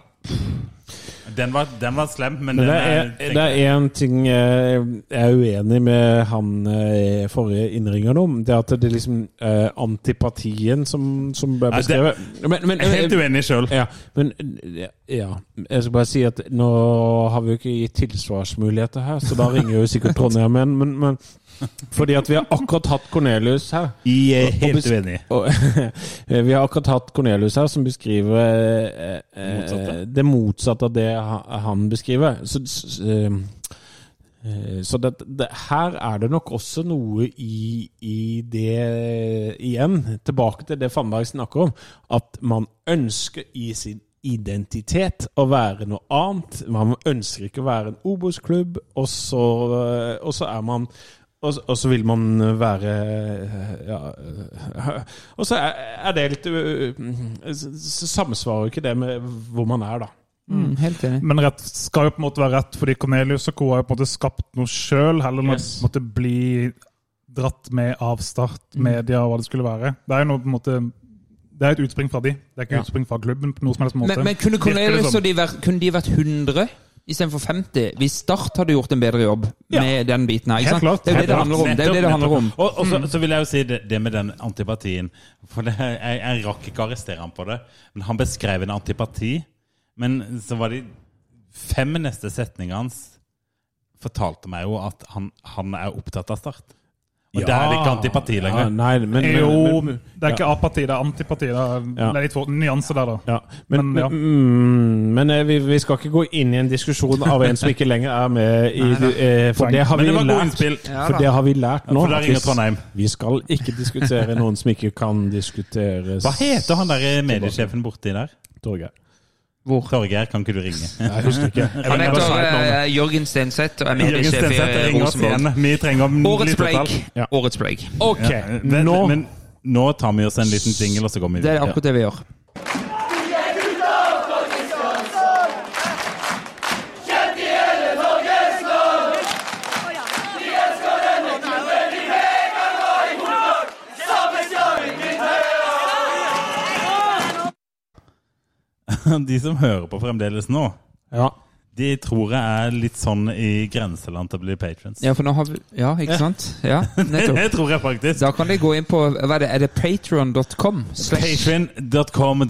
Den, var, den var slem, men, Men det er, er, det er en ting jeg er uenig med han eh, forrige innringeren om. Det er at det er liksom eh, antipatien som, som ble Ja, beskrevet. Men, men, Jeg er helt uenig sjøl. ja, men ja, jeg skal bare si at nå har vi jo ikke gitt tilsvarsmuligheter her, så da ringer jo sikkert Trondheim igjen. Men, men Fordi at vi har akkurat hatt Cornelius her. Jeg er Og- og helt uenig. Vi har akkurat hatt Cornelius her, som beskriver eh, eh, Motsatte. det motsatte av det han beskriver. Så, eh, eh, så det, det, her er det nok også noe i, i det Igjen, tilbake til det Fannberg snakker om. At man ønsker i sin identitet å være noe annet. Man ønsker ikke å være en Obos-klubb, og, eh, og så er man og, så- og så vil man være ja, øh, Og så er, er det litt øh, Så så samsvarer ikke det med hvor man er, da. Mm, helt enig. Men rett skal jo på en måte være rett, fordi Cornelius og co. har jo på en måte skapt noe sjøl, heller enn Yes. å måtte bli dratt med av start, media og hva det skulle være. Det er jo noe på en måte det er et utspring fra de. Det er ikke Ja. utspring fra klubben. på noe som helst måte. Men, men kunne Cornelius og de vært, kunne de vært 100 istedenfor 50 hvis Start hadde gjort en bedre jobb Ja. med den biten her? Helt klart. Det er jo det det handler om. Det er jo det det handler om. Og, og så, så vil jeg jo si det, det med den antipatien. For det, jeg, jeg rakk ikke å arrestere ham på det. Men han beskrev en antipati. Men så var de fem neste setningene hans fortalte meg jo at han, han er opptatt av Start. Og der er ikke antipati Ja, lenger. nei, men, jo, men, det er ikke apati, det er antipati. Det er, Ja. det er litt for, nyanse der, da. ja. Men, Men, ja. men, mm, men eh, vi, vi skal ikke gå inn i en diskusjon av en som ikke lenger er med i eh, For det har vi det lært. For det har vi lært nå. Vi- Vi skal ikke diskutere noen som ikke kan diskuteres. Hva heter han der mediesjefen borti der? Torgeir? Hvor? Torgeir, kan ikke du ringe? Jeg husker ikke. Han heter uh, Jørgen Stenseth og er Jørgen mediesjef i oss Rosenborg. Vi trenger Årets break. Ja. Årets break. Ok, Ja, men, nå men nå tar vi oss en liten jingle, og så går vi Det er akkurat det vi gjør. De som hører på fremdeles nå, Ja. de tror jeg er litt sånn i grenseland til å bli patrons. Ja, for nå har vi Ja, ikke sant? Ja, nettopp. det tror jeg faktisk. Da kan de gå inn på hva er det, er det patron.com? Patreon.com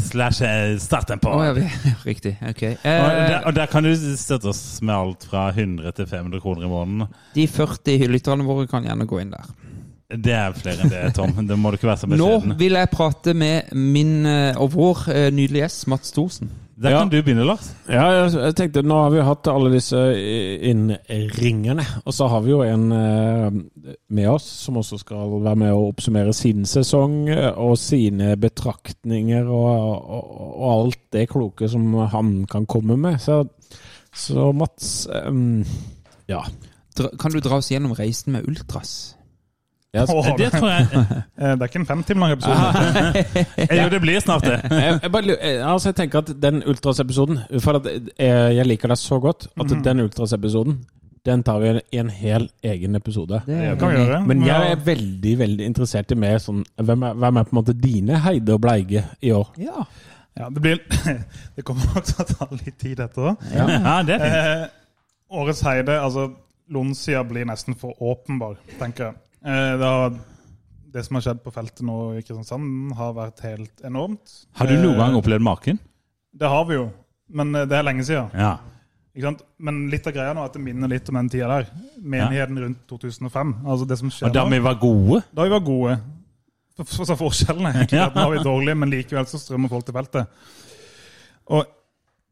slash eh, start en pod. riktig. Ok. Og der, Eh, og der kan du støtte oss med alt fra 100 til 500 kroner i måneden. de 40 lytterne våre kan gjerne gå inn der. Det er flere enn det, Tom. Det må du ikke være så Nå vil jeg prate med min eh, og vår eh, nydelige gjest, Mats Thorsen. Der Ja. kan du begynne, Lars. Ja, jeg, jeg tenkte Nå har vi hatt alle disse innringerne, og så har vi jo en eh, med oss som også skal være med å oppsummere sin sesong og sine betraktninger og, og, og alt det kloke som han kan komme med. Så, så Mats um, Ja. Kan du dra oss gjennom reisen med Ultras? Jeg, Åh, Det tror jeg Eh, Det er ikke en fem timer lang episode. Jo, det blir snart det. jeg, bare, eh, altså jeg tenker at den Ultras-episoden For at jeg, liker deg så godt at den Ultras-episoden den tar vi i en hel egen episode. Det kan vi gjøre. Men jeg er veldig veldig interessert i mer sånn Hvem er, hvem er på en måte dine Heide og Bleige i år? Ja. Ja, det, blir, det kommer nok til å ta litt tid, dette òg. Ja, det er fint. Eh, årets Heide, altså Lonsia blir nesten for åpenbar, tenker jeg. Eh, det, har, det som har skjedd på feltet nå i Kristiansand, har vært helt enormt. Har du noen Eh, gang opplevd maken? Det har vi jo, men eh, det er lenge siden. Ja. Men litt av greia nå er at det minner litt om den tida der. Menigheten rundt 2005. Altså det som skjer da vi var gode? Da vi var gode. For, for, så forskjellen er egentlig at nå er vi dårlige, men likevel så strømmer folk til feltet. Og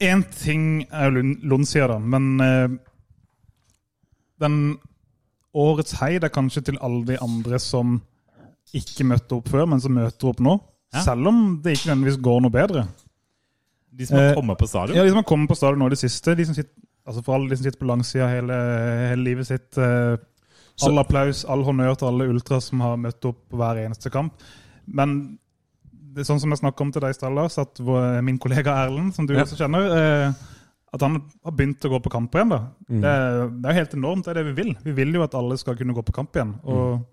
én ting er jo Lund- Lundsida, da, men eh, den årets heid er kanskje til alle de andre som ikke møtte opp før, men som møter opp nå. Ja. Selv om det ikke nødvendigvis går noe bedre. De som har Eh, kommet på stadion? Ja, De som har kommet på stadion nå i det siste, de som sitter, altså for alle de som sitter på langsida hele, hele livet sitt eh, All applaus, all honnør til alle ultra som har møtt opp på hver eneste kamp. Men det er sånn som jeg snakka om til deg i stad, Lars, at min kollega Erlend, som du Ja. også kjenner, eh, at han har begynt å gå på kamp igjen. da. Mm. Det, er- det er jo helt enormt, det er det vi vil. Vi vil jo at alle skal kunne gå på kamp igjen. Og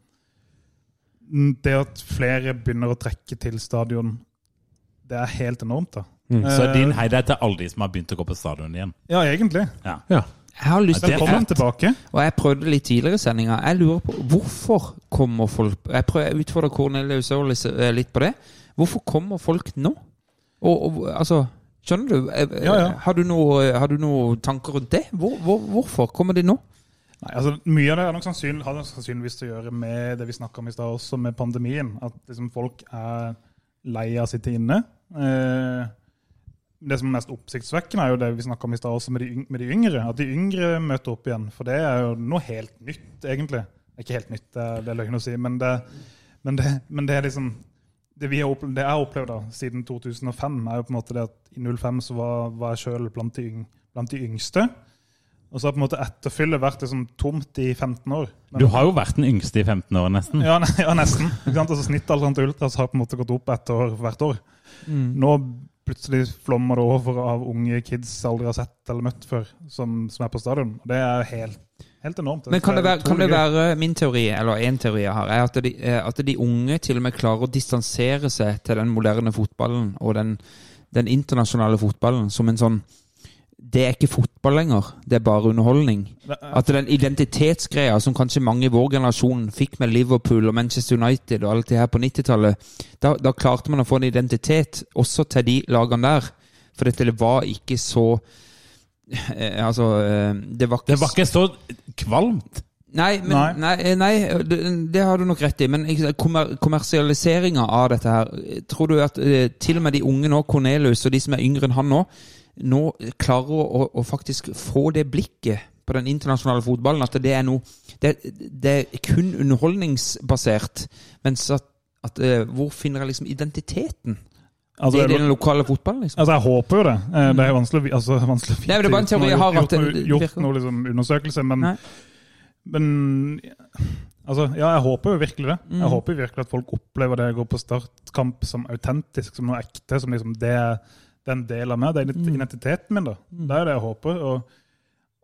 det at flere begynner å trekke til stadion, det er helt enormt. da. Så Eh, din heide er til alle de som har begynt å gå på stadion igjen? Ja, egentlig. Ja. Ja. Jeg har lyst til tilbake. Og jeg prøvde litt tidligere i sendinga. Jeg lurer på hvorfor kommer folk Jeg prøver utfordrer Cornelius eh, litt på det. Hvorfor kommer folk nå? Og, og altså Skjønner du? Eh, eh, Ja, ja. Har du noen noe tanker rundt det? Hvor, hvor, hvorfor kommer de nå? Nei, altså Mye av det nok sannsynlig, har nok sannsynligvis å gjøre med det vi snakka om i stad, også med pandemien. At liksom folk er lei av å sitte inne. Eh, det som er mest oppsiktsvekkende, er jo det vi snakka om i stad, også med de, med de yngre. At de yngre møter opp igjen. For det er jo noe helt nytt, egentlig. Ikke helt nytt, det er, det er løgn å si, men det, men det, men det er liksom det, vi har opplevd, det jeg har opplevd da, siden 2005, er jo på en måte det at i 05 så var, var jeg sjøl blant, de blant de yngste. Og så har på en måte etterfyllet vært liksom tomt i 15 år. Men- Du har jo vært den yngste i 15 år, nesten. ja, ne- ja, nesten. Ikke sant? Altså, Snittalderen til Ultras har på en måte gått opp ett år hvert år. Mm. Nå plutselig flommer det over av unge kids jeg aldri har sett eller møtt før, som, som er på stadion. Og Det er helt, helt enormt. Men kan det, være, kan det være min teori, eller en teori jeg har, er at de, eh, at de unge til og med klarer å distansere seg til den moderne fotballen og den, den internasjonale fotballen som en sånn Det er ikke fotball lenger, det er bare underholdning. Er- At den identitetsgreia som kanskje mange i vår generasjon fikk med Liverpool og Manchester United og alt det her på 90-tallet, da, da klarte man å få en identitet også til de lagene der. For dette var ikke så eh, Altså, eh, det var ikke Det var ikke så kvalmt. Nei, men, nei. Nei. nei, det, det har du nok rett i. Men kommer, kommersialiseringa av dette her Tror du at eh, til og med de unge nå, Cornelius og de som er yngre enn han nå, nå klarer å, å, å faktisk få det blikket på den internasjonale fotballen? At det er noe Det, det er kun underholdningsbasert. Mens at, at eh, Hvor finner jeg liksom identiteten? Altså, jeg- den lokale fotballen, liksom. Altså, jeg håper jo det. Eh, Det er vanskelig, altså, vanskelig å vite. Nei, det er bare en teori jeg har, gjort, at det- gjort noe liksom, undersøkelse, men, men altså, ja, jeg håper jo virkelig det. Mm. Jeg håper jo virkelig at folk opplever det å gå på startkamp som autentisk, som noe ekte. som liksom det det er en del av meg. Det er Mm. identiteten min. da. Det er det jeg håper. Og,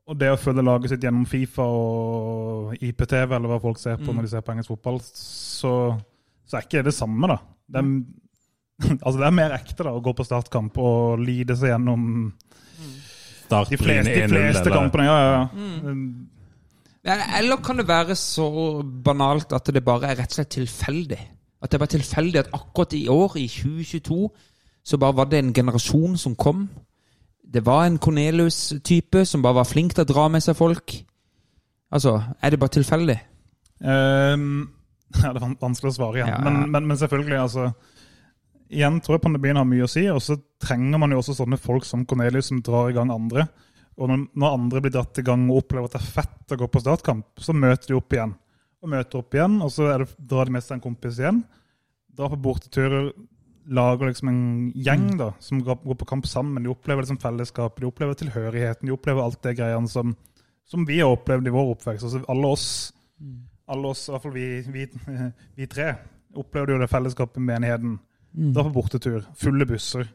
og det å følge laget sitt gjennom Fifa og IPTV, eller hva folk ser på Mm. når de ser på engelsk fotball, så, så er ikke det det samme, da. Det er, altså det er mer ekte da, å gå på startkamp og lide seg gjennom Start de fleste, de fleste kampene. Ja, ja, ja. Mm. Eller kan det være så banalt at det bare er rett og slett tilfeldig? At det var tilfeldig at akkurat i år, i 2022, så bare var det en generasjon som kom. Det var en Cornelius-type som bare var flink til å dra med seg folk. Altså, er det bare tilfeldig? Um, ja, det er vanskelig å svare igjen. Ja. Men, men, men selvfølgelig, altså Igjen tror jeg pandemien har mye å si. Og så trenger man jo også sånne folk som Cornelius som drar i gang andre. Og når, når andre blir dratt i gang og opplever at det er fett å gå på startkamp, så møter de opp igjen. Og møter opp igjen, og så er det, drar de med seg en kompis igjen. Drar på borteturer, lager liksom en gjeng da, som går, går på kamp sammen. De opplever liksom fellesskapet, de opplever tilhørigheten, de opplever alt det greiene som, som vi har opplevd i vår oppvekst. Altså alle oss, alle oss, i hvert fall vi, vi, vi tre, opplevde jo det fellesskapet med menigheten. Dra på bortetur, fulle busser.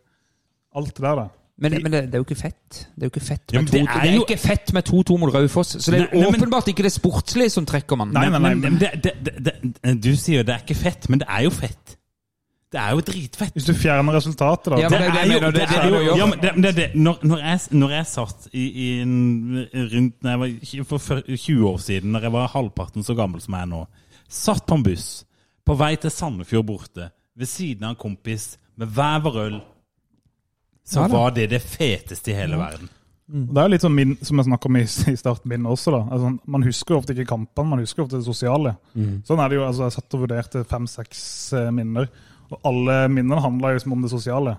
Alt det der, da. Men, det, men det, det er jo ikke fett. Det er jo ikke fett med ja, det to- det jo- ikke fett med 2-2 mot Raufoss. Så det er Nei, åpenbart men- ikke det sportslige som trekker man. Nei, nei, nei. Men, men det, det, det, det, du sier det er ikke fett, men det er jo fett. Det er jo dritfett. Hvis du fjerner resultatet, da. Ja, men det er det det- det er jo, ja, men det, det, det. Når, når, jeg, når jeg satt i, i en, rundt når jeg var, for 20 år siden, når jeg var halvparten så gammel som jeg er nå, satt på en buss på vei til Sandefjord borte, ved siden av en kompis med hver vår øl, så da. var det det feteste i hele verden. Det er jo litt sånn min, som jeg snakket om i, i starten min også. da. Altså, man husker jo ofte ikke kampene, man husker ofte det sosiale. Sånn er det jo, altså Jeg satt og vurderte fem-seks eh, minner, og alle minnene handla liksom om det sosiale.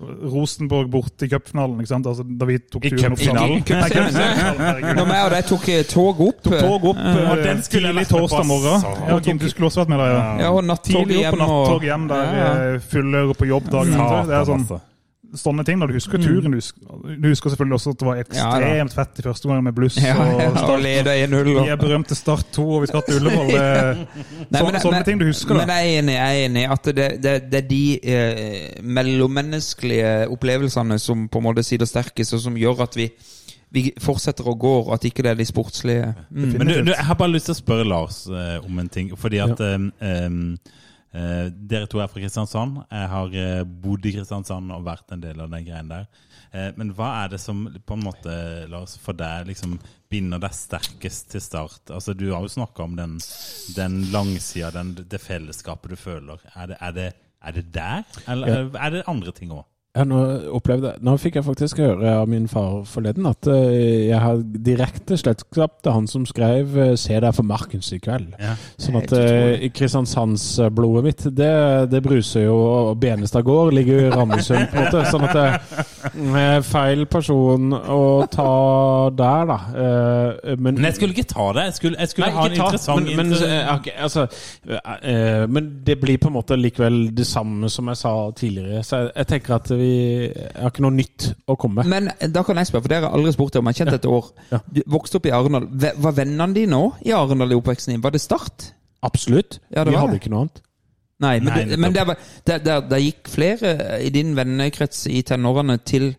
Rosenborg borte i cupfinalen, ikke sant? Altså, da vi tok turen opp herregud. Når vi og de tok eh, tog opp Tok tog opp Og eh, den skulle tidlig torsdag morgen. ass. Ja, Kim, du skulle også vært med der, ja. Ja, og nattoget Tidlig opp hjem på nattog hjem der Ja, ja. eh, fulle og på jobb dagen etter. Det er sånn, altså. Sånne ting. da Du husker turen. Du husker, du husker selvfølgelig også at det var Ja, ekstremt fett i første gang med bluss. Ja, ja, og og leder 1-0. Vi er berømte Start 2, og vi skal til Ullevål. Det- Nei, Sånne, men- sånne men- ting du husker, Men da. jeg er enig, jeg er enig at det, det, det er de eh, mellommenneskelige opplevelsene som på en måte sider sterkest, og som gjør at vi, vi fortsetter å gå, og at ikke det er de sportslige. Mm. Men du, du, jeg har bare lyst til å spørre Lars eh, om en ting. Fordi at eh, em, eh, Dere to er fra Kristiansand. Jeg har eh, bodd i Kristiansand og vært en del av den greien der. Eh, men hva er det som på en måte, Lars, for deg liksom binder deg sterkest til start? Altså, Du har jo snakka om den, den langsida, det fellesskapet du føler. Er det, er det, er det der, eller er det andre ting òg? Har nå opplevde jeg, Nå fikk jeg faktisk høre av min far forleden at eh, jeg har direkte slektskap til han som skrev eh, 'Se deg for Markens i kveld'. Ja. Sånn at uh, Kristiansandsblodet mitt, det, det bruser jo, og Benestad gård ligger jo i Randesund, på en måte. Sånn at er feil person å ta der, da. Men, Men jeg skulle ikke ta det. Jeg skulle, jeg skulle Nei, ha en interessant men, men, ikke- altså, men det blir på en måte likevel det samme som jeg sa tidligere. Så jeg, jeg tenker at vi jeg har ikke noe nytt å komme med. Men da kan jeg spørre, for dere har aldri spurt deg om jeg har kjent et år. Ja. Du vokste opp i Arendal. Var vennene dine òg i Arendal i oppveksten din? Var det Start? Absolutt. Ja, det vi var hadde det. ikke noe annet. Nei, men, Nei, det, men det, var, det, det, det gikk flere i din vennekrets i tenårene til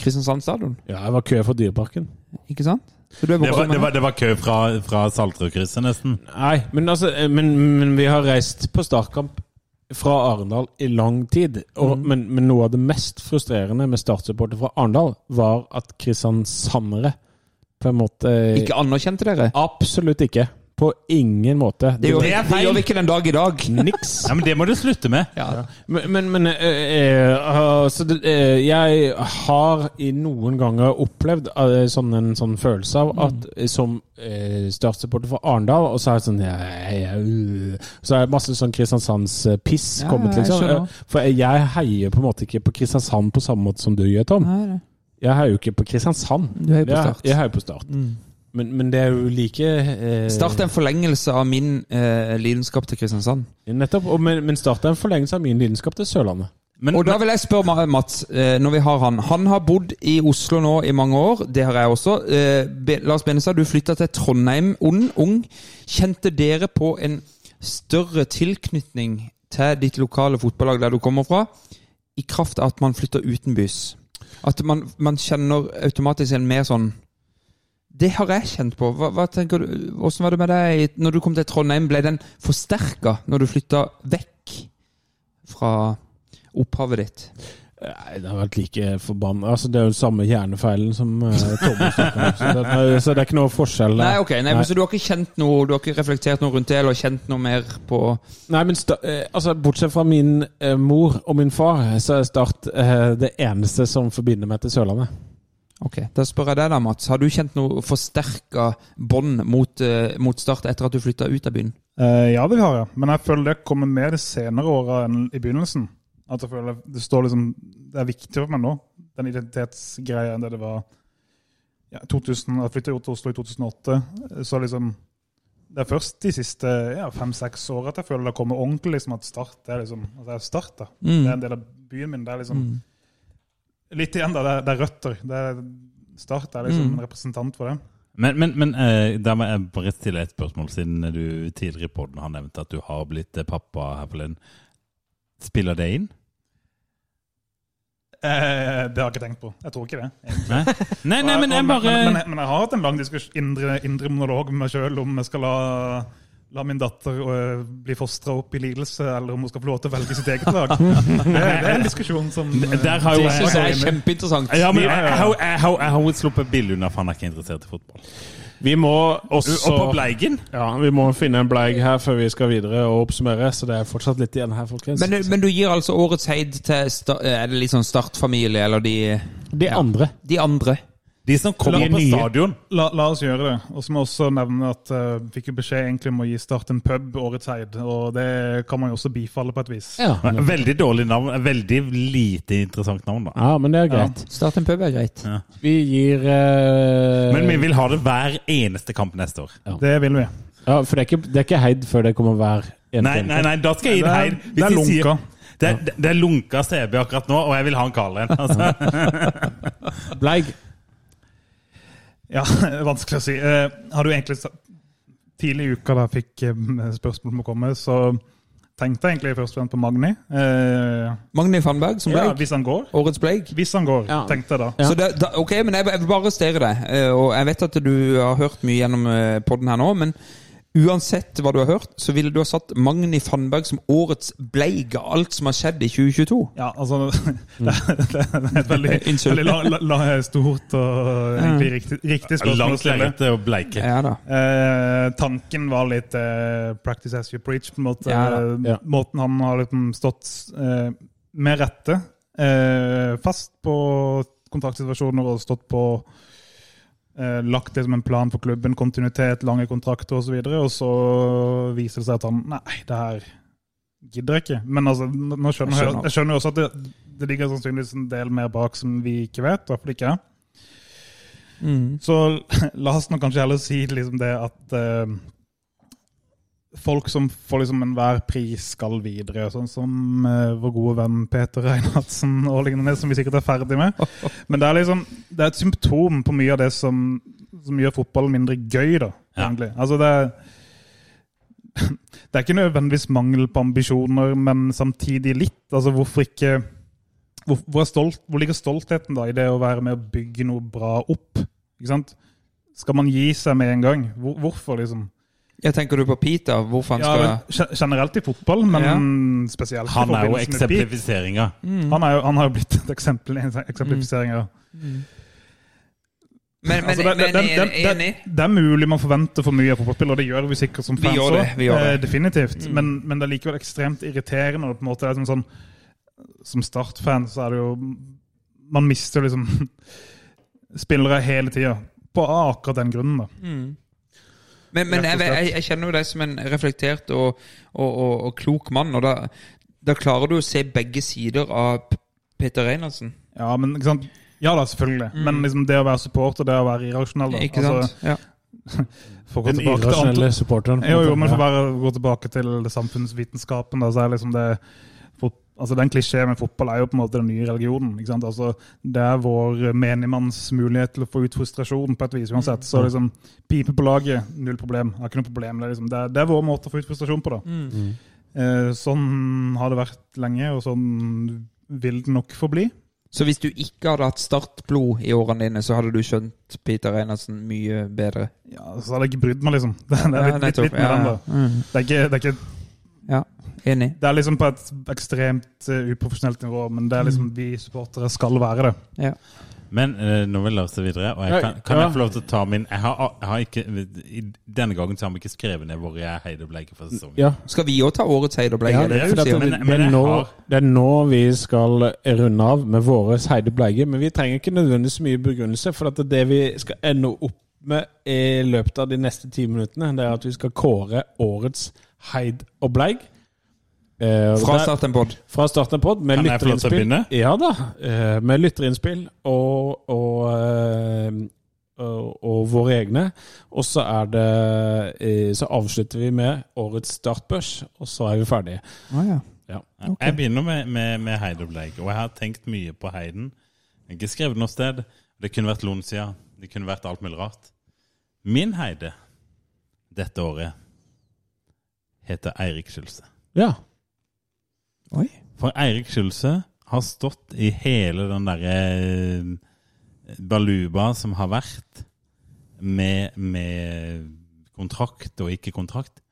Kristiansand stadion, Ja, jeg var kø for Dyreparken. ikke sant? Så det, var, det, var, det var kø fra, fra Saltrødkrysset, nesten. Nei, men altså eh, men, men vi har reist på startkamp fra Arendal i lang tid. Og, men, men noe av det mest frustrerende med startsupporter fra Arendal var at kristiansandere på en måte Ikke anerkjente dere? Absolutt ikke. På ingen måte. Det gjør, vi, Det det gjør vi ikke den dag i dag. Niks. Ja, men Det må du slutte med. Ja. Men, men, men øh, eh, altså, det, øh, jeg har i noen ganger opplevd sånn, en sånn følelse av at eh, som eh, startsupporter for Arendal, og så er det sånn jeg, jeg, uh, Så er det masse sånn Kristiansands-piss Ja, kommet, liksom. Eh, For jeg heier på en måte ikke på Kristiansand på samme måte som du gjør, Tom. Nei. Jeg heier jo ikke på Kristiansand. Du heier på Start. Jeg heier på Start. Men, men det er jo like eh, Start en forlengelse av min eh, lidenskap til Kristiansand. Nettopp. Og, men, men Start en forlengelse av min lidenskap til Sørlandet. Men, Og da vil jeg spørre Ma- Mats, eh, når vi har han. Han har bodd i Oslo nå i mange år, det har jeg også. Eh, Be Lars Benestad, du flytta til Trondheim ung, ung. Kjente dere på en større tilknytning til ditt lokale fotballag der du kommer fra, i kraft av at man flytter utenbys? At man, man kjenner automatisk en mer sånn Det har jeg kjent på. Hva, hva tenker du, Hvordan var det med deg når du kom til Trondheim? Ble den forsterka når du flytta vekk fra opphavet ditt? Nei, det har vært like forbanna altså, Det er jo den samme hjernefeilen som uh, Thomas snakker om. Så det, så det er ikke noe forskjell. Nei, ok, nei, men Så du har ikke kjent noe Du har ikke reflektert noe rundt det, eller kjent noe mer på Nei, men sta, eh, altså, Bortsett fra min uh, mor og min far, så er Start uh, det eneste som forbinder meg til Sørlandet. Ok, Da spør jeg deg, da, Mats. Har du kjent noe forsterka bånd mot, eh, mot Start etter at du flytta ut av byen? Eh, ja, det har jeg. Men jeg føler det kommer mer de senere åra enn i begynnelsen. At jeg føler det står liksom Det er viktig for meg nå, den identitetsgreia, enn det det var ja, 2000, Jeg flytta til Oslo i 2008, så liksom Det er først de siste ja, fem-seks åra at jeg føler det kommer ordentlig liksom at Start er liksom at det er Start. da. Mm. Det er en del av byen min. Det er liksom Litt igjen, da. Det er, det er røtter. Det er Start er liksom Mm. en representant for det. Men, men, men eh, da må jeg bare stille et spørsmål, siden du tidligere i poden har nevnt at du har blitt eh, pappa her forleden. Spiller det inn? Eh, det har jeg ikke tenkt på. Jeg tror ikke det. Nei, nei, nei men jeg bare men, jeg har hatt en lang indre, indre monolog med meg sjøl om jeg skal la, la min datter uh, bli fostra opp i lidelse, eller om hun skal få lov til å velge sitt eget lag. Det, det er en diskusjon som uh, Der har jo Det syns jeg er kjempeinteressant. ja, men jeg, jeg, har- jeg, jeg jo sluppet billig unna, for han er ikke interessert i fotball. Vi må også Og på Bleigen Ja, vi må finne en bleig her før vi skal videre og oppsummere, så det er fortsatt litt igjen her, folkens. Men, men du gir altså årets heid til sta- Er det sånn Start-familie, eller de, de andre de andre? De som kommer på nye. stadion La, la oss gjøre det. Og så må jeg også nevne at uh, fikk jo beskjed egentlig om å gi Start en pub årets heid, og det kan man jo også bifalle på et vis. Ja, Men Veldig dårlig navn. Veldig lite interessant navn, da. ja men det er greit. Start en pub er greit. Vi gir uh... Men vi vil ha det hver eneste kamp neste år. Det vil vi. Ja, For det er ikke, det er ikke heid før det kommer hver eneste Nei, nei, nei, da skal jeg gi Det heid. Hvis det er lunka. sier- lunka. Det er, det er lunka CB akkurat nå, og jeg vil ha en Karl en. Altså. Bleig. Ja, vanskelig å si. Eh, har du egentlig Tidlig i uka da jeg fikk eh, spørsmål om å komme, så tenkte jeg egentlig først og fremst på Magni. Eh, Magni Fannberg som ja, hvis han går. Årets Bleik. Hvis han går, Ja. tenkte jeg da. Så det, da, ok, men jeg, jeg vil bare arrestere deg. eh, Og jeg vet at du har hørt mye gjennom poden podden her nå, men uansett hva du har hørt, så ville du ha satt Magni Fannberg som årets bleige av alt som har skjedd i 2022. Ja, altså Det, det, det er et veldig, veldig la, la, la, stort og egentlig riktig, riktig spørsmål å Langt stille. og bleike. Ja da. Eh, tanken var litt eh, 'practice as you preach'. på en måte. Ja ja. Måten han har liksom stått eh, med rette eh, fast på kontraktsituasjoner og stått på eh, Lagt det som en plan for klubben, kontinuitet, lange kontrakter osv. Og, så og så viser det seg at han Nei, det her gidder jeg ikke. Men altså, nå skjønner jeg, jeg skjønner jo også at det, det ligger sannsynligvis en del mer bak som vi ikke vet. I hvert fall ikke jeg. Så la oss nå kanskje heller si liksom det at eh, folk som for liksom enhver pris skal videre, sånn som uh, vår gode venn Peter Reinhardsen og lignende, som vi sikkert er ferdig med. Men det er liksom det er et symptom på mye av det som, som gjør fotballen mindre gøy, da, Ja. egentlig. Altså det er det er ikke nødvendigvis mangel på ambisjoner, men samtidig litt. Altså hvorfor ikke hvor, hvor, stolt, hvor ligger stoltheten da i det å være med å bygge noe bra opp? Ikke sant? Skal man gi seg med en gang? Hvor, hvorfor, liksom? Jeg tenker du på Peter? Hvorfor han Ja, skal generelt i fotball, men Ja. spesielt i Han er jo forbindelse med Pete. Han, er jo, han har jo blitt et eksempel, i eksemplifisering. Ja. Men, men, Altså, det, det, men det, det, enig? det, det er mulig man forventer for mye av fotballspillere, og det gjør vi sikkert som Vi fans det. eh, definitivt. Men, men det er likevel ekstremt irriterende. Og på en måte er som, sånn, som Start-fan så er det jo Man mister liksom spillere hele tida. På akkurat den grunnen, da. Men, men jeg, jeg, jeg kjenner jo deg som en reflektert og, og, og, og klok mann, og da, da klarer du å se begge sider av Peter Reinertsen. Ja, men ikke sant? Ja da, selvfølgelig. Men liksom det å være supporter, det å være irrasjonell da. Mm. Ikke sant? Altså, ja. for å gå Den tilbake til irrasjonelle supporteren. Jo, jo, men for bare å gå tilbake til samfunnsvitenskapen, da, så er liksom det altså Den klisjeen med fotball er jo på en måte den nye religionen. ikke sant? Altså, Det er vår menigmanns mulighet til å få ut frustrasjon på et vis uansett. Så liksom, pipe på laget, null problem. Har ikke noe problem. Det er, liksom, det er, det er vår måte å få ut frustrasjon på. da. Eh, sånn har det vært lenge, og sånn vil det nok forbli. Så hvis du ikke hadde hatt startblod i årene dine, så hadde du skjønt Peter Einarsen mye bedre? Ja, Så hadde jeg ikke brydd meg, liksom. Det, det er Ja, litt, litt, nettopp. litt med Ja, den, da. Mm. Det er ikke, det er ikke Ja, enig. Det er liksom på et ekstremt eh, uprofesjonelt nivå, men det er liksom Mm. vi supportere skal være det. Ja. Men eh, nå vil jeg se videre, og jeg kan, kan ja. jeg få lov til å ta min Jeg har, jeg har ikke Denne gangen så har vi ikke skrevet ned hvor jeg heide Bleike for sesongen. Ja. Skal vi òg ta årets Heiderbleie? Ja, det det, det er, det, Men- det, er nå, det er nå vi skal runde av med våre Heide Bleige, men vi trenger ikke nødvendigvis mye begrunnelse, for at det vi skal ende opp med i løpet av de neste ti minuttene, det er at vi skal kåre årets Heid og Bleig. Eh, Fra start en pod. fra starten en pod med lytterinnspill. Ja da. eh, Med lytterinnspill og, og, eh, og, og våre egne. Og så er det eh, Så avslutter vi med årets startbørs, og så er vi ferdige. Ah, ja. Ja. Okay. Jeg begynner med, med, med Heide og jeg har tenkt mye på Heiden. Jeg har ikke skrevet noe sted. Det kunne vært Lonsia. Det kunne vært alt mulig rart. Min Heide dette året heter Eirik Skjulse. ja. Oi. For Eirik Skjulse har stått i hele den derre eh, baluba som har vært med, med kontrakt og ikke kontrakt.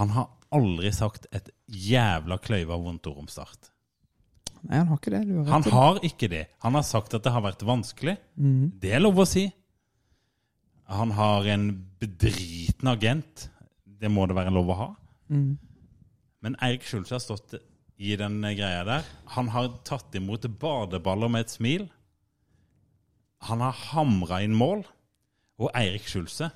Han har aldri sagt et jævla kløyva vondt ord om Start. Nei, han har ikke det. Du har Han har ikke det. Han har sagt at det har vært vanskelig. Mm. Det er lov å si. Han har en bedriten agent. Det må det være lov å ha. Mm. Men Eirik Skjulse har stått i den greia der. Han har tatt imot badeballer med et smil. Han har hamra inn mål. Og Eirik Skjulse,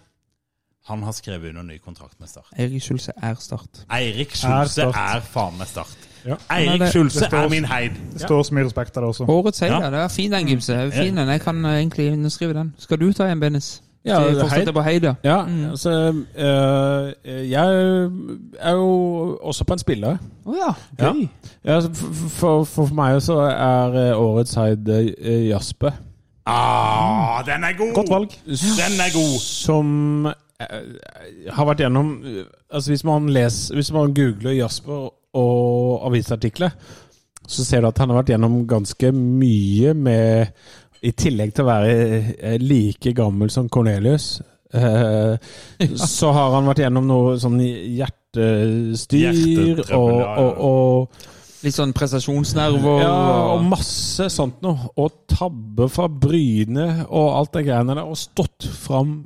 han har skrevet under ny kontrakt med Start. Eirik Skjulse er Start. Eirik Skjulse er, er faen meg Start. Ja. Eirik Skjulse er min heid. Det står så mye respekt av det også. Årets seier. Ja. Det er fin den, Gimse. Fin den. Jeg kan eh, egentlig underskrive den. Skal du ta en, Bennis? Ja, Til Heid. på Heide. Ja, Mm. altså øh, Jeg er jo også på en spiller. Å oh, Ja. Gøy. Ja, altså, for, for, for meg så er øh, årets Heid øh, Jasper. Ah, den er god! Godt valg. Den er god! Som øh, har vært gjennom Altså Hvis man leser Hvis man googler Jasper og avisartikler, så ser du at han har vært gjennom ganske mye med I tillegg til å være øh, like gammel som Cornelius. øh, Så har han vært gjennom noe sånn hjertestyr og, og, og Litt sånn prestasjonsnerver. ja, og masse sånt noe. Og tabbe fra Bryne og alt det greiene der. Og stått fram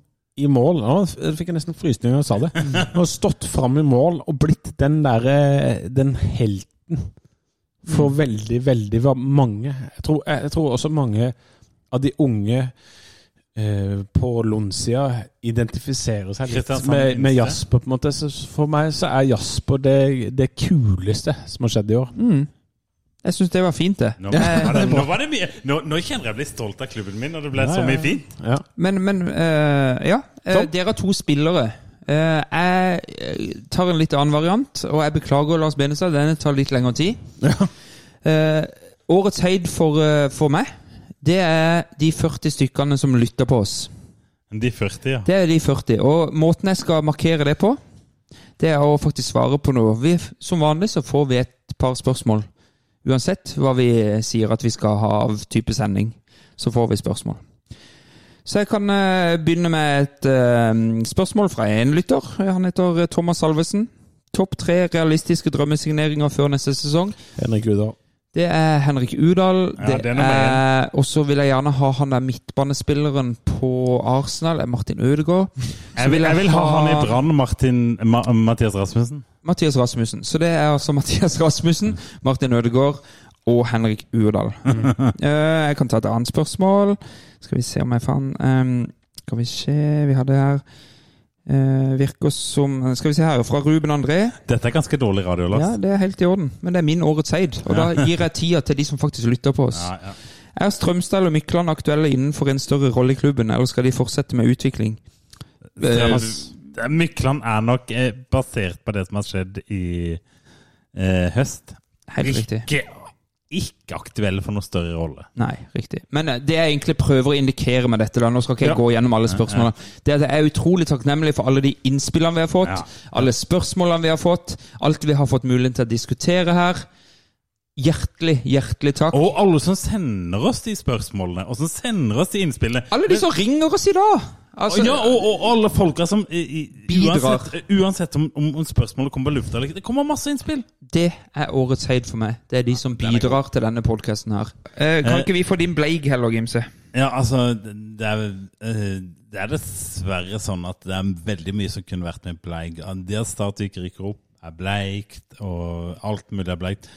i mål. Nå fikk jeg nesten frysninger da jeg sa det. Og stått fram i mål og blitt den derre Den helten for veldig, veldig va- mange. Jeg tror, jeg tror også mange av de unge eh, på Lonsia identifiserer seg litt med, med Jasper. på en måte. Så for meg så er Jasper det, det kuleste som har skjedd i år. Mm. Jeg syns det var fint, det. Nå, Eh, ja, det, nå var det mye Nå, nå kjenner jeg bli stolt av klubben min, når det ble så mye fint. Ja. Men, men uh, ja. Uh, dere har to spillere. Uh, jeg tar en litt annen variant, og jeg beklager Lars Benestad, denne tar litt lengre tid. Eh, årets heid for, for meg, det er de 40 stykkene som lytter på oss. De 40, ja. Det er de 40. Og måten jeg skal markere det på, det er å faktisk svare på noe. Vi, som vanlig så får vi et par spørsmål. Uansett hva vi sier at vi skal ha av type sending, så får vi spørsmål. Så jeg kan eh, begynne med et eh, spørsmål fra en lytter. Han heter Thomas Salvesen. Topp tre realistiske drømmesigneringer før neste sesong. Henrik Udal. Det er Henrik Udal. Ja, det er og så vil jeg gjerne ha han der midtbanespilleren på Arsenal, er Martin Ødegaard. Jeg vil, jeg vil ha han i Brann, Ma, Mathias Rasmussen. Mathias Rasmussen. Så det er altså Mathias Rasmussen, Martin Ødegaard og Henrik Urdal. Mm. jeg kan ta et annet spørsmål. Skal vi se om jeg fant um, Skal vi se Vi hadde her eh, Virker som Skal vi se her, fra Ruben André. Dette er ganske dårlig radio, Lars. Ja, det er helt i orden. Men det er min årets eid. Og da gir jeg tida til de som faktisk lytter på oss. Ja, ja. Er Strømstad eller Mykland aktuelle innenfor en større rolle i klubben, eller skal de fortsette med utvikling? Det- det- Mykland er nok eh, basert på det som har skjedd i eh, høst. Helt riktig. Ikke, ikke aktuelle for noen større rolle. Nei, riktig. Men eh, det jeg egentlig prøver å indikere med dette, da, nå skal ikke jeg Ja. gå gjennom alle spørsmålene, det er at jeg er utrolig takknemlig for alle de innspillene vi har fått, Ja. alle spørsmålene vi har fått, alt vi har fått mulighet til å diskutere her. Hjertelig, hjertelig takk. Og alle som sender oss de spørsmålene, og som sender oss de innspillene. alle de som ringer oss i dag! Altså, ja, og, og alle folka som i, Bidrar. Uansett, uansett om, om, om spørsmålet kommer på lufta eller ikke. Det kommer masse innspill. Det er årets heid for meg. Det er de som bidrar til denne podkasten her. Eh, kan Eh, ikke vi få din bleig heller, Gimse? Ja, altså Det er, eh, det er dessverre sånn at det er veldig mye som kunne vært med bleig. Det at Start ikke rykker opp, er bleikt, og alt mulig er bleikt.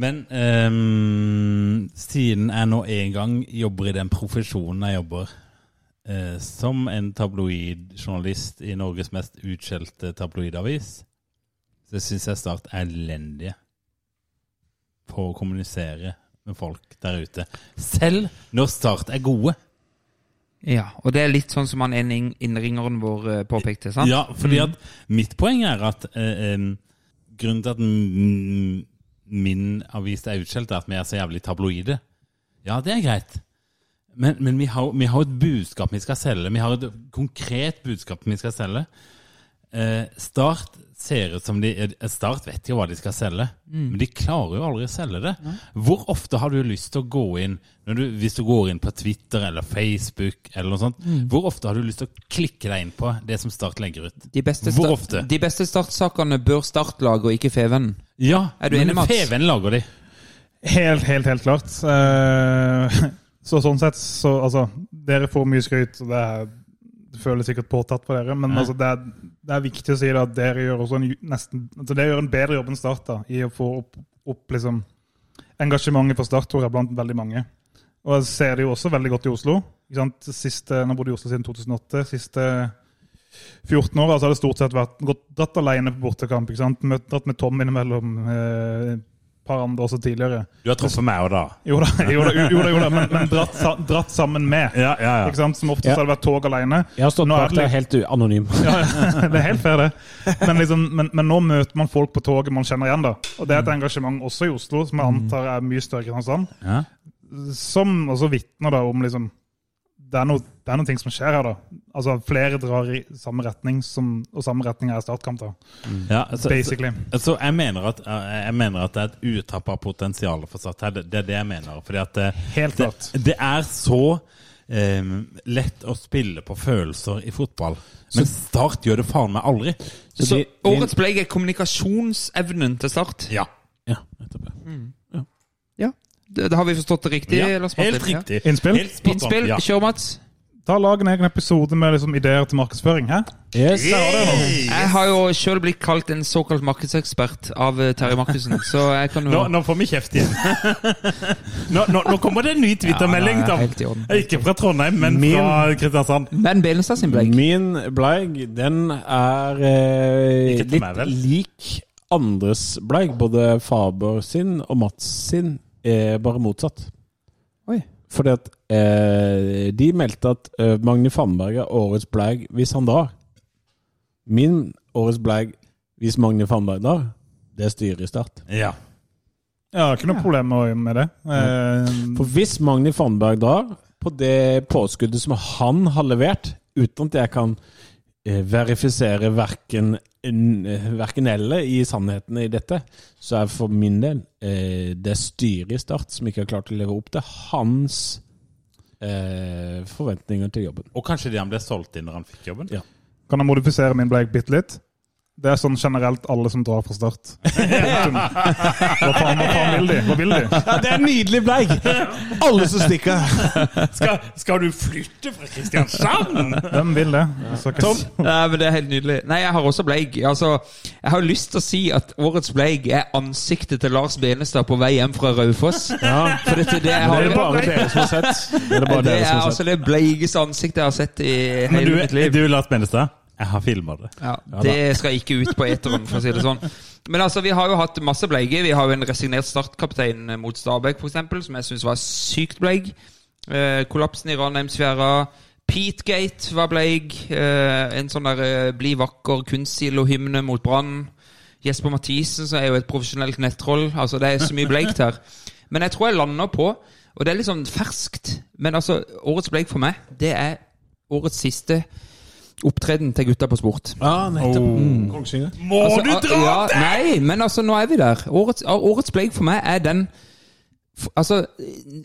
Men um, siden jeg nå en gang jobber i den profesjonen jeg jobber, uh, som en tabloidjournalist i Norges mest utskjelte tabloidavis, så syns jeg Start er elendige på å kommunisere med folk der ute. Selv når Start er gode. Ja, og det er litt sånn som han innringeren vår eh, påpekte, sant? Ja, fordi at mitt poeng er at eh, grunnen til at min avis er utskjelt, er at vi er så jævlig tabloide. Ja, det er greit. Men, men vi, har, vi har et budskap vi skal selge. Vi har et konkret budskap vi skal selge. Eh, Start ser ut som de eh, Start vet jo hva de skal selge, men de klarer jo aldri å selge det. Hvor ofte har du lyst til å gå inn når du, Hvis du går inn på Twitter eller Facebook, eller noe sånt, hvor ofte har du lyst til å klikke deg inn på det som Start legger ut? De beste, Hvor ofte? De beste startsakene bør Start lage, og ikke Feven. Ja, Er du enig, men Mats? Feven lager de. Helt, helt, helt klart. Eh, så sånn sett, så altså Dere får mye skryt, og det, er, det føles sikkert påtatt for dere, men altså, det, er, det er viktig å si at dere gjør også en nesten altså, Dere gjør en bedre jobb enn Start da, i å få opp, opp liksom, engasjementet for Start, tror jeg, blant veldig mange. Og jeg ser det jo også veldig godt i Oslo. Siste, nå bodde jeg i Oslo siden 2008. Siste 14 år altså, har det stort sett vært gått, dratt alene på bortekamp. Møtt, dratt med Tom innimellom. Eh, par andre også tidligere. Du har truffet meg òg, da. Jo da, jo da, jo da, jo da men, men dratt, dratt sammen med. Ja, ja, ja. Ikke sant? Som oftest det vært tog alene. Jeg har stått bak deg helt anonym. Ja, ja, det er helt fair, det. Men, liksom, men, men nå møter man folk på toget man kjenner igjen. da. Og det er et engasjement også i Oslo, som jeg antar er mye større i Kristiansand. Ja. Som også vitner da om liksom det er, noe, det er noen ting som skjer her, da. Altså Flere drar i samme retning, som, og samme retning er startkamp. da. Ja, altså, Basically. Så, så jeg, mener at, jeg mener at det er et utrappa potensial for Start. Det, det er det jeg mener. Fordi at det, Helt klart. det er så um, lett å spille på følelser i fotball. Men Start gjør det faen meg aldri. Så Så de- de- årets bleig er kommunikasjonsevnen til Start. Ja. Ja, nettopp. ja. Ja, det, det har vi forstått det riktig? Ja, helt riktig. helt Ja. Innspill? Innspill? Ja. Kjør, Mats. Ta og Lag en egen episode med liksom, ideer til markedsføring. Hæ? Yes. Jeg har jo sjøl blitt kalt en såkalt markedsekspert av eh, Terje Markussen, så jeg kan jo Nå, nå får vi kjeft igjen. Nå, nå, nå kommer det en ny Twitter-melding. Ja. Ikke fra Trondheim, men Min- fra Kristiansand. Men Benestad sin bleik. Min bleik, den er eh, litt meg, lik andres bleik. Både Faber sin og Mats sin er bare motsatt. Oi. Fordi at eh, de meldte at eh, Magni Fannberg er årets blag hvis han drar. Min årets blag hvis Magni Fannberg drar, det er styret i Start. Ja. Jeg har ikke noe problem med det. Eh, For hvis Magni Fannberg drar på det påskuddet som han har levert, uten at jeg kan eh, verifisere verken, verken eller i sannheten i dette, så er for min del eh, det styret i Start som ikke har klart å leve opp til hans eh, forventninger til jobben. Og kanskje det han ble solgt inn når han fikk jobben? Ja. Kan jeg modifisere min bleik bitte litt? Det er sånn generelt alle som drar fra start. Hva faen, hva faen vil de? Hva vil de? Ja, det er nydelig bleig! Alle som stikker. Skal, skal du flytte fra Kristiansand? Hvem vil det? Tom? Nei, men Det er helt nydelig. Nei, jeg har også bleik. Altså, jeg har lyst til å si at årets bleik er ansiktet til Lars Benestad på vei hjem fra Raufoss. Ja, For dette, det, jeg det er det bare dere som har sett. Det er det bare det dere er som har altså sett. det bleikeste ansiktet jeg har sett i hele du, mitt liv. du Lars Benestad, jeg har filma det. Ja, det skal ikke ut på eteren, for å si det sånn. Men altså, vi har jo hatt masse bleige. Vi har jo en resignert startkaptein mot Stabæk, f.eks., som jeg syns var sykt bleig. Eh, kollapsen i Ranheimsfjæra. Peatgate var bleig. Eh, en sånn der eh, bli vakker kunstsilo-hymne mot Brann. Jesper Mathisen, som er jo et profesjonelt nettroll. Altså, det er så mye bleikt her. Men jeg tror jeg lander på, og det er litt sånn ferskt Men altså, årets bleik for meg, det er årets siste opptreden til gutta på sport. Ja, nettopp. Kongsvinger. Må Altså, du dra ja, til?! Nei, men altså, nå er vi der. Årets, ah, årets bleik for meg er den Altså,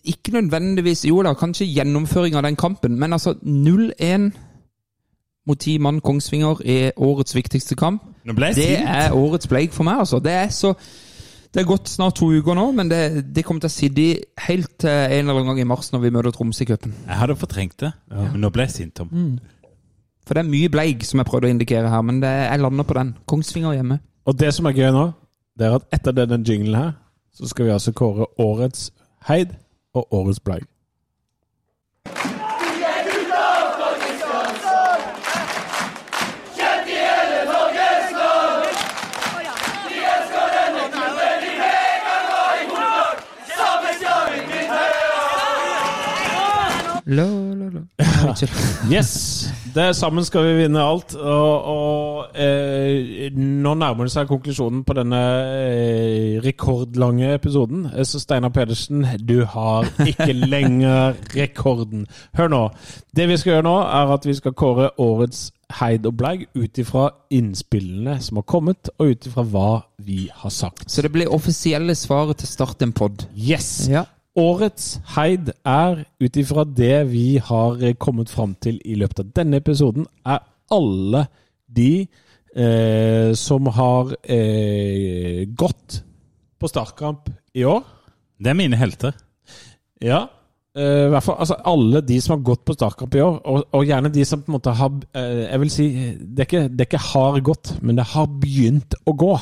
ikke nødvendigvis Jo da, kanskje gjennomføring av den kampen, men altså 0-1 mot ti mann Kongsvinger er årets viktigste kamp. Det er årets bleik for meg, altså. Det er så Det er gått snart to uker nå, men det, det kommer til å sitte i helt til en eller annen gang i mars når vi møter Tromsø i cupen. Jeg hadde fortrengt det, men nå ble jeg sint, Tom. For det er mye bleig, som jeg prøvde å indikere her, men det, jeg lander på den. Kongsvinger hjemme. Og det som er gøy nå, det er at etter denne jinglen her, så skal vi altså kåre årets heid og årets bleig. La, la, la. Yes! Det Sammen skal vi vinne alt. Og, og eh, nå nærmer det seg konklusjonen på denne eh, rekordlange episoden. Eh, Så Steinar Pedersen, du har ikke lenger rekorden. Hør nå. Det vi skal gjøre nå, er at vi skal kåre årets heid og bleig ut ifra innspillene som har kommet, og ut ifra hva vi har sagt. Så det blir offisielle svaret til Start en pod. Yes! Ja. Årets heid er, ut ifra det vi har eh, kommet fram til i løpet av denne episoden, er alle de eh, som har eh, gått på startkamp i år. Det er mine helter. Ja. eh, hvert fall, altså Alle de som har gått på startkamp i år, og, og gjerne de som på en måte har eh, Jeg vil si, det er, ikke, det er ikke har gått, men det har begynt å gå.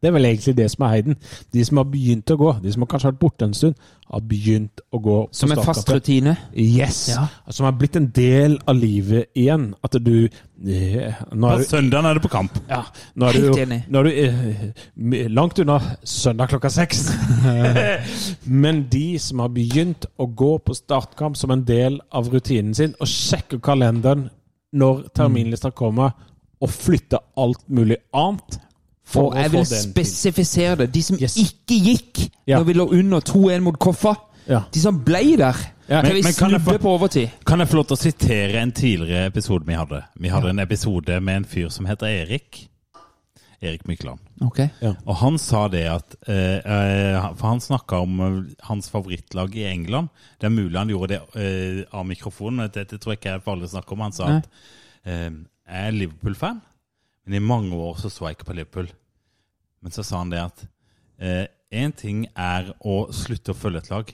Det er vel egentlig det som er heiden. De som har begynt å gå, de som har kanskje vært borte en stund, har begynt å gå på Som en fast rutine. Yes! Ja. Som har blitt en del av livet igjen. At du eh, Nå På er søndagen er du på kamp. ja, nå er Helt du, enig. nå er du eh, langt unna søndag klokka seks. Men de som har begynt å gå på startkamp som en del av rutinen sin, og sjekker kalenderen når terminlista kommer, og flytter alt mulig annet for Og jeg vil spesifisere det. De som Yes. ikke gikk Ja. når vi lå under 2-1 mot Koffa. Ja. De som ble der. Ja. Men- men kan jeg få- på overtid. Kan jeg få lov til å sitere en tidligere episode vi hadde? Vi hadde en episode med en fyr som heter Erik. Erik Mykland. Ok. Og han sa det at eh, eh, For han snakka om eh, hans favorittlag i England. Det er mulig han gjorde det eh, av mikrofonen, dette tror jeg ikke jeg alle snakker om. Han sa Nei. at eh, jeg er Liverpool-fan, men i mange år så så jeg ikke på Liverpool. Men så sa han det at én ting er å slutte å følge et lag.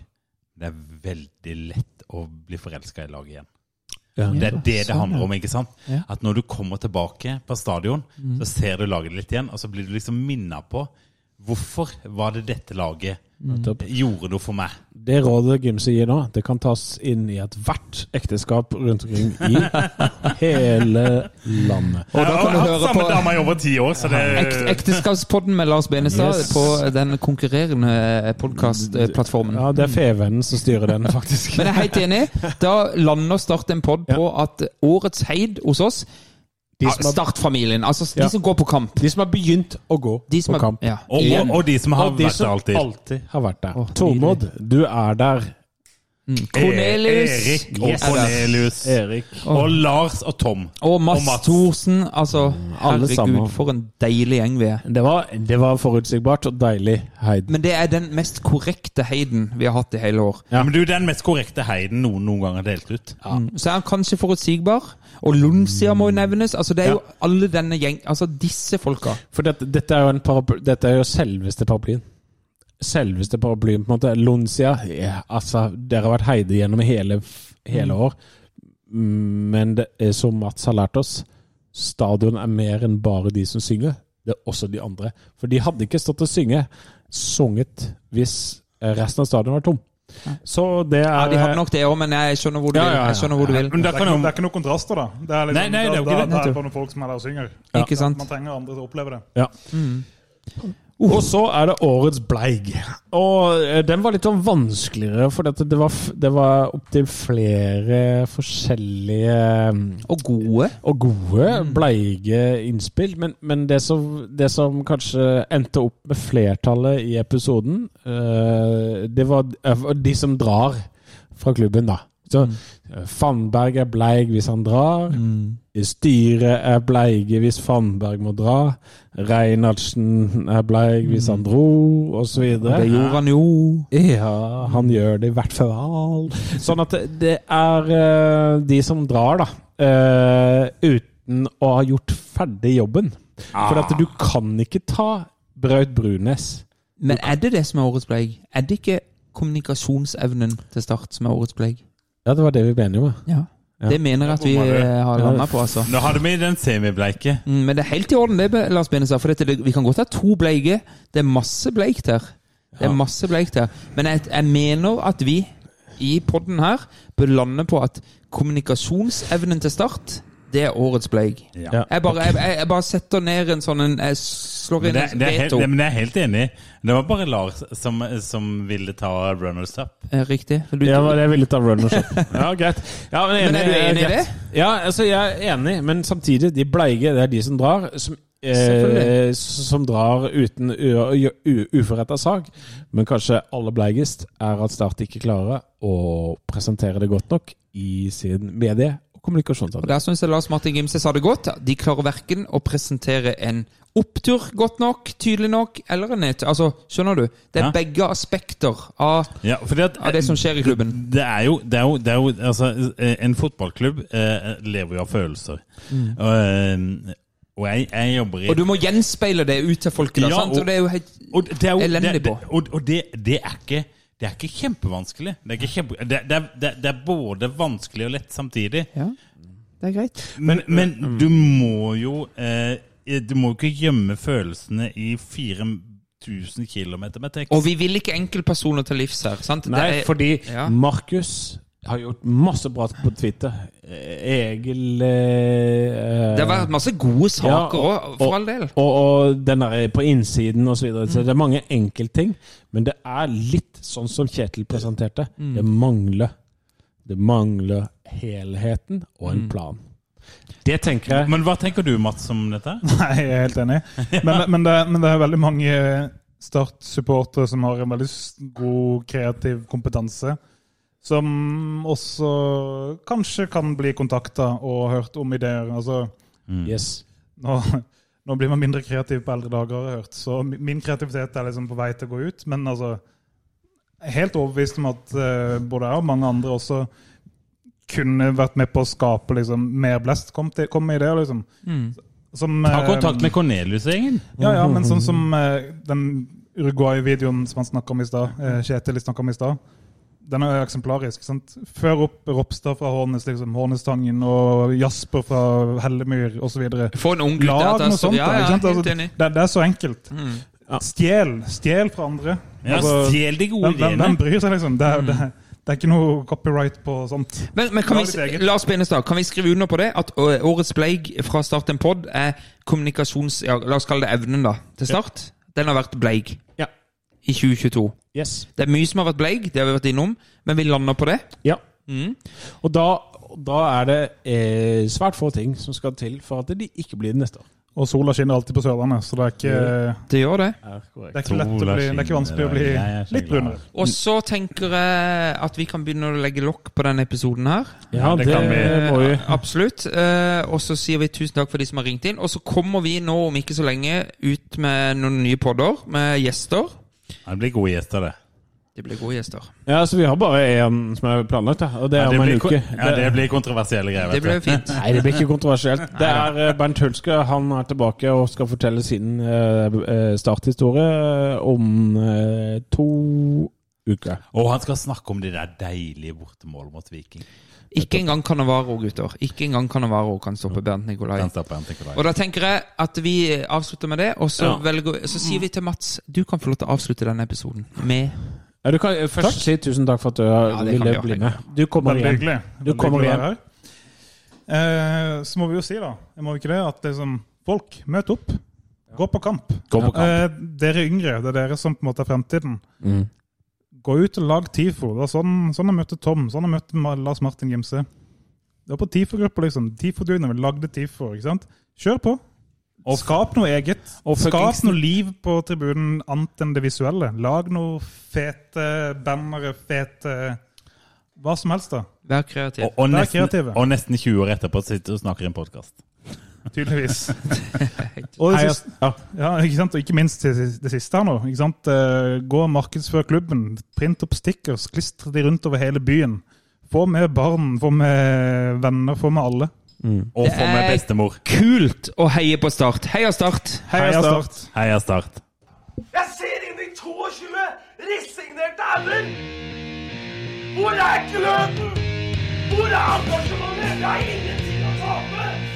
Det er veldig lett å bli forelska i laget igjen. Ja. Det er det det sånn, handler om. ikke sant? Ja. At når du kommer tilbake på stadion, Mm. så ser du laget litt igjen, og så blir du liksom minna på hvorfor var det dette laget mm. gjorde noe for meg. Det rådet Gimse gir nå, det kan tas inn i ethvert ekteskap rundt omkring i hele landet. Og da kan du høre på dama i over ti år, så det Ekt, Ekteskapspodden med Lars Benestad Yes. på den konkurrerende podkastplattformen. Ja, det er Fevennen som styrer den, faktisk. Men jeg er helt enig. Da lander Start en pod på at årets heid hos oss De som har- Start-familien. Altså de Ja. som går på kamp. De som har begynt å gå De som på er- kamp. ja. Og, og, og de som har Og de vært der alltid. alltid har vært der. Tormod, du er der. Cornelius Erik og yes. Cornelius. Erik. Og Lars og Tom. Og Mads Og Mats. Thorsen. Altså, Alle sammen. for en deilig gjeng vi er. Det var, det var forutsigbart og deilig, Heid. Men det er den mest korrekte heiden vi har hatt i hele år. Ja. Men du, den mest korrekte heiden noen noen gang har delt ut. Mm. Så er han kanskje forutsigbar. Og Lundsia må jo nevnes. Altså, det er jo alle denne gjeng Altså, disse folka. For dette, dette, er jo en paraply, dette er jo selveste paraplyen. Selveste paraplyen, på en måte. Lonsia ja, Altså, dere har vært heide gjennom hele, hele år. Men det er som Mats har lært oss, stadion er mer enn bare de som synger. Det er også de andre. For de hadde ikke stått og synge, sunget, hvis resten av stadion var tom. Så det er Ja, De hadde nok det òg, men jeg skjønner hvor du Ja, vil. ja, ja. Jeg skjønner hvor du vil. Men Det er, ikke, det er ikke noen kontraster, da. Det er liksom, Nei, nei, det er jo ikke det. det. er bare noen folk som er der og synger. Ikke sant? Man trenger andre til å oppleve det. Ja. Og så er det årets bleig. Og eh, den var litt sånn vanskeligere, for det var, det var opptil flere forskjellige mm, Og gode. og gode bleige innspill. Men, men det, som, det som kanskje endte opp med flertallet i episoden, eh, det var eh, de som drar fra klubben, da. Så mm. Fannberg er bleig hvis han drar. Styret er bleige hvis Fannberg må dra. Reinhardsen er bleig hvis han dro, osv. Det gjorde han jo. Ja, han gjør det i hvert fall. Sånn at det- er eh, de som drar, da. eh, uten å ha gjort ferdig jobben. For at du kan ikke ta Braut Brunes. Men er det det som er årets bleig? Er det ikke kommunikasjonsevnen til Start som er årets bleig? Ja, det var det vi ble enige om. Ja. Ja. Det mener jeg at vi eh, har landa på, altså. Nå hadde vi den semibleike. Mm, Men det er helt i orden, det, Lars Benestad. For dette, vi kan godt ha to bleike. Det er masse bleikt her. Det er masse bleikt her. Men jeg, jeg mener at vi i podden her bør lande på at kommunikasjonsevnen til Start, det er årets bleik. Ja. Jeg, bare, jeg, jeg, jeg bare setter ned en sånn en Jeg slår inn det, en det er veto. det, men jeg er helt enig. Det var bare Lars som, som ville ta runners up. Eh, Riktig. Du, Ja, jeg ville ta runners up. Ja, greit. Ja, men, Men er du enig i det? Ja, altså, jeg er enig, men samtidig, de bleige, det er de som drar. Som, eh, som drar uten u- u- uforretta sak. Men kanskje aller bleigest er at Start ikke klarer å presentere det godt nok i sin medie- og Og kommunikasjonsavdeling. Der syns jeg Lars Martin Gimse sa det godt. De klarer verken å presentere en opptur godt nok, tydelig nok, eller en nedtur. Altså, skjønner du? Det er Ja. begge aspekter av, Ja, at, av det som skjer i klubben. Det er jo, det er jo, det er jo altså, eh, En fotballklubb eh, lever jo av følelser. Og, eh, og jeg, jeg jobber i Og du må gjenspeile det ut til folket. Da, Ja, sant? og- Og det er jo helt og det er jo, elendig det, det, på. og, det, det, er ikke, det er ikke kjempevanskelig. Det er, ikke kjempe, det, det, er, det, det er både vanskelig og lett samtidig. Ja, det er greit. Men, men du må jo eh, Du må jo ikke gjemme følelsene i 4000 km med tekst. Og vi vil ikke enkeltpersoner til livs her. sant? Nei, det er, fordi Ja. Markus har gjort masse bra på Twitter. Egil eh, det har vært masse gode saker Ja, for all del. Og, og den der på innsiden osv. så videre. Så det er mange enkeltting. Men det er litt sånn som Kjetil presenterte. Det mangler Det mangler helheten og en plan. Det tenker jeg Men hva tenker du, Mats, om dette? Nei, jeg er helt enig. Men, men, det, men det er veldig mange Start-supportere som har en veldig god kreativ kompetanse. Som også kanskje kan bli kontakta og hørt om ideer. Altså, Yes. nå, nå blir man mindre kreativ på eldre dager, har jeg hørt. Så min kreativitet er liksom på vei til å gå ut. Men altså, jeg er helt overbevist om at uh, både jeg og mange andre også kunne vært med på å skape liksom, mer blest. Kom, til, kom med ideer, liksom. Som, Ta eh, kontakt med Cornelius-gjengen. Ja, ja, men sånn som uh, den Uruguay-videoen som han snakka om i stad, Kjetil snakka om i stad. Den er eksemplarisk. sant? Før opp Ropstad fra Hårnes, liksom, Hårnestangen, og Jasper fra Hellemyr osv. Få en ung gutt der sånt. Ja, ja, ikke sant? Altså, det, det er så enkelt. Mm. Stjel. Stjel fra andre. Ja, Altså, stjel de gode ideene. hvem bryr seg, liksom? Det, er- det, det er ikke noe copyright på sånt. Men, men kan vi. Lars Benestad, kan vi skrive under på det? At årets bleig fra Start en pod er kommunikasjons... Ja, la oss kalle det evnen, da. Til start. Den har vært bleig Ja. I 2022. Yes. Det er mye som har vært bleig, det har vi vært innom, men vi lander på det. Ja. Mm. Og da, da er det eh, svært få ting som skal til for at de ikke blir det neste år. Og sola skinner alltid på Sørlandet, så det er ikke, Det gjør det. det er ikke, lett å bli, det er ikke vanskelig å bli litt brunere. Og så tenker jeg at vi kan begynne å legge lokk på denne episoden her. Ja, det det, kan vi. må vi. Eh, Absolutt. Eh, og så sier vi tusen takk for de som har ringt inn. Og så kommer vi nå om ikke så lenge ut med noen nye podder med gjester. Ja, Det blir gode gjester, det. Det blir gode gjester. Ja, så vi har bare én som er planlagt, da, og det Ja, er det, om en blir, uke. ja, det blir kontroversielle greier. Det blir fint. Nei, det blir ikke kontroversielt. Det er eh, Bernt Hulske. Han er tilbake og skal fortelle sin eh, eh, starthistorie om to uker. Og han skal snakke om de der deilige bortemål mot Viking. Ikke engang Canavaro, gutter. Ikke engang Canavaro kan stoppe Bernt Nikolai. Og da tenker jeg at vi avslutter med det, og så, Ja. velger, så sier vi til Mats du kan få lov til å avslutte denne episoden med Ja, du kan først først si tusen takk for at du Ja, ville bli med. Du kommer Veldig igjen. hyggelig. Du Veldig kommer igjen. her. Eh, så må vi jo si, da, jeg må ikke det, at liksom, folk, møt opp. Gå på kamp. Gå på kamp. Eh, dere yngre, det er dere som på en måte er fremtiden. Mm. Gå ut og lag TIFO. Det var sånn, sånn jeg møtte Tom. Sånn jeg møtte Lars Martin Gimse. Det var på TIFO-gruppa, liksom. TIFO-dugene. Vi lagde TIFO. ikke sant? Kjør på. Og skap noe eget. Og Skap noe liv på tribunen annet enn det visuelle. Lag noe fete bannere, fete Hva som helst, da. Vær kreativ. Og, og, Vær nesten, og nesten 20 år etterpå sitter du og snakker i en podkast. Tydeligvis. og det siste, ja. ja, ikke sant? Og ikke minst det, siste her nå. ikke sant? Eh, Gå og markedsfør klubben. Print opp stickers. Klistre de rundt over hele byen. Få med barn, få med venner, få med alle. Og Det få med er- bestemor. Kult å heie på Start. Heia Start! Heia Start! Heia Start. Jeg ser inn i 22 resignerte ender! Hvor er gløden? Hvor er engasjementet? Jeg har ingenting å tape!